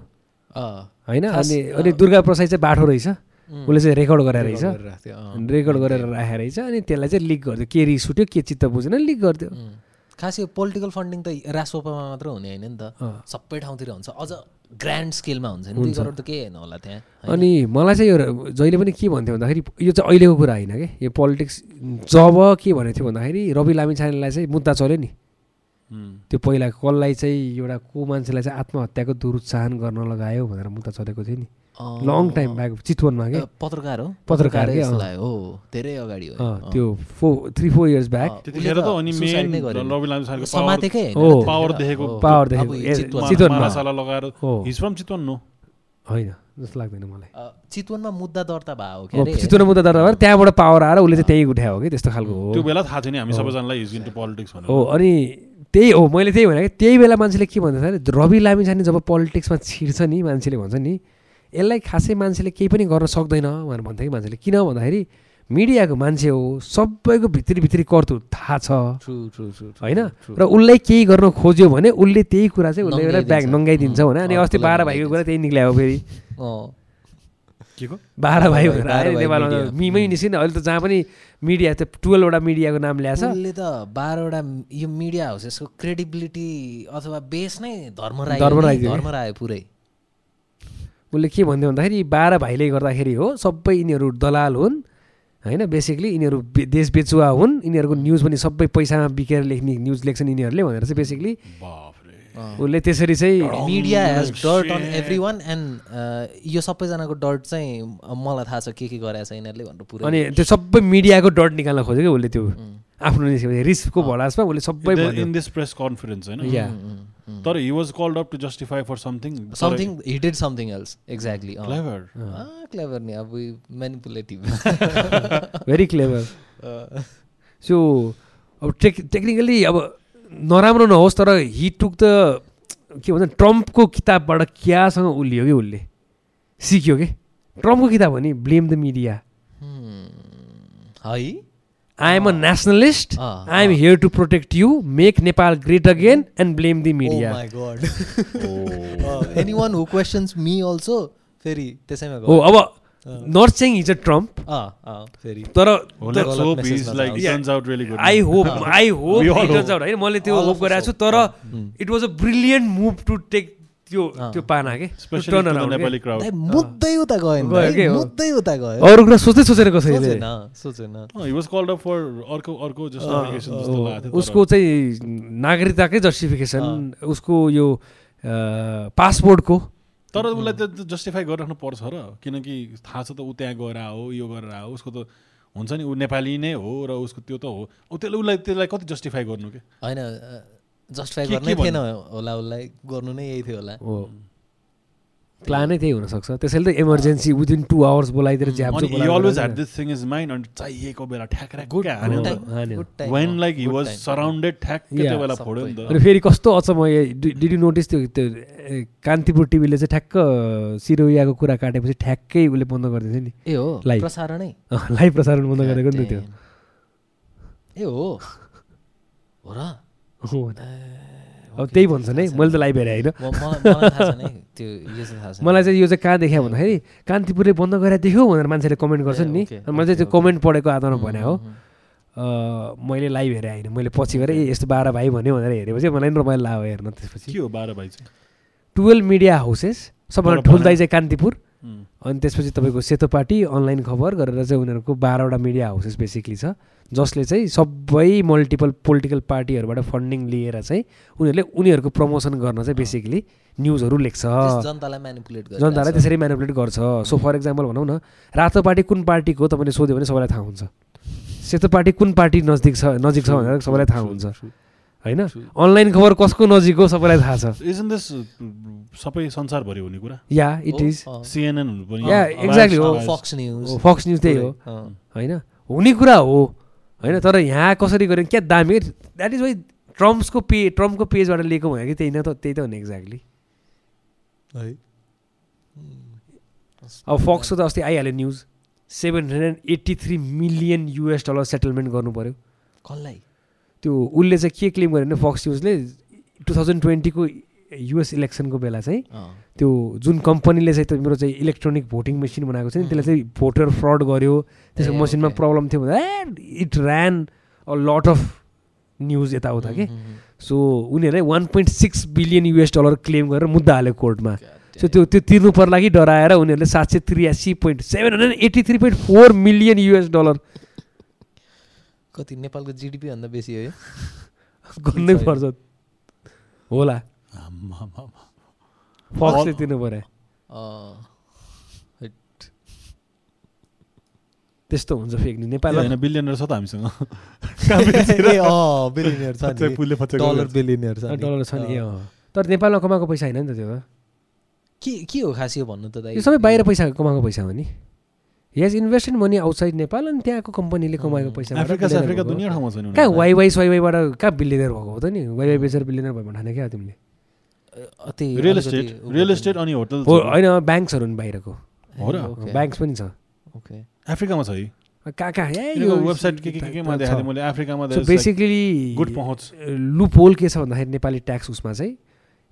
होइन? अनि अनि दुर्गा प्रसाद चाहिँ बाठो रहेछ। उसले चाहिँ रेकर्ड गरेर रहेछ। रेकर्ड गरेर राखेर रहेछ। अनि त्यसलाई चाहिँ लिक गरिदियो। के रिस उठ्यो के चित्त बुझेन लिक गरिदियो. खास यो पोलिटिकल फन्डिङ त रासोपामा मात्र हुने होइन नि त। सबै ठाउँतिर हुन्छ अझ ग्रान्ड स्केलमा हुन्छ नि करोड त केही होइन होला त्यहाँ? अनि मलाई चाहिँ यो जहिले पनि के भन्थ्यो भन्दाखेरि यो चाहिँ अहिलेको कुरा होइन कि यो पोलिटिक्स जब के भनेको थियो भन्दाखेरि रवि लामिछानेलाई चाहिँ मुद्दा चल्यो नि। त्यो पहिला कसलाई चाहिँ एउटा को मान्छेलाई चाहिँ आत्महत्याको दुरुत्साहन गर्न लगायो भनेर मुद्दा चलेको थियो नि। लङ टाइम ब्याक चितवनमा के? अ, पत्रकार हो? पत्रकार हो। धेरै अगाडि हो। त्यो four three four years back. Power देखेको हो। पावर अब देखेको। चितवन। चितवनमा। नो होइन जस्तो लाग्दैन मलाई। चितवनमा मुद्दा दर्ता भयो के हो, अरे? चितवन मुद्दा दर्ता भएर त्यहाँबाट पावर आएर उसले चाहिँ त्यही उठायो हो कि त्यस्तो खालको हो। त्यो बेला थाहा थियो नि हामी सबैजनालाई हो अनि त्यही हो मैले त्यही भने त्यही बेला मान्छेले के भन्छ भने रवि लामिछाने जब पोलिटिक्समा छिर्छ नि मान्छेले भन्छ नि यसलाई खासै मान्छेले केही पनि गर्न सक्दैन भनेर भन्थ्यो कि मान्छेले। किन भन्दाखेरि मिडियाको मान्छे हो सबैको भित्री भित्री कर्तुत थाहा छ। होइन? र उसलाई केही गर्न खोज्यो भने उसले त्यही कुरा चाहिँ उसले ब्याग नङ्गाइदिन्छ। भने अनि अस्ति बाह्र भाइको कुरा त्यही निक्ल्यायो फेरि। के को? बाह्र भाइ भनेर आयो नेपालमा। मिमै निस्किने अहिले त जहाँ पनि मिडिया त्यो टुवेल्भवटा मिडियाको नाम ल्याएछ उसले त बाह्रवटा यो मिडिया हाउसेसको क्रेडिबिलिटी अथवा बेस नै हो नि, थियो। धर्मराय पुरै। उसले के भन्थ्यो भन्दाखेरि यी बाह्र भाइले गर्दाखेरि हो सबै यिनीहरू दलाल हुन् होइन? बेसिकली यिनीहरू देश बेचुवा हुन्। यिनीहरूको न्युज पनि सबै पैसामा बिकेर लेख्ने न्युज लेख्छन् यिनीहरूले भनेर चाहिँ बेसिकली उसले त्यसरी चाहिँ media has dirt on. Every one and यो सबैजनाको डर्ट चाहिँ मलाई थाहा छ के के गरेको छ यिनीहरूले भनेर पुरै। अनि त्यो सबै मिडियाको डट निकाल्न खोज्यो कि उसले त्यो आफ्नो निस्केपछि रिसको भलासमा उसले सबै भन्यो। इन दिस प्रेस कन्फरेन्स होइन? तर he was called up to justify for something something he did something else exactly clever clever नि अब मेनिपुलेटिभ भेरी क्लेभर सो अब टेक टेक्निकली अब नराम्रो नहोस् तर हि टुक त के भन्छ ट्रम्पको किताबबाट क्यासँग उलियो कि उसले? सिक्यो कि? ट्रम्पको किताब हो नि ब्लेम द मिडिया है? I am a nationalist am here to protect you make Nepal great again and blame the media. Any one who questions me also फेरि त्यसैमा हो अब not saying his a Trump तर I hope I hope We all turns out होइन मैले त्यो होप गरेको छु hope. तर it was a brilliant move to take त्यो। त्यो पाना के मुद्दै उता गयो? मुद्दै उता गयो अरू कुरा सोच्दै सोचेर कसैले सोचेन फर अर्को अर्को जस्तो उसको चाहिँ नागरिकताकै जस्टिफिकेसन उसको यो पासपोर्टको तर उसलाई त जस्टिफाई गरिराख्नु पर्छ र किनकि थाहा छ त ऊ त्यहाँ गएर हो यो गरेर हो उसको त हुन्छ नि ऊ नेपाली नै हो र उसको त्यो त हो। ऊ त्यसले उसलाई त्यसलाई कति जस्टिफाई गर्नु के? होइन जस्टिफाई गर्नै के थिएन होला उसलाई गर्नु नै यही थियो होला। हो। प्लानै त्यही हुनसक्छ। त्यसैले त इमर्जेन्सी विदिन टु आवर्स बोलाइदिएर ज्याप always had this thing is mind अनि चाहिएको बेला ठ्याक time when like he was surrounded ठ्याक्कै Yeah, त्यो बेला। फोड्यो नि अनि त फेरि कस्तो अचम्म डिड यु नोटिस त्यो त्यो कान्तिपुर टिभीले चाहिँ ठ्याक्क सिरोयाको कुरा काटेपछि ठ्याक्कै उसले बन्द गरिदिन्छ नि। ए हो Live. प्रसारणै। लाइभ प्रसारण बन्द गरेको नि त त्यो। ए हो? हो र? हो। अब त्यही भन्छन् है मैले त लाइभ हेरेँ होइन मलाई चाहिँ थाहा छैन। मलाई चाहिँ यो चाहिँ कहाँ देखायो भन्दाखेरि कान्तिपुरले बन्द गरेर देख्यो भनेर मान्छेले कमेन्ट गर्छन् नि। मैले चाहिँ त्यो कमेन्ट पढेको आधारमा भने हो। मैले लाइभ हेरेँ होइन मैले पछि गएर ए यस्तो बाह्र भाइ भन्यो भनेर हेरेपछि मलाई नि रमाइलो लाग्यो हेर्न त्यसपछि। के हो बाह्र भाइ चाहिँ? टुवेल्भ मिडिया हाउसेस सबभन्दा तर ठुल्दाइ चाहिँ कान्तिपुर. अनि त्यसपछि तपाईँको सेतो पार्टी अनलाइन खबर गरेर चाहिँ उनीहरूको बाह्रवटा मिडिया हाउसेस बेसिकली छ जसले चाहिँ सबै मल्टिपल पोलिटिकल पार्टीहरूबाट फन्डिङ लिएर चाहिँ उनीहरूले उनीहरूको प्रमोसन गर्न चाहिँ बेसिकली न्युजहरू लेख्छ। जनतालाई म्यानिपुलेट गरेर जनतालाई त्यसरी म्यानिपुलेट गर्छ। सो फर इक्जाम्पल भनौँ न रातो पार्टी कुन पार्टीको हो तपाईँले सोध्यो भने सबैलाई थाहा हुन्छ। सेतो पार्टी कुन पार्टी नजिक छ नजिक छ भनेर सबैलाई थाहा हुन्छ। होइन? अनलाइन खबर कसको नजिक हो सबैलाई थाहा छ। Uh, सबै संसारभरि हुने कुरा? या इट इज सिएनएन हुनु biased- exactly हो। फक्स न्युज फक्स न्युज त्यही हो। होइन? हुने कुरा हो। होइन? तर यहाँ कसरी गऱ्यो? क्या दामी? द्याट इज वाइ ट्रम्प्सको पे ट्रम्पको पेजबाट लिएको भयो कि त्यही न त त्यही त हो नि एक्ज्याक्टली है। अब फक्सको त अस्ति आइहाल्यो news seven hundred and eighty three million US dollar settlement गर्नु पऱ्यो कसलाई? त्यो उसले चाहिँ के क्लेम गर्यो भने फक्स न्युजले टु थाउजन्ड ट्वेन्टीको युएस इलेक्सनको बेला चाहिँ त्यो जुन कम्पनीले चाहिँ तिम्रो चाहिँ इलेक्ट्रोनिक भोटिङ मेसिन बनाएको छ नि त्यसले चाहिँ भोटर फ्रड गर्यो। त्यसको मसिनमा. प्रब्लम थियो भन्दा it ran a lot of news यताउता के? सो उनीहरूले one point six billion US dollar claim गरेर मुद्दा हाल्यो कोर्टमा। सो त्यो त्यो तिर्नु पर्ला कि डराएर उनीहरूले सात सय त्रियासी point seven hundred eighty three point four million US dollar कति नेपालको जिडिपी भन्दा बेसी हो यो। गर्नै पर्छ। होला। फक्सले तिर्नु पऱ्यो। त्यस्तो हुन्छ फेक न्युज ए, नेपालमा होइन बिलियनर छ त हामीसँग। छ फच्चे डलर। बिलियनर छ नि। डलर छ नि ए। तर नेपालमा कमाएको पैसा होइन नि त त्यो त। के के हो खास यो भन्नु त दाइ? यो सबै बाहिर पैसा कमाएको पैसा हो नि। Has invested money outside Nepal अनि त्यहाँको कम्पनीले कमाएको पैसा कहाँ। वाइ वाइ स्वाइवाईबाट कहाँ बिलियनर भएको हो त नि वाइ वाइ बेचेर बिलियनर भयो भने क्या तिमीले अति रियल रियल अनि होटल हो होइन ब्याङ्क्सहरू बाहिरको हो र? ब्याङ्क्स पनि छ okay. अफ्रिकामा छ है कहाँ कहाँ वेबसाइट के के केमा देखाएको मैले अफ्रिकामा बेसिकली गुड पहुँच लुप होल के छ भन्दाखेरि नेपाली ट्याक्स उसमा चाहिँ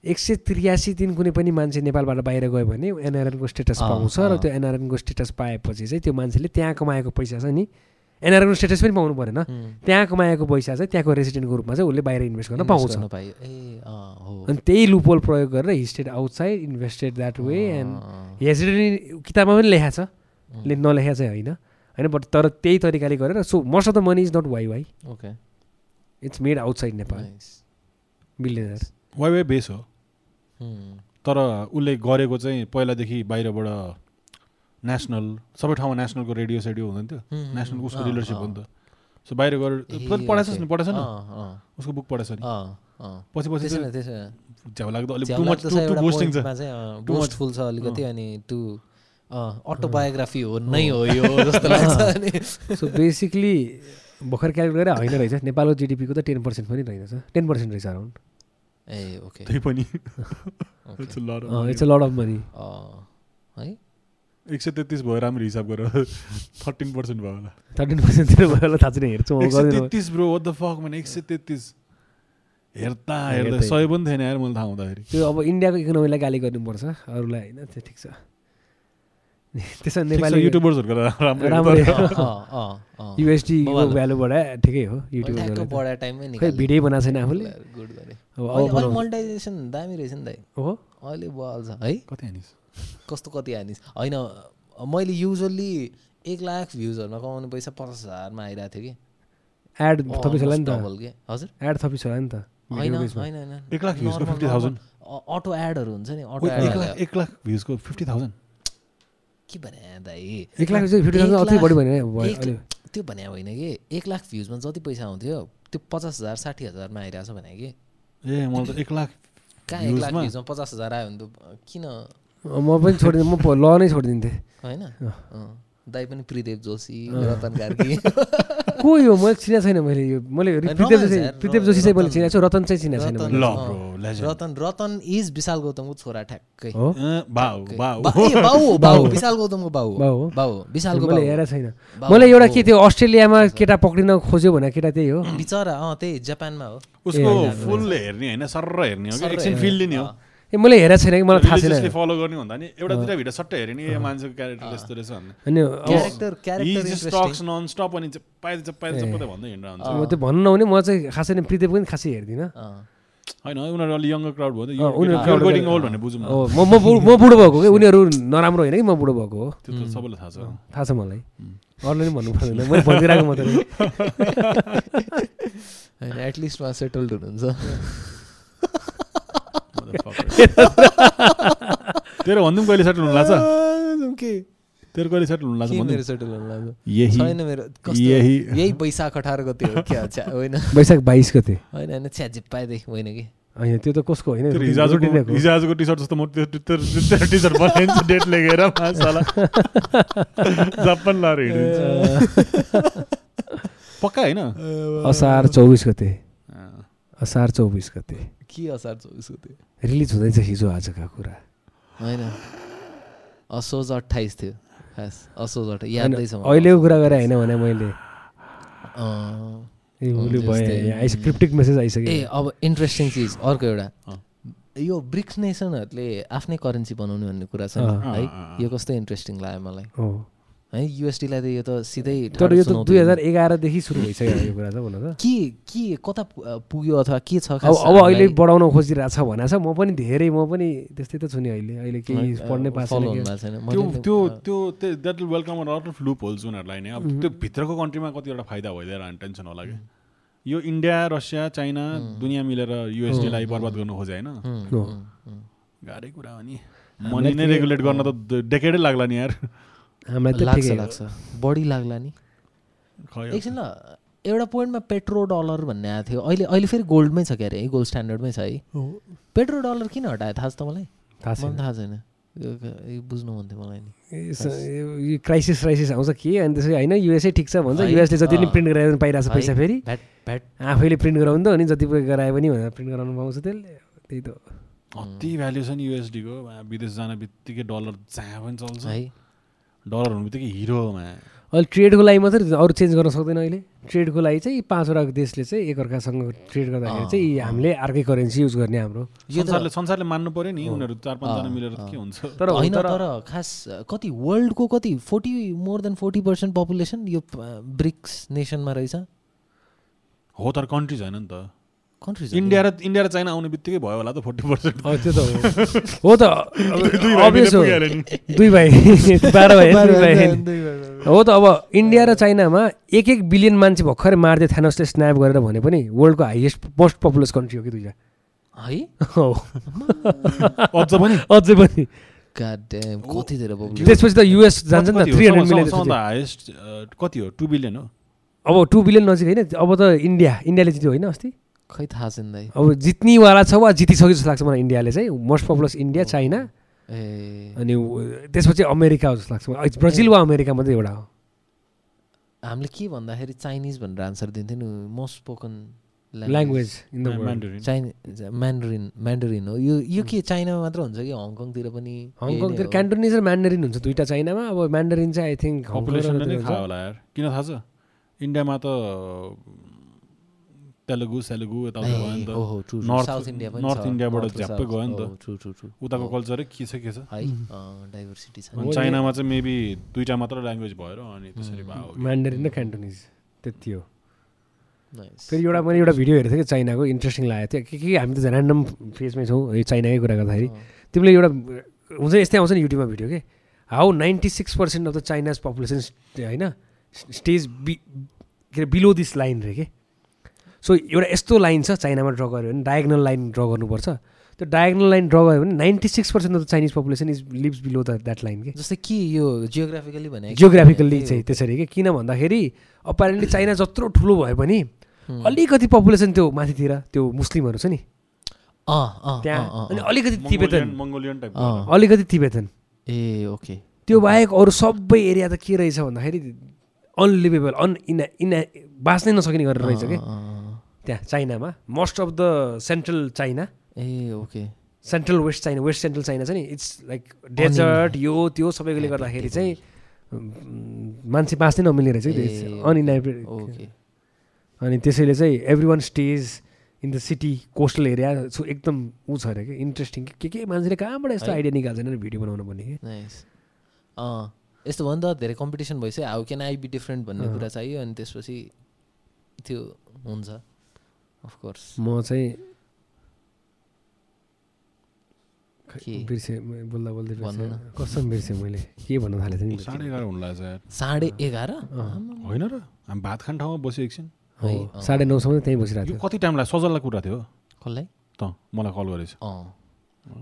एक सय त्रियासी दिन कुनै पनि मान्छे नेपालबाट बाहिर गयो भने एनआरएनको स्टेटस पाउँछ र। त्यो एनआरएनको स्टेटस पाएपछि चाहिँ त्यो मान्छेले त्यहाँ कमाएको पैसा छ नि एनआरएनको स्टेटस पनि पाउनु परेन। त्यहाँ कमाएको पैसा चाहिँ त्यहाँको रेसिडेन्टको रूपमा चाहिँ उसले बाहिर इन्भेस्ट गर्न पाउँछ। अनि त्यही लुपोल प्रयोग गरेर heisted outside invested that way and हेजिडेन्ट किताबमा पनि लेखा छ। ले नलेखा चाहिँ होइन। होइन बट तर त्यही तरिकाले गरेर so most of the money is not why why okay, it's made outside Nepal nice. Why why base हो। तर उसले गरेको चाहिँ पहिलादेखि बाहिरबाट नेसनल सबै ठाउँमा नेसनलको रेडियो सेडियो हुँदैन थियो। नेसनल उसको डिलरसिप हो नि त। सो बाहिर गएर okay. नि। पढाएछ नि उसको बुक पढाएछ नि। पछि पछि झ्याउ लाग्दो अलिक टु मच छ टु बोस्टिङ अलिकति अनि टु अटोबायोग्राफी हो नै हो यो जस्तो लाग्छ अनि। सो बेसिकली भर्खर क्यालकुलेट गरेर होइन रहेछ। नेपालको जिडिपीको त टेन पर्सेन्ट पनि रहेछ टेन पर्सेन्ट रहेछ अराउन्ड ए ओके त्यही पनि। It's a lot of money अँ, है. एक सय तेत्तिस भयो राम्रो हिसाब गरेर थर्टिन पर्सेन्ट भयो होला। थर्टिन पर्सेन्ट दिनु भयो होला थाहा छैन हेर्छु म एक सय गर्दिनँ तेत्तिस bro what the fuck man? एक सय तेत्तिस। हेर्दा हेर्दा हेर्दै। सय पनि थिएन यार मैले थाहा हुँदाखेरि। त्यो अब इन्डियाको इकोनोमीलाई गाली गर्नुपर्छ अरूलाई होइन त्यो ठिक छ। त्यसो नेपाली युट्युबर्सहरूको राम्रो। युएसडीको। भ्यालु बढाए ठिकै हो खै निकाल्यो। भिडियो बनाएको छैन आफूले? गुड गरे अब। मोनिटाइजेसन दामी रहेछ नि दाइ। हो अहिले बल छ है? कति हानिस्? कस्तो कति हानिस्? होइन मैले युजल्ली एक लाख भ्युजहरूमा कमाउने पैसा पचास हजारमा आइरहेको थियो कि। एड थपिस होला नि त। के। हजुर। एड थपिस होला नि त। होइन। होइन होइन एक लाख भ्युजको Normal, 50,000? normal, अ- अटो एडहरू हुन्छ नि अटो एक एड लाख एक लाख भ्युजको फिफ्टी थाउजन्ड के भने दाइ? एक लाख फिफ्टी थाउजन्ड अति बढी भने त्यो भने होइन कि एक लाख भ्युजमा जति पैसा आउँथ्यो त्यो पचास हजार साठी हजारमा आइरहेछ भने कि। ए मलाई त एक लाख कहाँ एक लाख भ्युजमा पचास हजार आयो भने त किन म पनि छोडिदिएँ म ल नै छोडिदिन्थेँ होइन। दाइ पनि प्रिदेव जोशी रतन कार्की को यो मैले चिनेको छैन मैले यो मैले प्रिदेव जोशी प्रिदेव जोशी चाहिँ मैले चिनेको छु रतन चाहिँ चिनेको छैन ल रतन रतन इज विशाल गौतमको छोरा ठ्याक्कै। विशाल गौतमको बाउ। बाउ विशालको मैले। हेरेको छैन। मलाई एउटा। के थियो अस्ट्रेलियामा केटा पक्रिन खोज्यो भने केटा त्यही हो? बिचरा अँ त्यही जापानमा हो। उसको फुल हेर्ने होइन सर्र हेर्ने हो एकछिन। फिल लिने हो। ए मैले हेरेको छैन कि मलाई थाहा छैन। फलो गर्ने भन्दा नि एउटा दुइटा भिडियो सट्टै हेऱ्यो नि ए मान्छेको क्यारेक्टर यस्तो रहेछ भन्ने। Character he character just interesting talks non stop अनि चप्पाइ चप्पाइ चप्पाइ भन्दै हिँडेर हुन्छ म त्यो भन्नु नहुने म चाहिँ खासै नै प्रिदेव पनि खासै हेर्दिनँ। होइन उनीहरू अलिक यङ्गर क्राउड भयो अँ, उनीहरू नि crowd गेटिङ हो। ओल्ड भन्ने बुझौँ न हो म म बुढो म बुढो भएको कि? उनीहरू नराम्रो होइन कि म बुढो भएको हो? त्यो त सबैलाई थाहा छ। थाहा छ मलाई। अरूले पनि भन्नु पर्दैन मैले भनिदिइरहेको मात्रै होइन एटलिस्ट उहाँ सेटल्ड हुनुहुन्छ। तेरो भन्दा पनि कहिले सेटल हुनु लाग्छ के तेरो कहिले सेटल हुनु लाग्छ मेरो सेटल हुनु लाग्छ यही छैन मेरो यही यही वैशाख अठार गते हो क्या होइन वैशाख बाइस गते होइन होइन छ्या जिप्पाएदेखि होइन कि होइन त्यो त कसको होइन हिजोआजको टी सर्ट जस्तो म त्यो टी सर्ट बनाइदिन्छु डेट लेखेर जापान लाएर पक्का होइन असार चौबिस गते। असार चौबिस गते के असार चौबिस गते रिलिज हुँदैछ हिजो आजका कुरा होइन असोज अट्ठाइस थियो खास असोज अट्ठाइस होइन, यादै छ मलाई। अहिलेको कुरा गरेँ होइन भने मैले। अँ, ए, उसले जस्तै- भयो आइस क्रिप्टिक मेसेज आइसक्यो। ए अब इन्ट्रेस्टिङ चिज अर्को एउटा। यो ब्रिक्स नेसनहरूले आफ्नै करेन्सी बनाउने भन्ने कुरा छ है। यो कस्तो इन्ट्रेस्टिङ लाग्यो मलाई। हो? युएसडीलाई त यो त सिधै तर यो त दुई हो। हजार एघारदेखि सुरु भइसक्यो यो कुरा त भन त। के के कता पुग्यो अथवा के छ अब खास अब अहिले? बढाउन खोजिरहेको छ भनेको छ। म पनि धेरै म पनि त्यस्तै त छु नि अहिले। अहिले केही पढ्नै छैन। त्यो त्यो त्यो that will welcome lot of loopholes उनीहरूलाई नै। अब त्यो भित्रको कन्ट्रीमा कतिवटा फाइदा भइदिएर टेन्सन होला कि यो इन्डिया रसिया चाइना दुनियाँ मिलेर युएसडीलाई बर्बाद गर्नु खोजे होइन। गाह्रै कुरा हो नि। मनी नै रेगुलेट गर्न त डेकेडै लाग्ला नि यार। हामीलाई त लाग्छ ठिकै हो। लाग्छ। बढी लाग्ला नि। खै एकछिन ल एउटा पोइन्टमा पेट्रो डलर भन्ने आएको थियो। अहिले अहिले फेरि गोल्डमै छ क्यारे है गोल्ड स्ट्यान्डर्डमै छ है। पेट्रो डलर किन हटायो? थाहा छ तपाईँलाई थाहा छैन। मलाई थाहा छैन। बुझ्नु मन थियो मलाई नि। क्राइसिस क्राइसिस आउँछ के? अनि त्यसै होइन युएसए ठिक छ भन्छ। युएसले जति पनि। प्रिन्ट गराएर पाइरहेको छ पैसा फेरि। आफैले प्रिन्ट गराउनु त अनि जति गराए पनि भनेर प्रिन्ट गराउनु पाउँछ त्यसले। त्यही त। अति भ्याल्यु छ नि युएसडीको विदेश जान बित्तिकै डलर जहाँ पनि चल्छ। है डलर हुनु बित्तिकै हिरोमा अहिले ट्रेडको लागि मात्रै अरू चेन्ज गर्न सक्दैन अहिले। ट्रेडको लागि चाहिँ पाँचवटा देशले चाहिँ एकअर्कासँग ट्रेड गर्दाखेरि चाहिँ यी हामीले अर्कै करेन्सी युज गर्ने हाम्रो। संसारले संसारले मान्नु पर्यो नि उनीहरू चार पाँचजना मिलेर के हुन्छ? तर होइन तर तर खास कति वर्ल्डको कति forty more than forty percent population यो ब्रिक्स नेसनमा रहेछ। हो तर कन्ट्रिज होइन नि त। कन्ट्रिज इन्डिया र इन्डिया र चाइना आउने बित्तिकै भयो होला त फोर्टी पर्सेन्ट अब त्यो त हो। हो त। दुई भाइ बाह्र भाइ दुई भाइ। हो त अब इन्डिया र चाइनामा एक एक बिलियन मान्छे भर्खरै मार्दै थानोसले स्न्याप गरेर भने पनि वर्ल्डको हाइएस्ट मोस्ट पपुलस कन्ट्री हो कि दुईवटा। है? अझ पनि? अझै पनि। त्यसपछि त युएस जान्छ नि त थ्री हन्ड्रेड मिलियन हाइएस्ट कति हो? टु बिलियन हो? अब टु बिलियन नजिक होइन अब त इन्डिया इन्डियाले जित्यो होइन अस्ति? खै थाहा छैन दाइ अब जित्नेवाला छ वा जितिसक्यो जस्तो लाग्छ मलाई इन्डियाले चाहिँ। मोस्ट पपुलस इन्डिया चाइना ए। अनि त्यसपछि अमेरिका हो जस्तो लाग्छ मलाई। ब्राजिल वा अमेरिका मात्रै एउटा हो। हामीले के भन्दाखेरि चाइनिज भनेर आन्सर दिन्थ्यो नि most spoken language in the world Mandarin Chinese Mandarin Mandarin हो। यो यो के चाइनामा मात्र हुन्छ कि हङकङतिर पनि हङकङतिर हो? क्यान्टोनिज र म्यान्डरिन हुन्छ दुइटा चाइनामा अब म्यान्डरिन चाहिँ आई थिङ्क किन थाहा छ? इन्डियामा त तेलुगु सेलुगु यताउता भयो नि त. नर्थ- नर्थ छ, इन्डियाबाट झ्याप्पै. गयो नि त। उताको हो, कल्चरै के छ के छ? है डाइभर्सिटी छ। अनि चाइनामा चाहिँ मेबी दुइटा मात्र ल्याङ्ग्वेज भएर अनि त्यसरी भयो। म्यान्डरिन र क्यान्टोनिज त्यति हो. फेरि एउटा मैले एउटा भिडियो हेरेको थिएँ कि चाइनाको इन्ट्रेस्टिङ लागेको थियो। के के हामी त ऱ्यान्डम फेजमै छौँ यो चाइनाकै कुरा गर्दाखेरि। तिमीले एउटा हुन्छ यस्तै आउँछ नि युट्युबमा भिडियो के? How ninety six percent of the China's population होइन स्टेज बि के अरे बिलो दिस लाइन रे के? सो एउटा यस्तो लाइन छ चाइनामा ड्र गऱ्यो भने डायगनल लाइन ड्र गर्नुपर्छ। त्यो डायगनल लाइन ड्र गऱ्यो भने ninety six percent of the Chinese population is lives below the that line के? जस्तै के यो जियोग्राफिकली भने जियोग्राफिकल्ली चाहिँ त्यसरी के? किन भन्दाखेरि अपारेन्टली चाइना जत्रो ठुलो भए पनि अलिकति पपुलेसन त्यो माथितिर त्यो मुस्लिमहरू छ नि। त्यहाँ। अनि अलिकति तिबेतन मङ्गोलियन टाइप अलिकति तिबेतन ए ओके। त्यो बाहेक अरू सबै एरिया त के रहेछ भन्दाखेरि अनलिभेबल अन इना इना बाँच्नै नसकिने गरेर रहेछ कि? त्यहाँ चाइनामा most of the central China A okay. Central west China west central China चाहिँ नि इट्स लाइक डेजर्ट यो त्यो सबैले गर्दाखेरि चाहिँ मान्छे बाँच्नै नमिल्ने रहेछ अनइनाइटेड ओके अनि त्यसैले चाहिँ everyone stays in the city coastal area so एकदम ऊ छ अरे कि इन्ट्रेस्टिङ के के मान्छेले कहाँबाट यस्तो। आइडिया निकाल्छन् भिडियो बनाउनु पर्ने कि। यस्तो भयो नि त धेरै कम्पिटिसन भइसक्यो। How can I be different भन्ने। कुरा चाहियो अनि त्यसपछि त्यो हुन्छ। अफकोर्स म चाहिँ? बिर्सेँ म बोल्दा बोल्दै भन्नु बिर्सेँ न। कसम बिर्सेँ मैले? के भन्न थालेको थिएँ नि साढे एघार हुनु लाग्छ साढे एघार? अँ। होइन र? हामी भात खाने ठाउँमा बस्यो एकछिन। हो, है, अँ। साढे नौसम्म त्यहीँ बसिरहेको थियो। कति टाइम लाग्यो सजललाई कुरा थियो कसलाई? त मलाई कल गरेछ। अँ।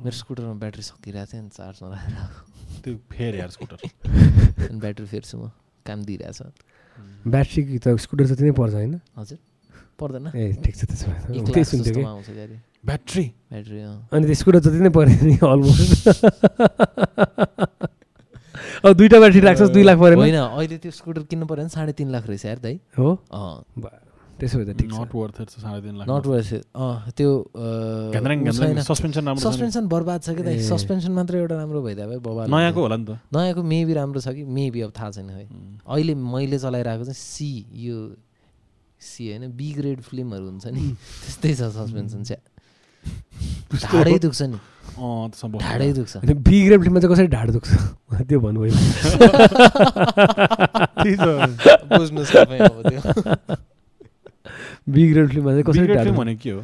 मेरो स्कुटरमा ब्याट्री सकिरहेको थियो नि चार्जमा राखेर त्यो फेर यार स्कुटर। अनि ब्याट्री फेर्छु म। काम दिइरहेछ। ब्याट्री त स्कुटर जति नै पर्छ होइन। हजुर। पर्दैन ए ठिक छ त्यसो भए त्यही सुन्थ्यो कि ब्याट्री ब्याट्री अनि त्यो स्कुटर जति नै पऱ्यो नि अलमोस्ट अब दुइटा ब्याट्री राख्छस् दुई लाख परेन होइन अहिले त्यो स्कुटर किन्नु पऱ्यो भने साढे तिन लाख रहेछ यार दाइ हो त्यसो भए त ठिक छ नट वर्थ इट साढे तिन लाख नट वर्थ अँ त्यो सस्पेन्सन राम्रो छ। सस्पेन्सन बर्बाद छ कि दाइ। सस्पेन्सन मात्रै एउटा राम्रो भइदियो भए बबाल नयाँको होला नि त नयाँको मेबी राम्रो छ कि मेबी अब थाहा छैन है अहिले मैले चलाइरहेको चाहिँ सी यो सी होइन बी ग्रेड फिल्महरू हुन्छ नि। त्यस्तै छ सस्पेन्सन चाहिँ ढाडै दुख्छ नि। ढाडै दुख्छ। बी ग्रेड फिल्ममा चाहिँ कसरी ढाड दुख्छ? त्यो भन्नुभयो। त अब बी ग्रेड फिल्ममा चाहिँ कसरी ढाड? भनेको के हो?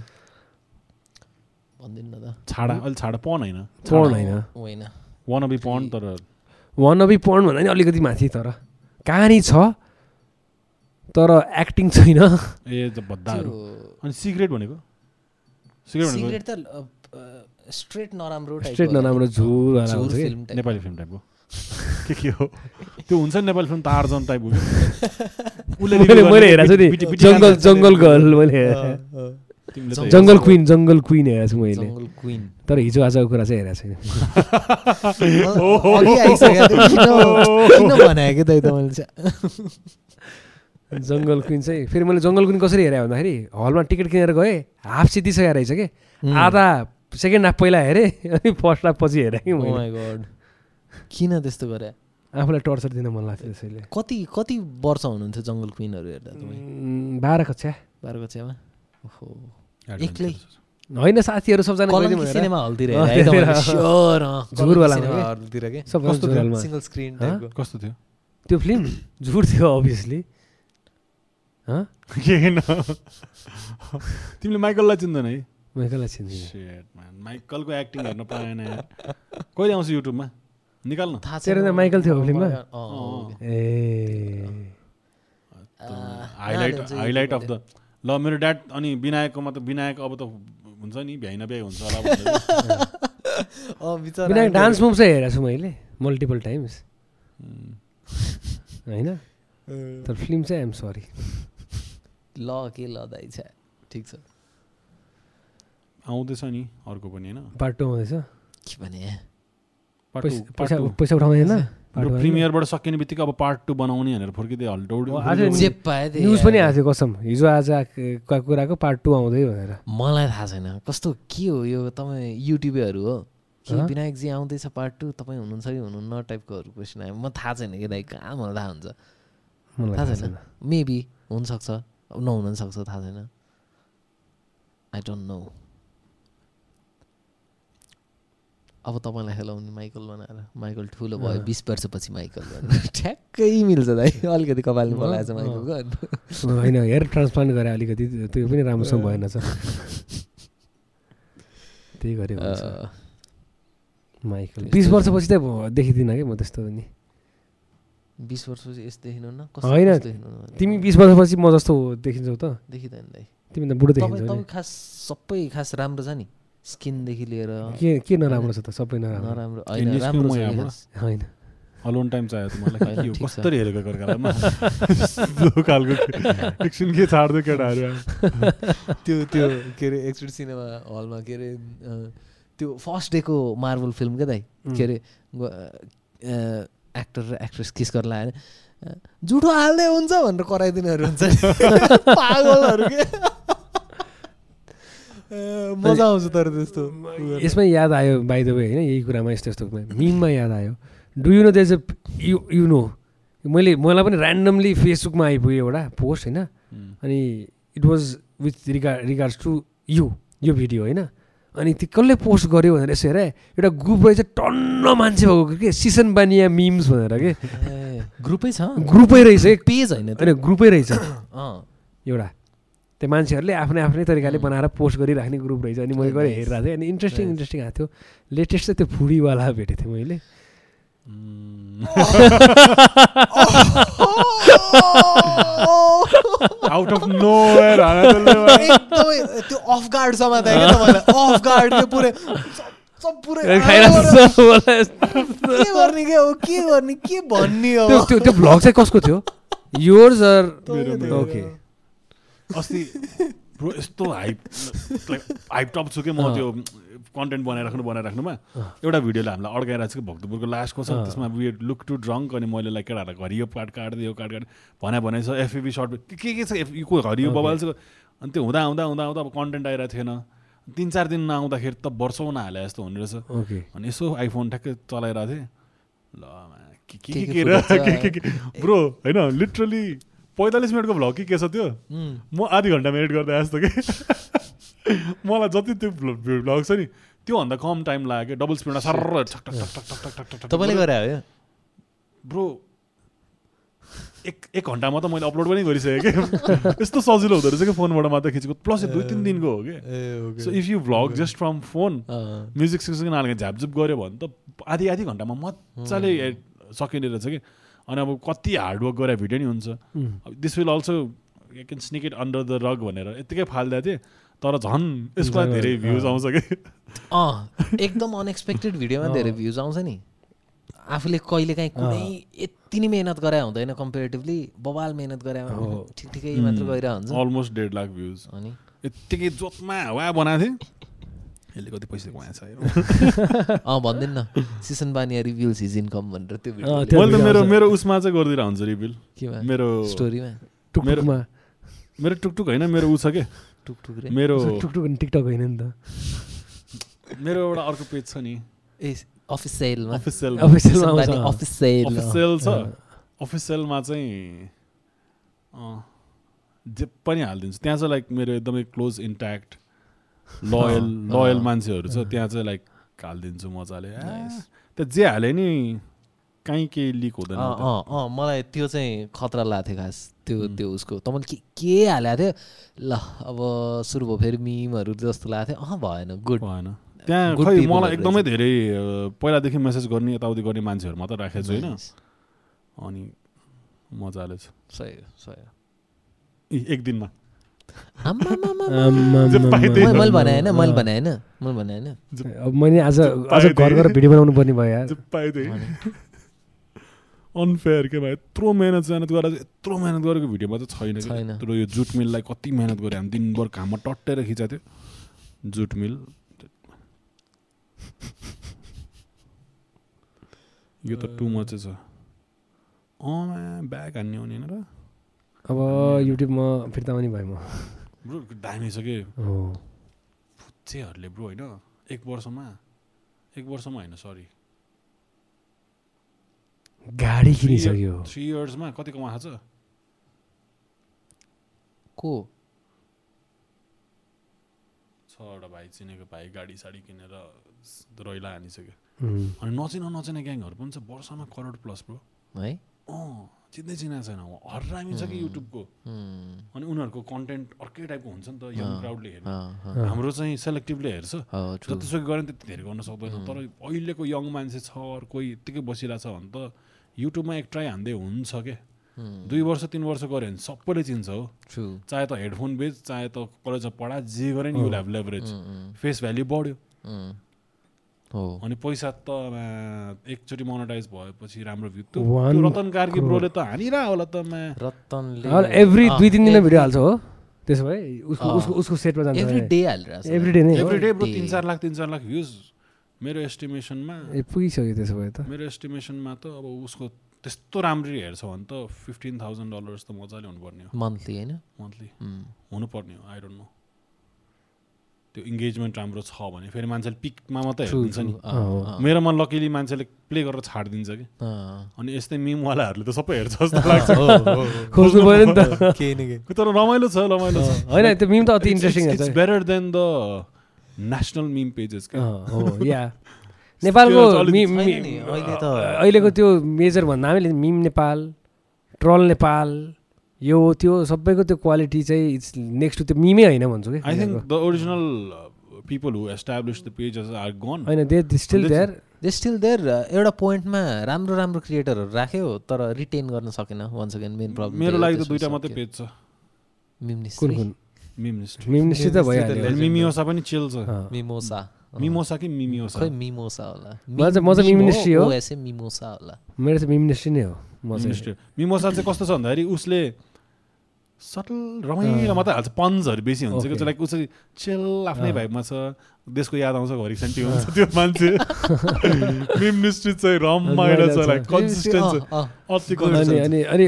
भन्दिनँ न छाडा। अहिले छाडा पन होइन? पढ्न होइन। होइन। वान बी पन तर वान अबी पढ्नु भन्दा नि अलिकति माथि तर। कहानी छ? तर एक्टिङ छैन। ए ज भद्दाहरू अनि सिगरेट भनेको? सिगरेट त स्ट्रेट नराम्रो स्ट्रेट? नराम्रो झुर। नेपाली फिल्म टाइपको के के हो? त्यो हुन्छ नि नेपाली फिल्म तारजन टाइपको के? उसले मैले हेरेको छु नि। जङ्गल जङ्गल गर्ल मैले जङ्गल- क्विन जङ्गल क्विन हेरेको छु मैले। क्विन तर हिजो आजको कुरा चाहिँ हेरेको छैन। जङ्गल क्विन चाहिँ फेरि मैले जङ्गल क्विन कसरी हेरेँ भन्दाखेरि हलमा टिकट किनेर गएँ हाफ सिद्धिसकेको रहेछ कि। आधा सेकेन्ड हाफ पहिला हेरेँ अनि फर्स्ट हाफ पछि हेरेँ कि Oh my God. किन त्यस्तो गरे? आफूलाई टर्चर दिन मन लाग्थ्यो त्यसैले। कति कति वर्ष हुनुहुन्थ्यो जङ्गल क्विनहरू हेर्दा बाह्र कक्षा। बाह्र कक्षामा? ओहो। एक्लै। होइन साथीहरू सबजना। सिनेमा हलतिर कस्तो थियो? त्यो फिल्म झुट थियो अभियसली के किन तिमीले माइकललाई चिन्दैन है मैले कसलाई चिन्दिनँ. माइकलको एक्टिङ हेर्न पाएन यार कहिले आउँछ युट्युबमा निकाल न थाहा छैन त माइकल थियो फिल्ममा? A highlight highlight of the ल मेरो ड्याड अनि विनायकको मतलब विनायक अब त हुन्छ नि भ्याइ हुन्छ होला विनायक डान्स मुभ चाहिँ हेरेको छु मैले मल्टिपल टाइम्स होइन तर फिल्म चाहिँ आइएम सरी ल के ल दाइ छ ठिक छ। आउँदैछ नि अर्को पनि होइन? पार्ट टू आउँदैछ? के भने? पैसा उठाउँदैन? प्रिमियरबाट सकिने बित्तिकै अब पार्ट टू बनाउने भनेर फर्किँदै हल दौड ओ, आज जे पाए त्यही न्युज पनि। आएको थियो कसम। हिजो आज कुराको पार्ट टू आउँदै भनेर। मलाई थाहा छैन। कस्तो के हो यो तपाईँ युट्युबरहरू हो? कि? विनायकजी आउँदैछ पार्ट टू? तपाईँ हुनुहुन्छ कि हुनुहुन्न टाइपकोहरू क्वेसन आयो। म थाहा छैन कि दाइ कहाँ मलाई थाहा हुन्छ। थाहा छैन। मेबी हुनसक्छ। नहुन पनि सक्छ थाहा छैन आई डोन्ट नो अब तपाईँलाई खेलाउने माइकल बनाएर माइकल ठुलो भयो। बिस वर्षपछि माइकल भनेर ठ्याक्कै मिल्छ दाइ अलिकति कपालले बोलाएछ अँ, माइकलको होइन हेयर ट्रान्सप्लान्ट गरे अलिकति त्यो पनि राम्रोसँग भएन छ त्यही गऱ्यो। अँ, माइकल बिस वर्षपछि त देखिदिनँ कि म त्यस्तो नि बिस वर्षपछि यस्तो देखिनु न होइन, तिमी बिस वर्षपछि म जस्तो देखिन्छौ त। देखिँदैन दाइ। तिमी त बुढो देखिन्छौ तपाईँ खास सबै खास राम्रो छ नि। स्किनदेखि लिएर के के नराम्रो छ त? सबै नराम्रो। नराम्रो। होइन अलोन टाइम चाहियो त मलाई। कसरी हेरेको खालको एकछिन के छाड्दै केटाहरू। त्यो त्यो के अरे एक्सट्रिट सिनेमा हलमा के अरे त्यो फर्स्ट डेको मार्बल फिल्म क्या दाइ? के अरे एक्टर र एक्ट्रेस किस गरेर लाएर अँ, जुठो हाल्दै हुन्छ भनेर कराइदिनेहरू हुन्छ। नि। पागलहरू के? मजा आउँछ तर त्यस्तो यसमै याद आयो बाई द वे होइन यही कुरामा यस्तो यस्तो मिममा याद आयो। Do you know these uh you you know मैले मलाई पनि ऱ्यान्डमली फेसबुकमा आइपुग्यो एउटा पोस्ट होइन? अनि it was with regard regards to you यो भिडियो होइन? अनि त्यो कसले पोस्ट गर्यो भनेर यसो हेरेँ एउटा ग्रुप रहेछ टन्न मान्छे भएको के? सिसन बानिया मिम्स भनेर के? ग्रुपै छ? ग्रुपै रहेछ एक पेज होइन। होइन ग्रुपै रहेछ। अँ। एउटा। त्यो मान्छेहरूले आफ्नै आफ्नै तरिकाले बनाएर पोस्ट गरिराख्ने ग्रुप रहेछ अनि मैले गएर. हेरिरहेको थिएँ। अनि इन्ट्रेस्टिङ. इन्ट्रेस्टिङ आएको थियो। लेटेस्ट चाहिँ त्यो फुडीवाला भेटेको थिएँ मैले। आउट अफ नो एकदमै त्यो अफ गार्ड क्या तपाईँलाई अफ गार्ड के पुरै सब पुरै खाइरहेको छ मलाई। के गर्ने के हो के गर्ने के भन्ने हो त्यो त्यो त्यो भ्लग चाहिँ कसको थियो योर्स। ओके अस्ति ब्रो यस्तो हाइप लाइक हाइप टप छु कि म त्यो कन्टेन्ट बनाइराख्नु बनाइराख्नुमा एउटा भिडियोले हामीलाई अड्काइरहेको छ कि भक्तपुरको लास्टको छ त्यसमा वी लुक टु ड्रङ्क अनि मैले लाइक केटाहरूलाई घरि यो काट काट्दै यो काट काट भने भने छ एफएबी सर्ट के के छ एफ को घरि यो बबाल छ अनि त्यो हुँदा हुँदा हुँदा हुँदा अब कन्टेन्ट आइरहेको थिएन तिन चार दिन नआउँदाखेरि त वर्षौँ नहाले जस्तो हुने रहेछ अनि यसो आइफोन ठ्याक्कै चलाइरहेको थिएँ ल के के ब्रो होइन लिटरली पैँतालिस मिनटको भ्लग कि के छ त्यो? म आधी घन्टामा एडिट गर्दा जस्तो कि। मलाई जति त्यो भ्लग छ नि त्योभन्दा कम टाइम लाग्यो। डबल स्पिडमा ठक तपाईँले गरे हो ब्रो एक एक घन्टामा त मैले अपलोड पनि गरिसकेँ कि। यस्तो सजिलो हुँदो रहेछ कि फोनबाट मात्र खिचेको। प्लस दुई तिन दिनको हो कि। So if you vlog just from phone music सिक्सिङ नालेको झ्यापझुप गऱ्यो भने त आधी आधी घन्टामा मजाले सकिने रहेछ कि। अनि अब कति हार्डवर्क गरेर भिडियो नि हुन्छ। This will also you can sneak it under the rug भनेर। यत्तिकै फालिदिएको थिएँ तर झन् यसको लागि धेरै भ्युज आउँछ कि? अँ एकदम अनएक्सपेक्टेड भिडियोमा धेरै भ्युज आउँछ नि। आफूले कहिले काहीँ कुनै यति नै मेहनत गरे हुँदैन कम्पेरिटिभली बबाल मेहनत गरे ठिक ठिकै मात्र गइरहेको हुन्छ अलमोस्ट डेढ लाख भ्युज अनि? यत्तिकै जोतमा वा बनाएको थिएँ। यसले कति पैसा कमाएछ। अँ भनिदिनु। न सिसन बानिया रिभ्युल्स हिज इन्कम भनेर त्यो भिडियो मैले त मेरो। मेरो उसमा चाहिँ गरिदिएर हुन्छ रिभिल केमा? मेरो स्टोरीमा टुकटुकमा। मेरो टुकटुक होइन मेरो ऊ छ के? टुकटुक रे। मेरो टुकटुक टिकटक होइन नि त। मेरो एउटा अर्को पेज छ नि। ए अफिस सेलमा अफिसियल अफिसियलमा आउँछ। अफिस सेल अफिसियल छ। अफिसियलमा चाहिँ अँ, जे पनि हालिदिन्छु। त्यहाँ चाहिँ लाइक मेरो एकदमै क्लोज इन्ट्याक्ट लोयल लोयल मान्छेहरू छ त्यहाँ चाहिँ लाइक हालिदिन्छु मजाले. त्यहाँ जे हाले नि कहीँ केही लिक हुँदैन अँ। अँ मलाई त्यो चाहिँ खतरा लाग्थ्यो खास त्यो त्यो उसको। तपाईँले के के हालेको थियो? ल अब सुरु भयो फेरि मिमहरू जस्तो लाग्थ्यो अँ भएन गुड भएन। त्यहाँ खै मलाई एकदमै। धेरै पहिलादेखि मेसेज गर्ने यताउति गर्ने मान्छेहरू मात्र राखेको छु होइन। अनि मजाले छ। सही सही एक दिनमा। मैले मैले गर्नु। भने होइन मैले भने होइन मैले भने होइन। अब मैले आज आज घर गएर भिडियो बनाउनु पर्ने भयो अनफेयर के भयो यत्रो मेहनत मेहनत गरेर यत्रो मेहनत गरेको भिडियोमा चाहिँ छैन। यत्रो यो जुट मिललाई कति मेहनत गऱ्यो हामी दिनभर घाममा टट्टेर खिचाएको थियो। जुट मिल। यो त टु मच छ। अँ ब्याग हान्ने हुने होइन र। अब युट्युबमा फिर्ता पनि भयो म। ब्रो दामी छ कि? फुच्चेहरूले ब्रो होइन? एक वर्षमा? एक वर्षमा होइन सरी गाडी किनिसक्यो। थ्री इयर्समा कति कमाएको छ? को? छवटा भाइ चिनेको भाइ गाडी साडी किनेर रैला हानिसक्यो. अनि नचिना नचिना ग्याङहरू पनि छ वर्षमा करोड प्लस ब्रो। है? अँ। चिन्दै चिनाएको छैन हरामी छ कि युट्युबको अनि उनीहरूको कन्टेन्ट अर्कै टाइपको हुन्छ नि त यङ क्राउडले हेर्ने। हाम्रो चाहिँ सेलेक्टिभली हेर्छ. जतिसुकै गऱ्यो त्यति धेरै गर्न सक्दैन। तर अहिलेको यङ मान्छे छ अरू कोही यत्तिकै बसिरहेको छ भने त युट्युबमा एक ट्राई हान्दै हुन्छ के? उम्, दुई वर्ष तिन वर्ष गऱ्यो भने सबैले चिन्छ हो. चाहे त हेडफोन बेच चाहे त कलेजमा पढा जे गरे नि you'll have leverage face value बढ्यो। अनि पैसा त मा, एकचोटि मोनोटाइज भएपछि राम्रो भ्यू। त्यो रतन कार्की ब्रोले त हानिरह होला त मा। रतनले एभ्री दुई तिन दिनमा भिडियो हाल्छ हो। त्यसो भए उसको। उसको उसको सेटमा जान्छ। एभ्री डे हालिरहेको छ एभ्री डे नै एभ्री डे ब्रो. तिन चार लाख तिन चार लाख भ्युज मेरो एस्टिमेसनमा ए पुगिसक्यो त्यसो भए त। मेरो एस्टिमेसनमा त अब उसको त्यस्तो राम्ररी हेर्छ भने त फिफ्टिन थाउजन्ड डलर्स त मजाले हुनुपर्ने हो। मन्थली होइन? मन्थली हुनुपर्ने हो आई डोन्ट नो त्यो इङ्गेजमेन्ट राम्रो छ भने फेरि मान्छेले पिकमा मात्रै हेरिदिन्छ नि। मेरोमा लकिली मान्छेले प्ले गरेर छाडिदिन्छ कि। अनि यस्तै मिमवालाहरूले त सबै हेर्छ जस्तो लाग्छ। खोज्नु पऱ्यो नि त। केही न केही। तर रमाइलो छ रमाइलो छ। होइन त्यो मिम त अति इन्ट्रेस्टिङ इट्स हुन्छ better than the national meme pages या। नेपालको अहिले त। अहिलेको त्यो मेजर भन्दा हामीले मिम नेपाल ट्रल नेपाल यो त्यो सबैको त्यो क्वालिटी चाहिँ इट्स नेक्स्ट टु त्यो मिमै होइन भन्छु कि? I think the original people who establish the pages are gone होइन they still there they still there एउटा पोइन्टमा राम्रो राम्रो क्रिएटरहरू राख्यो तर रिटेन गर्न सकेन वन्स अगेन मेन प्रब्लम मेरो लागि त दुइटा मात्रै पेज छ। कुन कुन? मिमनिस्ट मिम निश्चित त भइहाल्यो मिमियोसा पनि चिल छ। मिमोसा मिमोसा कि मिमियोसा खै मिमोसा होला। म चाहिँ- म चाहिँ मिमनिस्ट्री हो। ओएसए मिमोसा होला। मेरो चाहिँ मिम निश्चित नै हो म चाहिँ। मिमोसा चाहिँ कस्तो छ भन्दाखेरि उसले सटल रमाइलो मात्रै हाल्छ पन्जहरू बेसी हुन्छ। कि लाइक उसरी चेल आफ्नै भाइबमा छ। देशको याद आउँछ घरि सेन्टी हुन्छ त्यो मान्छे। मिम मिस्ट्री चाहिँ रमाइलो छ लाइक कन्सिस्टेन्ट अति अनि। अनि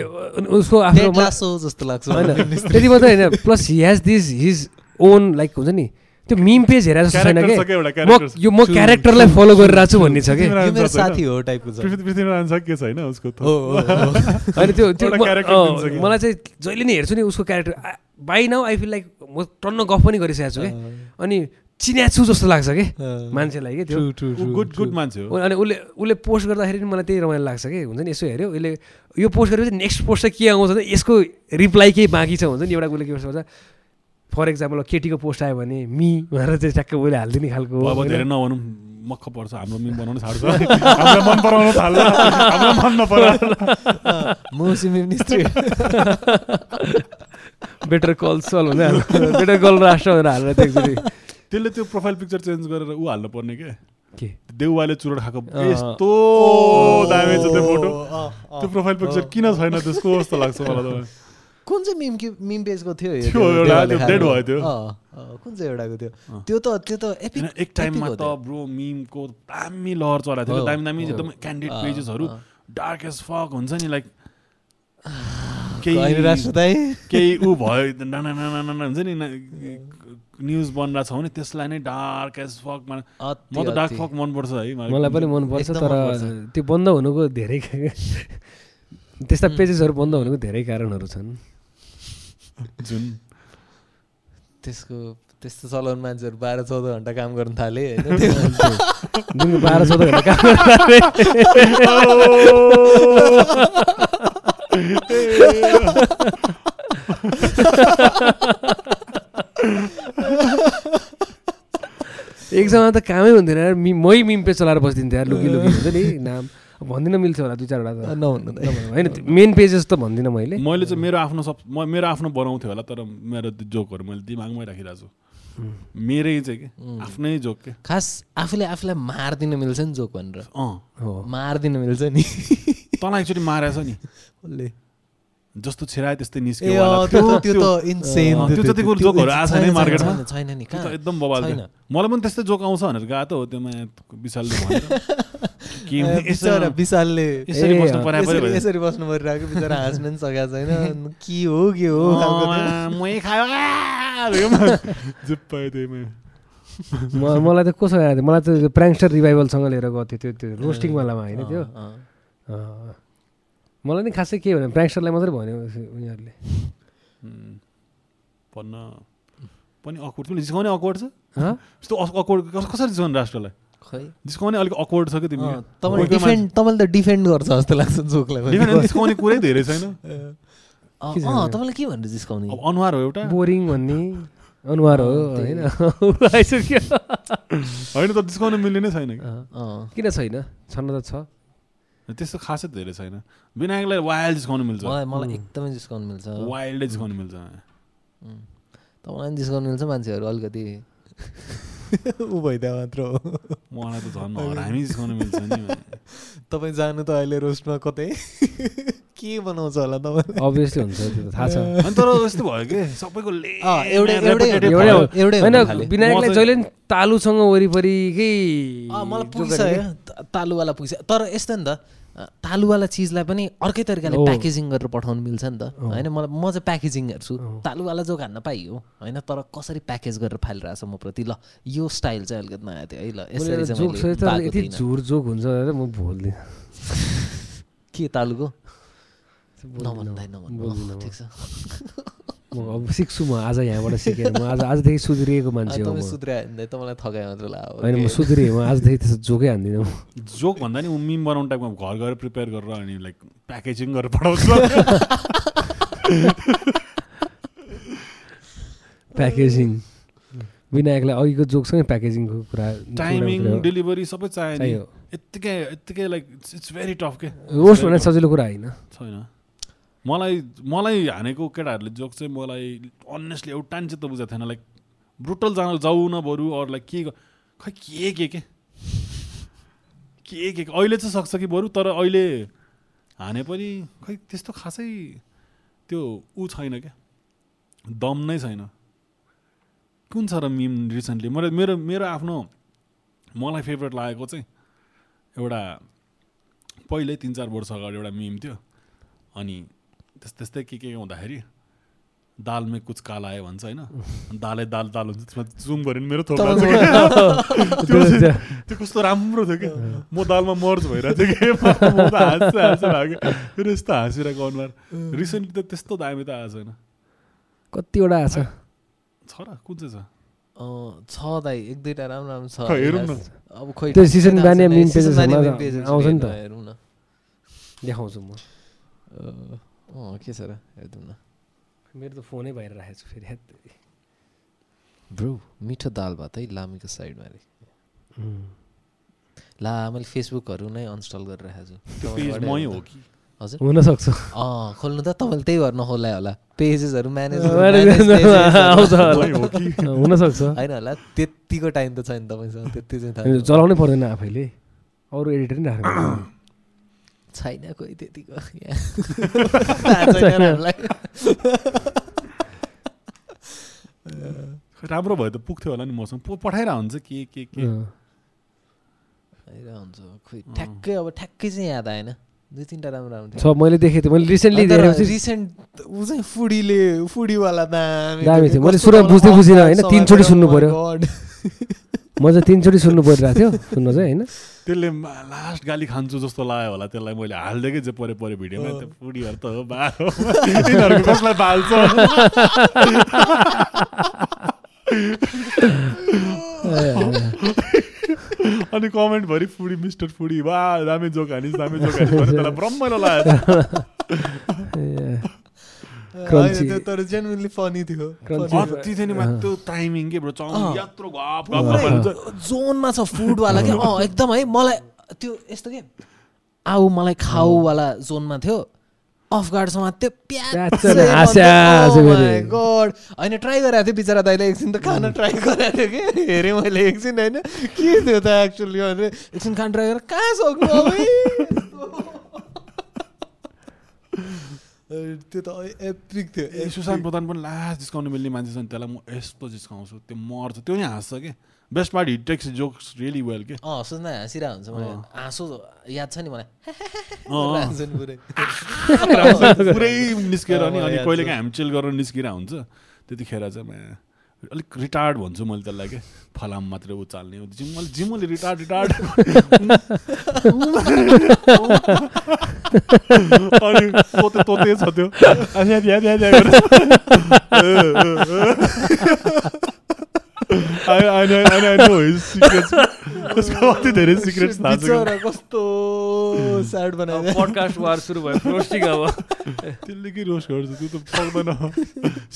उसको आफ्नो जस्तो लाग्छ। होइन। त्यति मात्रै होइन plus he has this his own like हुन्छ नि त्यो मिम पेज हेरेर जस्तो छैन कि? म character। यो म क्यारेक्टरलाई फलो गरिरहेको छु भन्ने छ कि? मेरो? साथी हो टाइपको छ पृथ्वीनारायण छैन उसको त? होइन त्यो त्यो कि। मलाई चाहिँ जहिले नि हेर्छु नि उसको character by now I feel like म टन्न गफ पनि गरिसकेको छु कि? अनि चिन्या छु जस्तो लाग्छ कि। मान्छेलाई कि त्यो? True, true, ऊ true, गुड. गुड मान्छे हो। अनि उसले उसले पोस्ट गर्दाखेरि नि मलाई त्यही रमाइलो लाग्छ कि? हुन्छ नि यसो हेऱ्यो। उसले यो पोस्ट गरेपछि नेक्स्ट पोस्ट चाहिँ के आउँछ यसको रिप्लाई केही बाँकी छ हुन्छ नि एउटा उसले के भन्छ फर इक्जाम्पल केटीको पोस्ट आयो भने मी भनेर चाहिँ ट्याक्क उसले हालिदिने खालको अब? धेरै नभनौँ मक्ख पर्छ। हाम्रो मिम बनाउनु छाड्छ मन पराउनु हामीलाई मन बेटर कल सल भनेर बेटर कल राष्ट्र भनेर हालेर त्यो एकचोटि त्यसले त्यो प्रोफाइल पिक्चर चेन्ज गरेर ऊ हाल्नु पर्ने के? के? देउवाले चुरोट खाएको। यस्तो दामी छ त्यो फोटो। त्यो प्रोफाइल पिक्चर किन छैन त्यसको जस्तो लाग्छ मलाई त। कुन चाहिँ मिम कि मिम पेजको थियो खाएको? भयो त्यो। कुन चाहिँ एउटाको थियो। त्यो त त्यो त होइन, एक टाइममा त ब्रो मिमको दामी लहर चलाएको थियो दामी दामी। एकदम क्यान्डिड पेजेसहरू। डार्क एज फक हुन्छ नि लाइक दाइ केही ऊ भयो नाना नाना नाना हुन्छ नि न्युज बनिरहेको छ भने त्यसलाई नै डार्क एज फक म त डार्क। फक मनपर्छ है मलाई पनि मनपर्छ तर। त्यो बन्द हुनुको धेरै त्यस्ता पेजेसहरू बन्द हुनुको धेरै कारणहरू छन् जुन त्यसको त्यस्तो चलाउने मान्छेहरू बाह्र चौध घन्टा काम गर्न थाले होइन? बाह्र चौध घन्टा काम गर्दा एकजना त कामै हुन्थेन यार। मि मै मिम पेज चलाएर बसिदिन्थ्यो यार लुकी लुकी हुन्छ नि नाम। भन्दिनँ मिल्छ होला दुई चारवटा त। होइन मेन पेजेस त भन्दिनँ मैले। मैले चाहिँ मेरो आफ्नो सब म मेरो आफ्नो बनाउँथेँ होला तर मेरो त्यो जोकहरू मैले दिमागमै राखिरहेको छु। मेरै चाहिँ के? आफ्नै जोक के? खास आफूले आफूलाई मारिदिन मिल्छ नि जोक भनेर। अँ। हो। मारिदिन मिल्छ नि। तँलाई एकचोटि मारेछ नि। उसले। जस्तो छिरायो त्यस्तै निस्क्यो। त्यो जोकहरू आएको छैन मार्केटमा। छैन नि एकदम बबाल छैन। मलाई पनि त्यस्तै जोक आउँछ भनेर गएको त हो त्यो विशालले भनेर। बिचरा विशालले यसरी बस्नु परिरहेको बिचरा हाँस्न पनि सकेको छैन के हो के हो। मै खायो मलाई त कसो आएको थियो मलाई त प्र्याङ्स्टर रिभाइभलसँग लिएर गएको थियो त्यो त्यो रोस्टिङवालामा होइन त्यो। मलाई नि खासै के भने प्र्याङ्स्टरलाई मात्रै भन्यो उनीहरूले भन्न पनि अकवर्ड तिमीले जिस्काउने अकवर्ड छ हँ? यस्तो अकवर्ड कसरी जिस्काउने राष्ट्रलाई खै जिस्काउने अलिक अकवर्ड छ कि तिमी तपाईँले डिफेन्ड तपाईँले त डिफेन्ड गर्छ जस्तो लाग्छ जोकलाई जिस्काउने कुरै धेरै छैन? तपाईँले के भनेर जिस्काउने अनुहार हो एउटा। बोरिङ भन्ने। अनुहार हो। होइन? आइसक्यो होइन त जिस्काउन मिल्ने नै छैन किन छैन? छन्न त छ। त्यस्तो खासै धेरै छैन। विनायकलाई वाइल्ड जिस्काउनु मिल्छ। मलाई मलाई एकदमै जिस्काउनु मिल्छ। वाइल्डै जिस्काउनु मिल्छ। तपाईँलाई पनि जिस्काउनु मिल्छ मान्छेहरू अलिकति। ऊ भइदियो मात्र हो। मलाई त झन् हरामी जिस्काउनु मिल्छ नि तपाईँ जानु त अहिले रोस्टमा कतै? के बनाउँछ होला तपाईँ? अभियसली हुन्छ त्यो त थाहा छ। तर यस्तो भयो कि? सबैको एउटै होइन। विनायकलाई जहिले पनि तालुसँग वरिपरिकै अँ, मलाई त- तालुवाला पुग्छ तर यस्तो नि त तालुवाला चिजलाई पनि अर्कै तरिकाले। प्याकेजिङ गरेर पठाउनु मिल्छ नि त। होइन मलाई म चाहिँ प्याकेजिङ हेर्छु। तालुवाला जो खान्न पाइयो होइन तर कसरी प्याकेज गरेर फालिरहेछ म प्रति ल यो स्टाइल चाहिँ अलिकति नयाँ थियो है ल यसरी। झुर जोक हुन्छ म भोल्दिनँ के तालुको। नभन्दा म। ठिक छ म अब सिक्छु म आज यहाँबाट सिकेर। म आज आजदेखि सुध्रिएको मान्छे हो म। तपाईँलाई थकाइ मात्र ला होइन म सुध्रिएँ म आजदेखि त्यस्तो जोकै हान्दिनँ म। जोक भन्दा नि मिम बनाउने टाइपमा घर गएर प्रिपेयर गरेर अनि लाइक प्याकेजिङ गरेर पठाउँछ। प्याकेजिङ विनायकलाई अघिको जोकसँगै प्याकेजिङको कुरा टाइमिङ डेलिभरी सबै चाहियो यत्तिकै यत्तिकै लाइक इट्स भेरी टफ के? रोस्ट भने सजिलो कुरा होइन। छैन। मलाई मलाई हानेको केटाहरूले जोक चाहिँ मलाई अनेस्टली एउटा नि चित्त बुझाएको थिएन लाइक ब्रुटल जान जाऊ न बरु अरू लाइक के खै के के के? के के अहिले चाहिँ सक्छ कि बरु? तर अहिले हाने पनि खै त्यस्तो खासै त्यो ऊ छैन क्या। दम नै छैन। कुन छ र मिम रिसेन्टली मेरो मेरो मेरो आफ्नो मलाई फेभरेट लागेको चाहिँ एउटा पहिल्यै तिन चार वर्ष अगाडि एउटा मिम थियो। अनि त्यस त्यस्तै के के हुँदाखेरि दालमै कुछ काला आयो भन्छ होइन? दालै दाल दाल हुन्छ। त्यसमा जुम गऱ्यो भने मेरो थोप्रा त्यो कस्तो राम्रो थियो कि। म दालमा मर्ज भइरहेको थियो कि। म त हाँस्छु हाँस्छु लाग्यो। मेरो यस्तो हाँसिरहेको अनुहार। रिसेन्टली त त्यस्तो दामी त आएको छैन। कतिवटा आएको छ? छ र। कुन चाहिँ छ? अँ, छ दाइ। एक दुईवटा राम्रो राम्रो छ। हेरौँ न। अब खोइ त्यो ठ्याक्कै season थाहा बानिया छैन। meme season pages बानिया मा meme pages आउँछ नि त। हेर्नु, हेरौँ न। देखाउँछु म। अँ, के छ र हेर्दौँ न मेरो त फोनै बाहिर राखेको छु फेरि। ब्रो मिठो दाल भात है लामीको साइडमा अरे उम्. ला मैले फेसबुकहरू नै अनस्टल गरेर राखेको छु त्यो पेज तपाईँबाट मै हेर्नु हो त। कि हजुर हुनसक्छ अँ खोल्नु त तपाईँले त्यही गर्न खोलायो होला पेजेसहरू म्यानेज हुनसक्छ होइन होला त्यतिको टाइम त छैन तपाईँसँग त्यति चाहिँ। चलाउनै पर्दैन आफैले अरू एडिटर नै राख्नु छैन कोही त्यतिको। राम्रो भयो त पुग्थ्यो होला नि मसँग पठाइरह हुन्छ के के के हुन्छ खोइ ठ्याक्कै अब ठ्याक्कै चाहिँ याद आएन दुई तिनवटा राम्रो राम्रो छ मैले देखेको थिएँ मैले रिसेन्टली रिसेन्ट ऊ चाहिँ फुडीले फुडीवाला दामी दामी थियो। मैले सुरुमा बुझ्दै बुझिनँ होइन, तिनचोटि सुन्नु God। म चाहिँ तिनचोटि सुन्नु परिरहेको थियो सुन्न चाहिँ होइन त्यसले लास्ट गाली खान्छु जस्तो लाग्यो होला त्यसलाई मैले हालिदिएकै जे परे परे भिडियोमा त्यो पुडीहरू त हो बा हो। यिनीहरूको कसलाई पाल्छ अनि कमेन्टभरि फुडी मिस्टर फुडी वा दामी जोक हानिस् दामी जोक हानिस् त्यसलाई रमाइलो लाग्यो. त्यो तर जेन्युनली फनी थियो. अति थियो नि मा त्यो टाइमिङ के ब्रो यत्रो घप। जोनमा छ फुडवाला के अँ एकदम है मलाई त्यो यस्तो के आऊ मलाई खाऊवाला जोनमा थियो अफ गार्डसम्म त्यो। गड होइन ट्राई गरेको थियो बिचरा दाइले एकछिन त खान ट्राई गरेको थियो कि हेरेँ मैले एकछिन होइन के थियो त एक्चुअली भने एकछिन खान ट्राई गरेर कहाँ सक्नु अब? त्यो त एपिक थियो ए सुशान्त प्रधान पनि लास्ट जिस्काउनु मिल्ने मान्छे छ नि त्यसलाई म यस्तो जिस्काउँछु त्यो मर्छ त्यो नि हाँस्छ कि? Best part he takes jokes really well के? अँ सोच्न हाँसिरहेको हुन्छ मलाई। हाँसो याद छ नि मलाई। नि पुरै। पुरै निस्केर नि अनि याद कहिले छ। काहीँ हामी चिल गरेर निस्किरह हुन्छ त्यतिखेर चाहिँ म अलिक रिटार्ड भन्छु मैले त्यसलाई के फलाम मात्रै उचाल्ने हो जिम्मल जिम्मले रिटार्ड रिटार्ड अनि तोते तोते छ त्यो कति धेरै सिक्रेट्स थाहा छ कस्तो स्याड बनाइदियो पडकास्ट वार सुरु भयो रोस्टिङ अब त्यसले के रोस्ट गर्छ त्यो त सक्दैन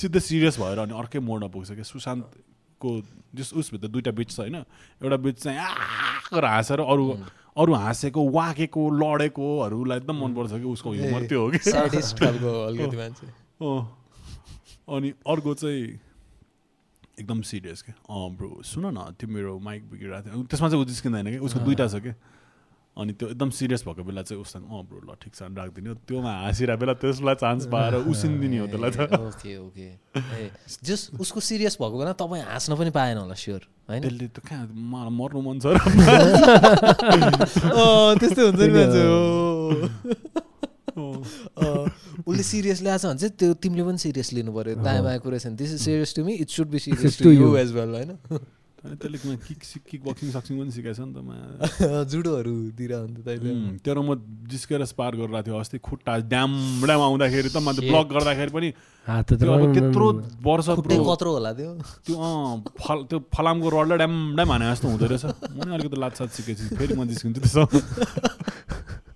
सिधै सिरियस भएर अनि अर्कै मोडमा पुग्छ क्या सुशान्तको जस उसभित्र दुइटा बिच छ होइन एउटा बिच चाहिँ आ गरेर हाँसेर अरू अरू हाँसेको वाकेको लडेकोहरूलाई एकदम मनपर्छ कि उसको ह्युमर त्यो हो कि स्याडिस्ट खालको अलिकति मान्छे अँ। अनि अर्को चाहिँ एकदम सिरियस के। अँ ब्रो सुन न त्यो मेरो माइक बिग्रिरहेको थियो। त्यसमा चाहिँ ऊ जिस्किँदैन कि? उसको दुइटा छ कि? अनि त्यो एकदम सिरियस भएको बेला चाहिँ उसँग अँ ब्रो ल ठिक छ राखिदिने हो। त्योमा हाँसिरहेको बेला त्यसलाई चान्स पाएर उसिनिदिने हो त्यसलाई त। Okay okay. जस उसको सिरियस भएको बेला तपाईँ हाँस्न पनि पाएन होला स्योर होइन? त्यसले त कहाँ मलाई मर्नु मन छ त्यस्तै हुन्छ नि उसले सिरियस ल्याएको छ भने चाहिँ त्यो तिमीले पनि सिरियस लिनु पऱ्यो दायाँ बायाँ कुरा छैन this is serious to me it should be serious to you. As well होइन? अनि त्यसले किक सिक किक बक्सिङ सक्सिङ पनि सिकाएछ नि त मा जुडोहरू दिएर अन्त तैँले। तेरो म जिस्केर स्पार गरिरहेको थियो अस्ति खुट्टा ड्याम ड्याम आउँदाखेरि त मैले Shit. ब्लक गर्दाखेरि पनि त अब त्यत्रो वर्ष कत्रो होला त्यो। त्यो अँ फल त्यो फलामको रडलाई ड्याम ड्याम हाने जस्तो हुँदो रहेछ। म नि अलिकति लातसात सिकेछु फेरि म जिस्किन्छु त्यसो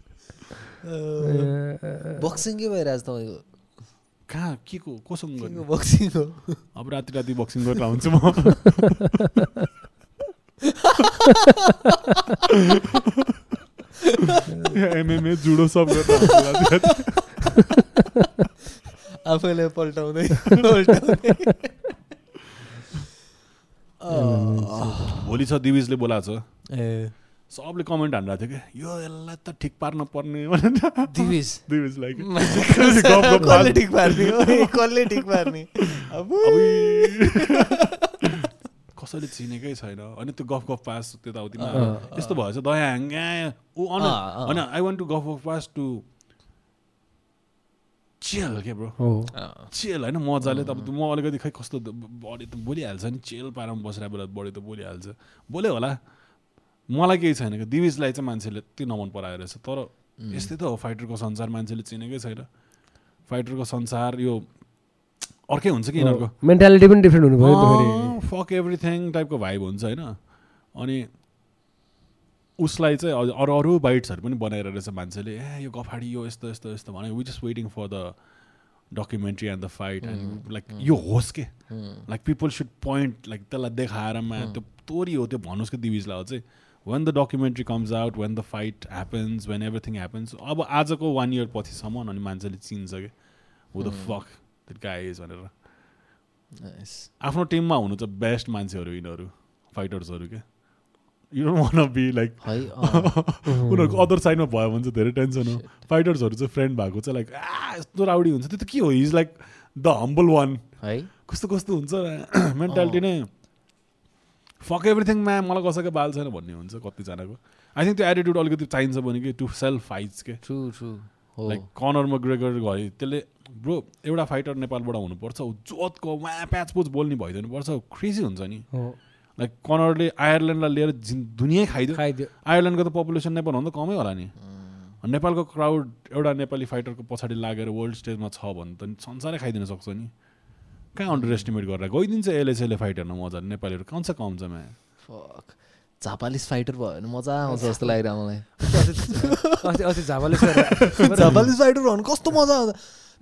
बक्सिङ के भइरहेछ तपाईँको कहाँ? के को? कोसँग के गर्ने बक्सिङ हो? अब राति राति बक्सिङ गरेर आउँछु म। एमएमए जुडो सब गरेर आफैले पल्टाउँदै भोलि छ दिविजले बोलाएको छ। ए। सबले कमेन्ट हानिरहेको थियो कि यो यसलाई त ठिक पार्न पर्ने कसले चिनेकै छैन। अनि त्यो गफ गफ पास त्यताउतिमा यस्तो भएछ दया ह्याङ्गा ऊ अन। होइन आई वान्ट टु गफ गफ पास टु चियल के ब्रो चियल होइन मजाले त अब म अलिकति खै कस्तो बडी त बोलिहाल्छ नि चियल पारामा बसिरहेको बेला बडी त बोलिहाल्छ। बोल्यो होला। मलाई केही छैन कि। दिविजलाई चाहिँ मान्छेले त्यति नमन पराएर रहेछ। तर यस्तै त हो फाइटरको संसार मान्छेले चिनेकै छैन। फाइटरको संसार यो अर्कै हुन्छ कि यिनीहरूको? मेन्टालिटी पनि डिफ्रेन्ट हुनु पऱ्यो फक एभ्रिथिङ टाइपको भाइब हुन्छ होइन? अनि उसलाई चाहिँ अरू अरू बाइट्सहरू पनि बनाएर रहेछ मान्छेले। ए यो गफाडी यो यस्तो यस्तो यस्तो भने we just waiting for the documentary and the fight and like यो होस् के? Like people should point like त्यसलाई देखाएरमा त्यो तोरी हो त्यो भन्नुहोस् कि दिविजलाई चाहिँ। When the documentary comes out when the fight happens when everything happens अब आजको वान इयर पछिसम्म अनि मान्छेले चिन्छ कि? हो द फक त्यो गाई इज भनेर. आफ्नो टिममा हुनु चाहिँ बेस्ट मान्छेहरू यिनीहरू फाइटर्सहरू के? You don't want be like उनीहरूको अदर साइडमा भयो भने चाहिँ धेरै टेन्सन हो। फाइटर्सहरू चाहिँ फ्रेन्ड भएको चाहिँ लाइक आ यस्तो राउडी हुन्छ। त्यो त के हो? Is like the humble one है। कस्तो कस्तो हुन्छ? मेन्टालिटी नै। फक एभ्रिथिङमा मलाई कसैको बाल छैन भन्ने हुन्छ कतिजनाको। आई थिङ्क त्यो एटिट्युड अलिकति चाहिन्छ भने कि टु सेल्फ फाइट्स के। True true like Conor McGregor घरि त्यसले ब्रो एउटा फाइटर नेपालबाट हुनुपर्छ ऊ जोतको वा प्याच पुच बोल्ने भइदिनुपर्छ क्रेजी हुन्छ नि। लाइक कनरले आयरल्यान्डलाई लिएर जिन दुनियाँ खाइदियो। खाइदियो। आयरल्यान्डको त पपुलेसन नेपालभन्दा कमै होला नि। नेपालको क्राउड एउटा नेपाली फाइटरको पछाडि लागेर वर्ल्ड स्टेजमा छ भने त संसारै खाइदिन सक्छ नि। कहाँ अन्डर एस्टिमेट गरेर गइदिन्छ एलएसएले फाइट हेर्न मजाले नेपालीहरू कम छ कम छ म्या? फक जापालिस फाइटर भयो भने मजा आउँछ जस्तो लागिरहेको मलाई। अस्ति अस्ति झापाले सर जापालिस फाइटर भयो भने कस्तो मजा आउँछ?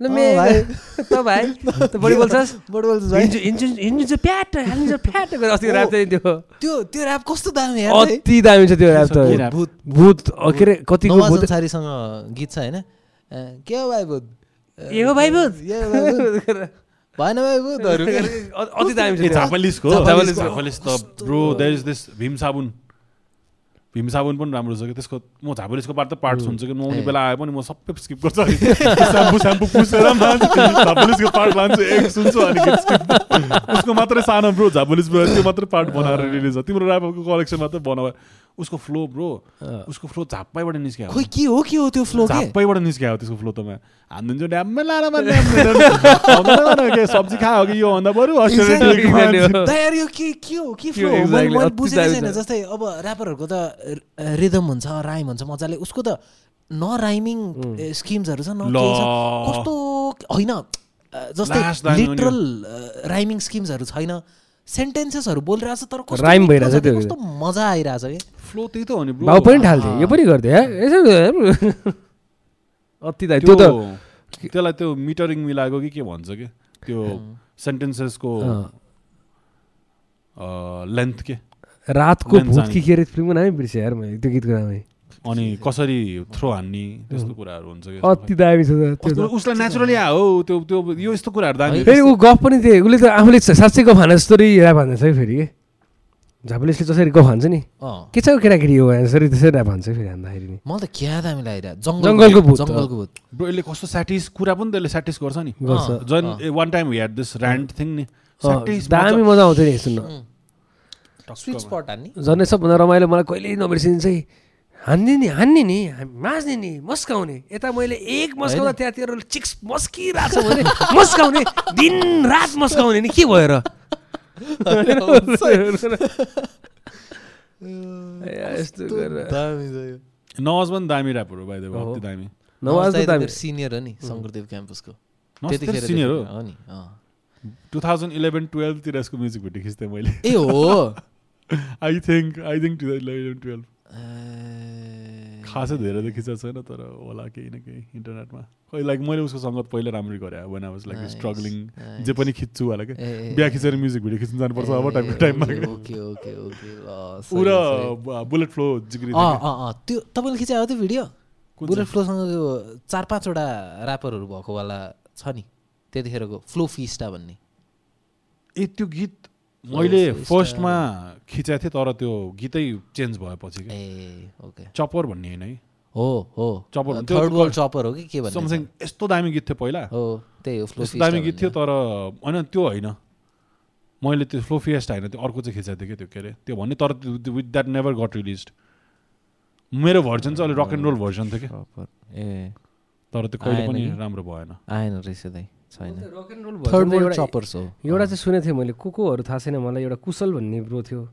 त्यो त्यो ऱ्याप कस्तो दामी। अति दामी छ त्यो ऱ्याप के त? भूत। अरे गीत छ होइन? अँ, के हो भाइ भूत? ए हो भाइ भूत? भएन अति दामी छ झापालिसको। झापालिस त bro there is this Bhim साबुन भीम साबुन पनि राम्रो छ कि त्यसको म झापालिसको पार्ट त पार्ट सुन्छु कि नुहाउने। बेला आए पनि म सबै स्किप गर्छु स्याम्पू स्याम्पू पुसेर झापालिसको पार्ट लान्छु एक सुन्छु अनि। उसको मात्रै सानो ब्रो झापालिस ब्रो त्यो मात्रै पार्ट बनाएर रिलिज छ तिम्रो ऱ्यापको कलेक्सन मात्रै बनायो उसको फ्लो ब्रो उसको फ्लो झाप्पैबाट निस्क्यो। खोइ के हो के हो त्यो फ्लो के? झाप्पैबाट निस्क्यो त्यसको फ्लो त हानिदिन्छु ड्याम्मै के सब्जी खायो कि यो भन्दा बरु? यो के के हो के फ्लो बुझेकै छैन। जस्तै अब ऱ्यापरहरूको त रिदम हुन्छ राइम हुन्छ मजाले। उसको त न राइमिङ स्किम्सहरू छ न कस्तो होइन जस्तै। लिटरल राइमिङ स्किम्सहरू छैन। सेन्टेन्सेसहरू बोलिरहेछ तर कस्तो मिठो भइरहेछ त्यो। कस्तो मजा आइरहेछ कि? फ्लो त्यही त हो नि भाउ पनि ढाल्थे यो पनि गर्थे है यसो अति दामी त्यो त त त्यसलाई त्यो मिटरिङ मिलाएको कि के भन्छ कि? त्यो सेन्टेन्सेसको अँ, लेन्थ के? रातको भूत। कि के अरे फिल्मको नामै बिर्सेँ यार मैले त्यो गीतको नामै। अनि कसरी थ्रो हान्ने त्यस्तो कुराहरू हुन्छ कि अति दामी छ उसलाई नेचुरली हौ, त्यो त्यो यो यस्तो कुराहरू दामी हो। फेरि ऊ गफ पनि थियो उसले त आफूले साँच्चै गफ हाने जस्तो ऱ्याप हान्दैछ है फेरि। के झापालिसले जसरी गफ हान्छ नि। के छ केटाकेटी हो यसरी त्यसरी ऱ्याप हान्छ फेरि हान्दाखेरि नि। मलाई त क्या दामी लागिरहेको जङ्गलको भूत। जङ्गलको भूत। ब्रो यसले कस्तो स्याटिस कुरा पनि त्यसले स्याटिस गर्छ नि। गर्छ। जन one time had this ऱ्यान्ड thing नि। दामी मजा आउँथ्यो नि सुन्न। स्विट स्पट हान्ने। झन् सबभन्दा रमाइलो मलाई कहिल्यै नबिर्सिने चाहिँ हान्ने नि हान्ने नि माझ्ने नि मस्काउने। यता मैले एक मस्काउँदा त्यहाँतिर चिक्स मस्किरहेको छ भने मस्काउने दिन रात मस्काउने। नि के भयो र? यस्तो नवाज पनि दामी हो। अति दामी। नवाज दामी। सिनियर हो नि शङ्करदेव क्याम्पसको। तेरो सिनियर हो। नि अँ। टु थाउजन्ड इलेभेन टुवेल्भतिर यसको म्युजिक भिडियो खिच्थेँ मैले। ए हो। I think I think to eleven twelve. खासै धेरै त खिचेको छैन तर होला केही न केही इन्टरनेटमा। खै लाइक मैले उसको सङ्गत पहिला राम्ररी गरेँ when I was like struggling. जे पनि खिच्छु होला क्या बिहा खिचेर म्युजिक भिडियो खिच्नु जानुपर्छ अब ए, टाइमको टाइममा ओके ओके ओके ल, ऊ सही, र सही। बुलेट फ्लो जिग्री त्यो तपाईँले खिचायो त्यो भिडियो बुलेट? फ्लोसँग त्यो चार पाँचवटा ऱ्यापरहरू भएको वाला छ नि त्यतिखेरको फ्लो फिस्टा भन्ने। ए त्यो गीत मैले फर्स्टमा खिचाएको थिएँ तर त्यो गीतै चेन्ज भएपछि कि। चपर भन्ने होइन है। हो हो। चपर थर्ड वर्ल्ड चपर हो कि के भन्ने समथिङ यस्तो दामी गीत थियो पहिला। हो त्यही हो यस्तो दामी गीत थियो तर होइन त्यो होइन। मैले त्यो फ्लो फिएस्ट होइन त्यो अर्को चाहिँ खिचाएको थिएँ क्या त्यो के अरे? त्यो भन्ने तर with that never got release मेरो भर्जन चाहिँ अलिक रक एन्ड रोल भर्जन थियो कि। ए। तर त्यो कहिले पनि कि? राम्रो भएन। आएन रहेछ दाइ छैन। एउटा चपर्स हो। एउटा चाहिँ सुनेको थिएँ मैले को कोहरू थाहा छैन मलाई एउटा कुशल भन्ने ब्रो थियो।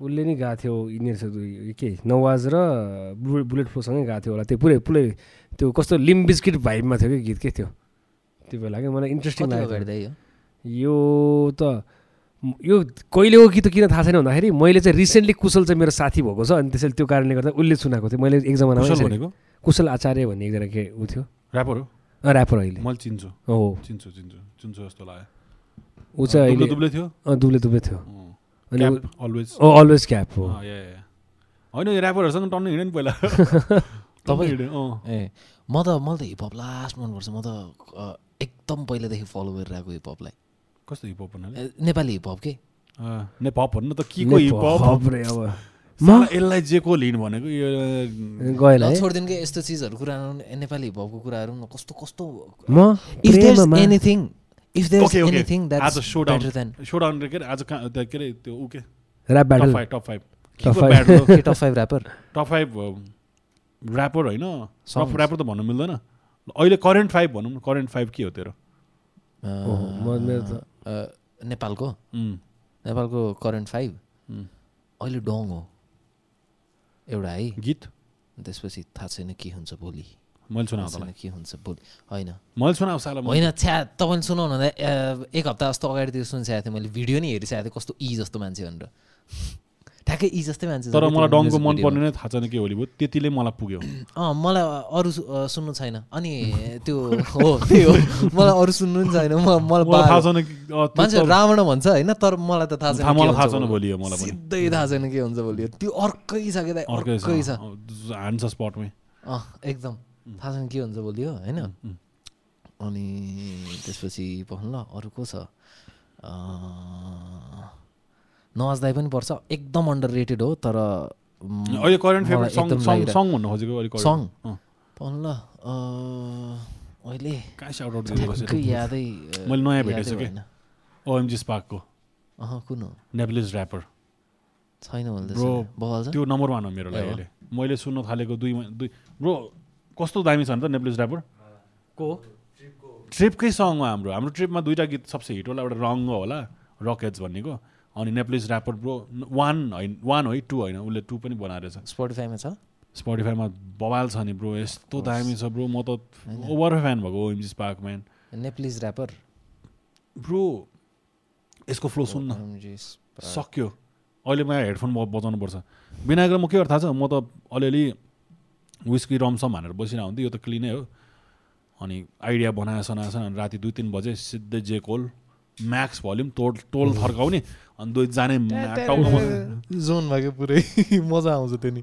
उसले नि गएको थियो यिनीहरू के? नवाज र बुलेट बुलेट फ्लोसँगै गएको थियो होला। त्यो पुरै पुरै त्यो कस्तो लिम बिस्किट भाइबमा थियो कि गीत के थियो? त्यो बेला क्या मलाई इन्ट्रेस्टिङ लाग्यो यो? त यो कहिले हो कि त किन थाहा छैन भन्दाखेरि मैले चाहिँ रिसेन्टली कुशल चाहिँ मेरो साथी भएको छ। अनि त्यसैले त्यो कारणले गर्दा उसले सुनाएको थियो। मैले एक जमानामा कुशल यसरी- भनेको? कुशल आचार्य भन्ने एकजना के ऊ थियो। ऱ्यापर हो? ऱ्यापर अहिले। मैले चिन्छु। हो। चिन्छु चिन्छु। चिन्छु जस्तो लाग्यो। ऊ चाहिँ दुब्ले अहिले दुब्ले थियो? अँ, दुब्ले दुब्ले थियो अनि अलवेज ओ अलवेज क्याप हो। होइन यो ऱ्यापरहरूसँग टन्नु हिँड्यो नि पहिला। तपाईँ? हिँड्यो, अँ। ए म त मलाई त हिपहप लास्ट मनपर्छ। म त एकदम पहिलादेखि फलो गरिरहेको हिपहपलाई कस्तो हिपहप भन्नाले? नेपाली हिपहप के? नेपहप भन्नु त के को हिपहप हप रे अब। साला यसलाई जे को लिन भनेको यो गएन छोडिदिनु के यस्तो चिजहरू कुरा नेपाली हिपहपको कुराहरू कस्तो कस्तो म if there प्रेममा- anything if there okay okay anything आज द्याट्स सोडाउन बेटर देन सोडाउन के आज के अरे त्यो ऊ के? Rap top battle top five Top के five. ब्याड हो? के top five rapper top five rapper होइन। Songs. टप ऱ्यापर त भन्नु मिल्दैन। अहिले करेन्ट फाइभ भनौँ न। करेन्ट फाइभ के हो तेरो? म मेरो त नेपालको? नेपालको करेन्ट फाइभ उम्। अहिले डङ हो। एउटा है। गीत? त्यसपछि थाहा छैन के हुन्छ भोलि मैले तँलाई के हुन्छ भोलि होइन। मैले मैले। होइन छ्या तपाईँले सुनाउनु अ, एक हप्ता जस्तो अगाडितिर सुनिसकेको थिएँ मैले भिडियो नि हेरिसकेको थिएँ कस्तो ई जस्तो मान्छे भनेर। ठ्याक्कै ई जस्तै मान्छे तर मलाई music मन। पर्ने नै थाहा छैन के होली भयो त्यतिले मलाई पुग्यो। अँ मलाई अरू सुन्नु छैन। अनि त्यो हो त्यही हो। मलाई अरू सुन्नु पनि छैन। मलाई थाहा छैन मान्छे रावण भन्छ होइन तर मलाई त थाहा छैन मलाई थाहा छैन भोलि। मलाई सिधै थाहा छैन के हुन्छ भोलि। त्यो अर्कै छ कि दाइ, अर्कै छ। हान्छ स्पटमै अँ एकदम। थाहा छैन के हुन्छ भोलि हो होइन? अनि त्यसपछि पढ्नु ल अरू को छ? नवाज दाई पनि पर्छ एकदम अन्डर रेटेड हो तर अहिले करेन्ट फेभरेट सङ सङ भन्नु खोजेको अहिले। सङ ल अँ, अहिले यादै मैले नयाँ यादै भेटेछु कि। ओएमजी स्पार्कको अहँ कुन हो? नेप्लिज ऱ्यापर छैन। बगाल्छ त्यो नम्बर वान हो मेरो लागि। अहिले। मैले सुन्न थालेको दुई दुई ब्रो कस्तो दामी छ नि त नेप्लिज ऱ्यापर को? ट्रिपकै सङ हो हाम्रो। हाम्रो ट्रिपमा दुइटा गीत सबसे हिट होला। एउटा रङ होला रकेट्स भन्नेको। अनि नेप्लिज ऱ्यापर ब्रो वान होइन वान है टू होइन उसले टू पनि बनाएर छ। स्पोटिफाईमा छ? स्पोटिफाईमा बवाल छ नि ब्रो यस्तो दामी छ ब्रो म त ओभर फ्यान भएको OMG spark man Nepalese rapper bro यसको फ्लो सुन्न। सक्यो। अहिले म हेडफोन बजाउनु पर्छ। विनायक र म के थाहा छ? म त अलिअलि विस्की रमसम भनेर बसिरहेको हुन्थेँ यो त क्लिनै हो। अनि आइडिया बनाए सनाएछ अनि राति दुई तिन बजे सिधै जे कोल म्याक्स भल्युम टोल टोल फर्काउने अनि दुई जाने जोन भएको पुरै मजा आउँछ त्यो नि।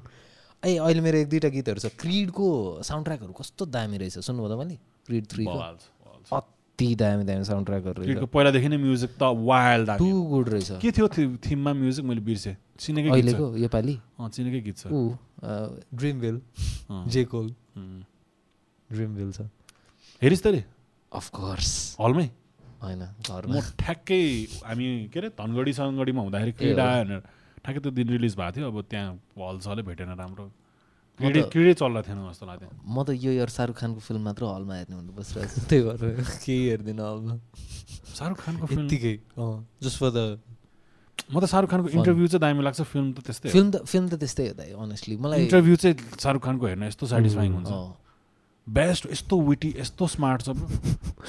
ए अहिले मेरो एक दुईवटा गीतहरू छ। क्रिडको साउन्ड ट्र्याकहरू कस्तो दामी रहेछ सुन्नुभयो तपाईँले क्रिड छ। अति दामी दामी साउन्ड ट्र्याकहरू रहेछ पहिलादेखि नै म्युजिक त वाइल्ड टु गुड रहेछ। के थियो थिममा म्युजिक? मैले बिर्सेँ। चिनेकै गीत छ। अहिलेको योपालि? अँ चिनेकै गीत छ। ऊ ड्रिम अँ। जे कोल। ड्रिम विल छ। हेरिस् तैँले अफकोर्स हलमै। होइन म ठ्याक्कै हामी के अरे धनगढी सनगढीमा हुँदाखेरि क्रिड। आयो भनेर ठ्याक्कै त्यो दिन रिलिज भएको थियो अब त्यहाँ हल सलै भेटेन राम्रो। क्रिडै क्रिडै चल्ला थिएन जस्तो लाग्थ्यो। म त यो इयर शाहरुख खानको फिल्म मात्र हलमा हेर्ने भनेर बसिरहेको छु। त्यही भएर केही हेर्दिनँ हलमा। शाहरुख खानको फिल्म? यत्तिकै जस्ट फर द म त शाहरुख खानको. इन्टरभ्यू चाहिँ दामी लाग्छ फिल्म त त्यस्तै फिल्म त फिल्म त त्यस्तै हो दाइ अनेस्टली मलाई इन्टरभ्यू चाहिँ शाहरुख खानको हेर्न यस्तो सेटिस्फाइङ हुन्छ। बेस्ट यस्तो विटी यस्तो स्मार्ट छ।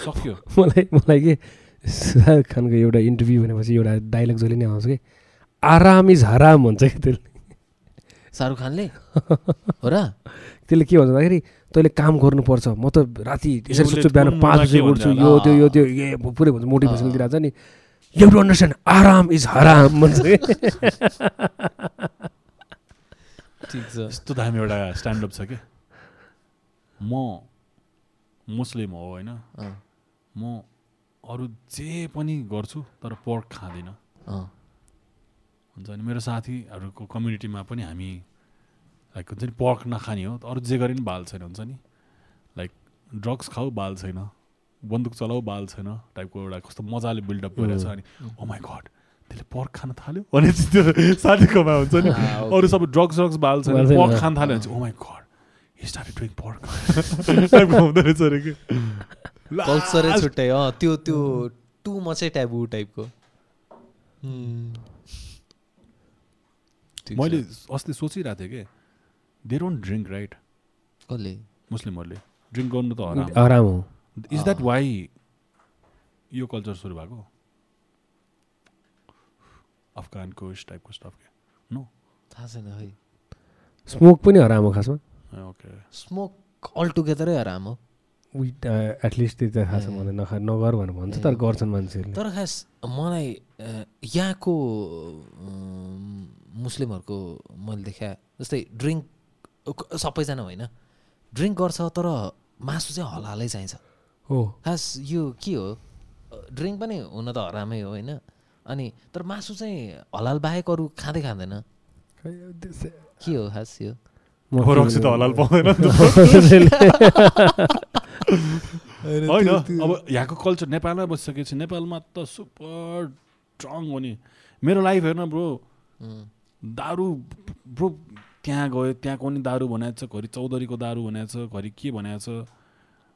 सक्यो। मलाई मलाई के शाहरुख खानको एउटा इन्टरभ्यू भनेपछि एउटा डाइलग जहिले नै आउँछ कि आराम इज हराम भन्छ कि त्यसले। शाहरुख खानले? हो र? त्यसले के भन्छ भन्दाखेरि तैँले काम गर्नुपर्छ। म त राति यसरी सोध्छु बिहान पाँच बजी उठ्छु। यो त्यो यो त्यो ए पुरै भन्छ मोटिभेसन दिइरहेको छ नि। यु टु अन्डरस्ट्यान्ड आराम इज हराम भन्छ कि। ठिक छ। यस्तो दामी एउटा स्ट्यान्डअप छ क्या म मुस्लिम हो होइन? म अरू जे पनि गर्छु तर पोर्क खाँदिनँ। हुन्छ अनि मेरो साथीहरूको कम्युनिटीमा पनि हामी लाइक हुन्छ नि पर्क नखाने हो। अरू जे गरे पनि बाल छैन हुन्छ नि? लाइक ड्रग्स खाऊ बाल छैन। बन्दुक चलाऊ बाल छैन। टाइपको एउटा कस्तो मजाले बिल्डअप गरेको छ अनि ओ माई गड त्यसले पर्क खान थाल्यो? भने त्यो साथीकोमा हुन्छ नि. अरू सबै ड्रग्स ड्रग्स बाल छैन बाल छैन। पर्क खान थाल्यो भने चाहिँ ओ माई गड कल्चरै छुट्टै अँ त्यो त्यो टु मचै ट्याबु टाइपको। मैले अस्ति सोचिरहेको थिएँ कि दे डोन्ट ड्रिङ्क राइट कसले? मुस्लिमहरूले। ड्रिङ्क गर्नु त हराम। आराम हो। इज द्याट वाइ यो कल्चर सुरु भएको? अफगान कोस्ट टाइपको स्टफ के? नो थाहा छैन है। स्मोक पनि हराम हो खासमा। स्मोक अल टुगेदरै आराम हो विट एटलिस्ट त्यो थाहा छ मलाई नखा नगर भनेर भन्छ तर गर्छन् मान्छेहरूले तर खास मलाई यहाँको मुस्लिमहरूको मैले देखा जस्तै ड्रिङ्क सबैजना होइन। ड्रिङ्क गर्छ तर मासु चाहिँ हलालै चाहिन्छ। हो। खास यो के हो? ड्रिङ्क पनि हुन त हरामै हो होइन? अनि तर मासु चाहिँ हलाल बाहेक अरू खाँदै खाँदैन। के हो खास यो? रक्सी त हलाल पाउँदैन नि त। होइन अब यहाँको कल्चर नेपालमा बसिसकेपछि नेपालमा त सुपर स्ट्रङ हो नि मेरो लाइफ हेर्न ब्रो दारु ब्रो त्यहाँ गयो त्यहाँको नि दारु बनाएको छ घरि चौधरीको दारु बनाएको छ घरि के बनाएको छ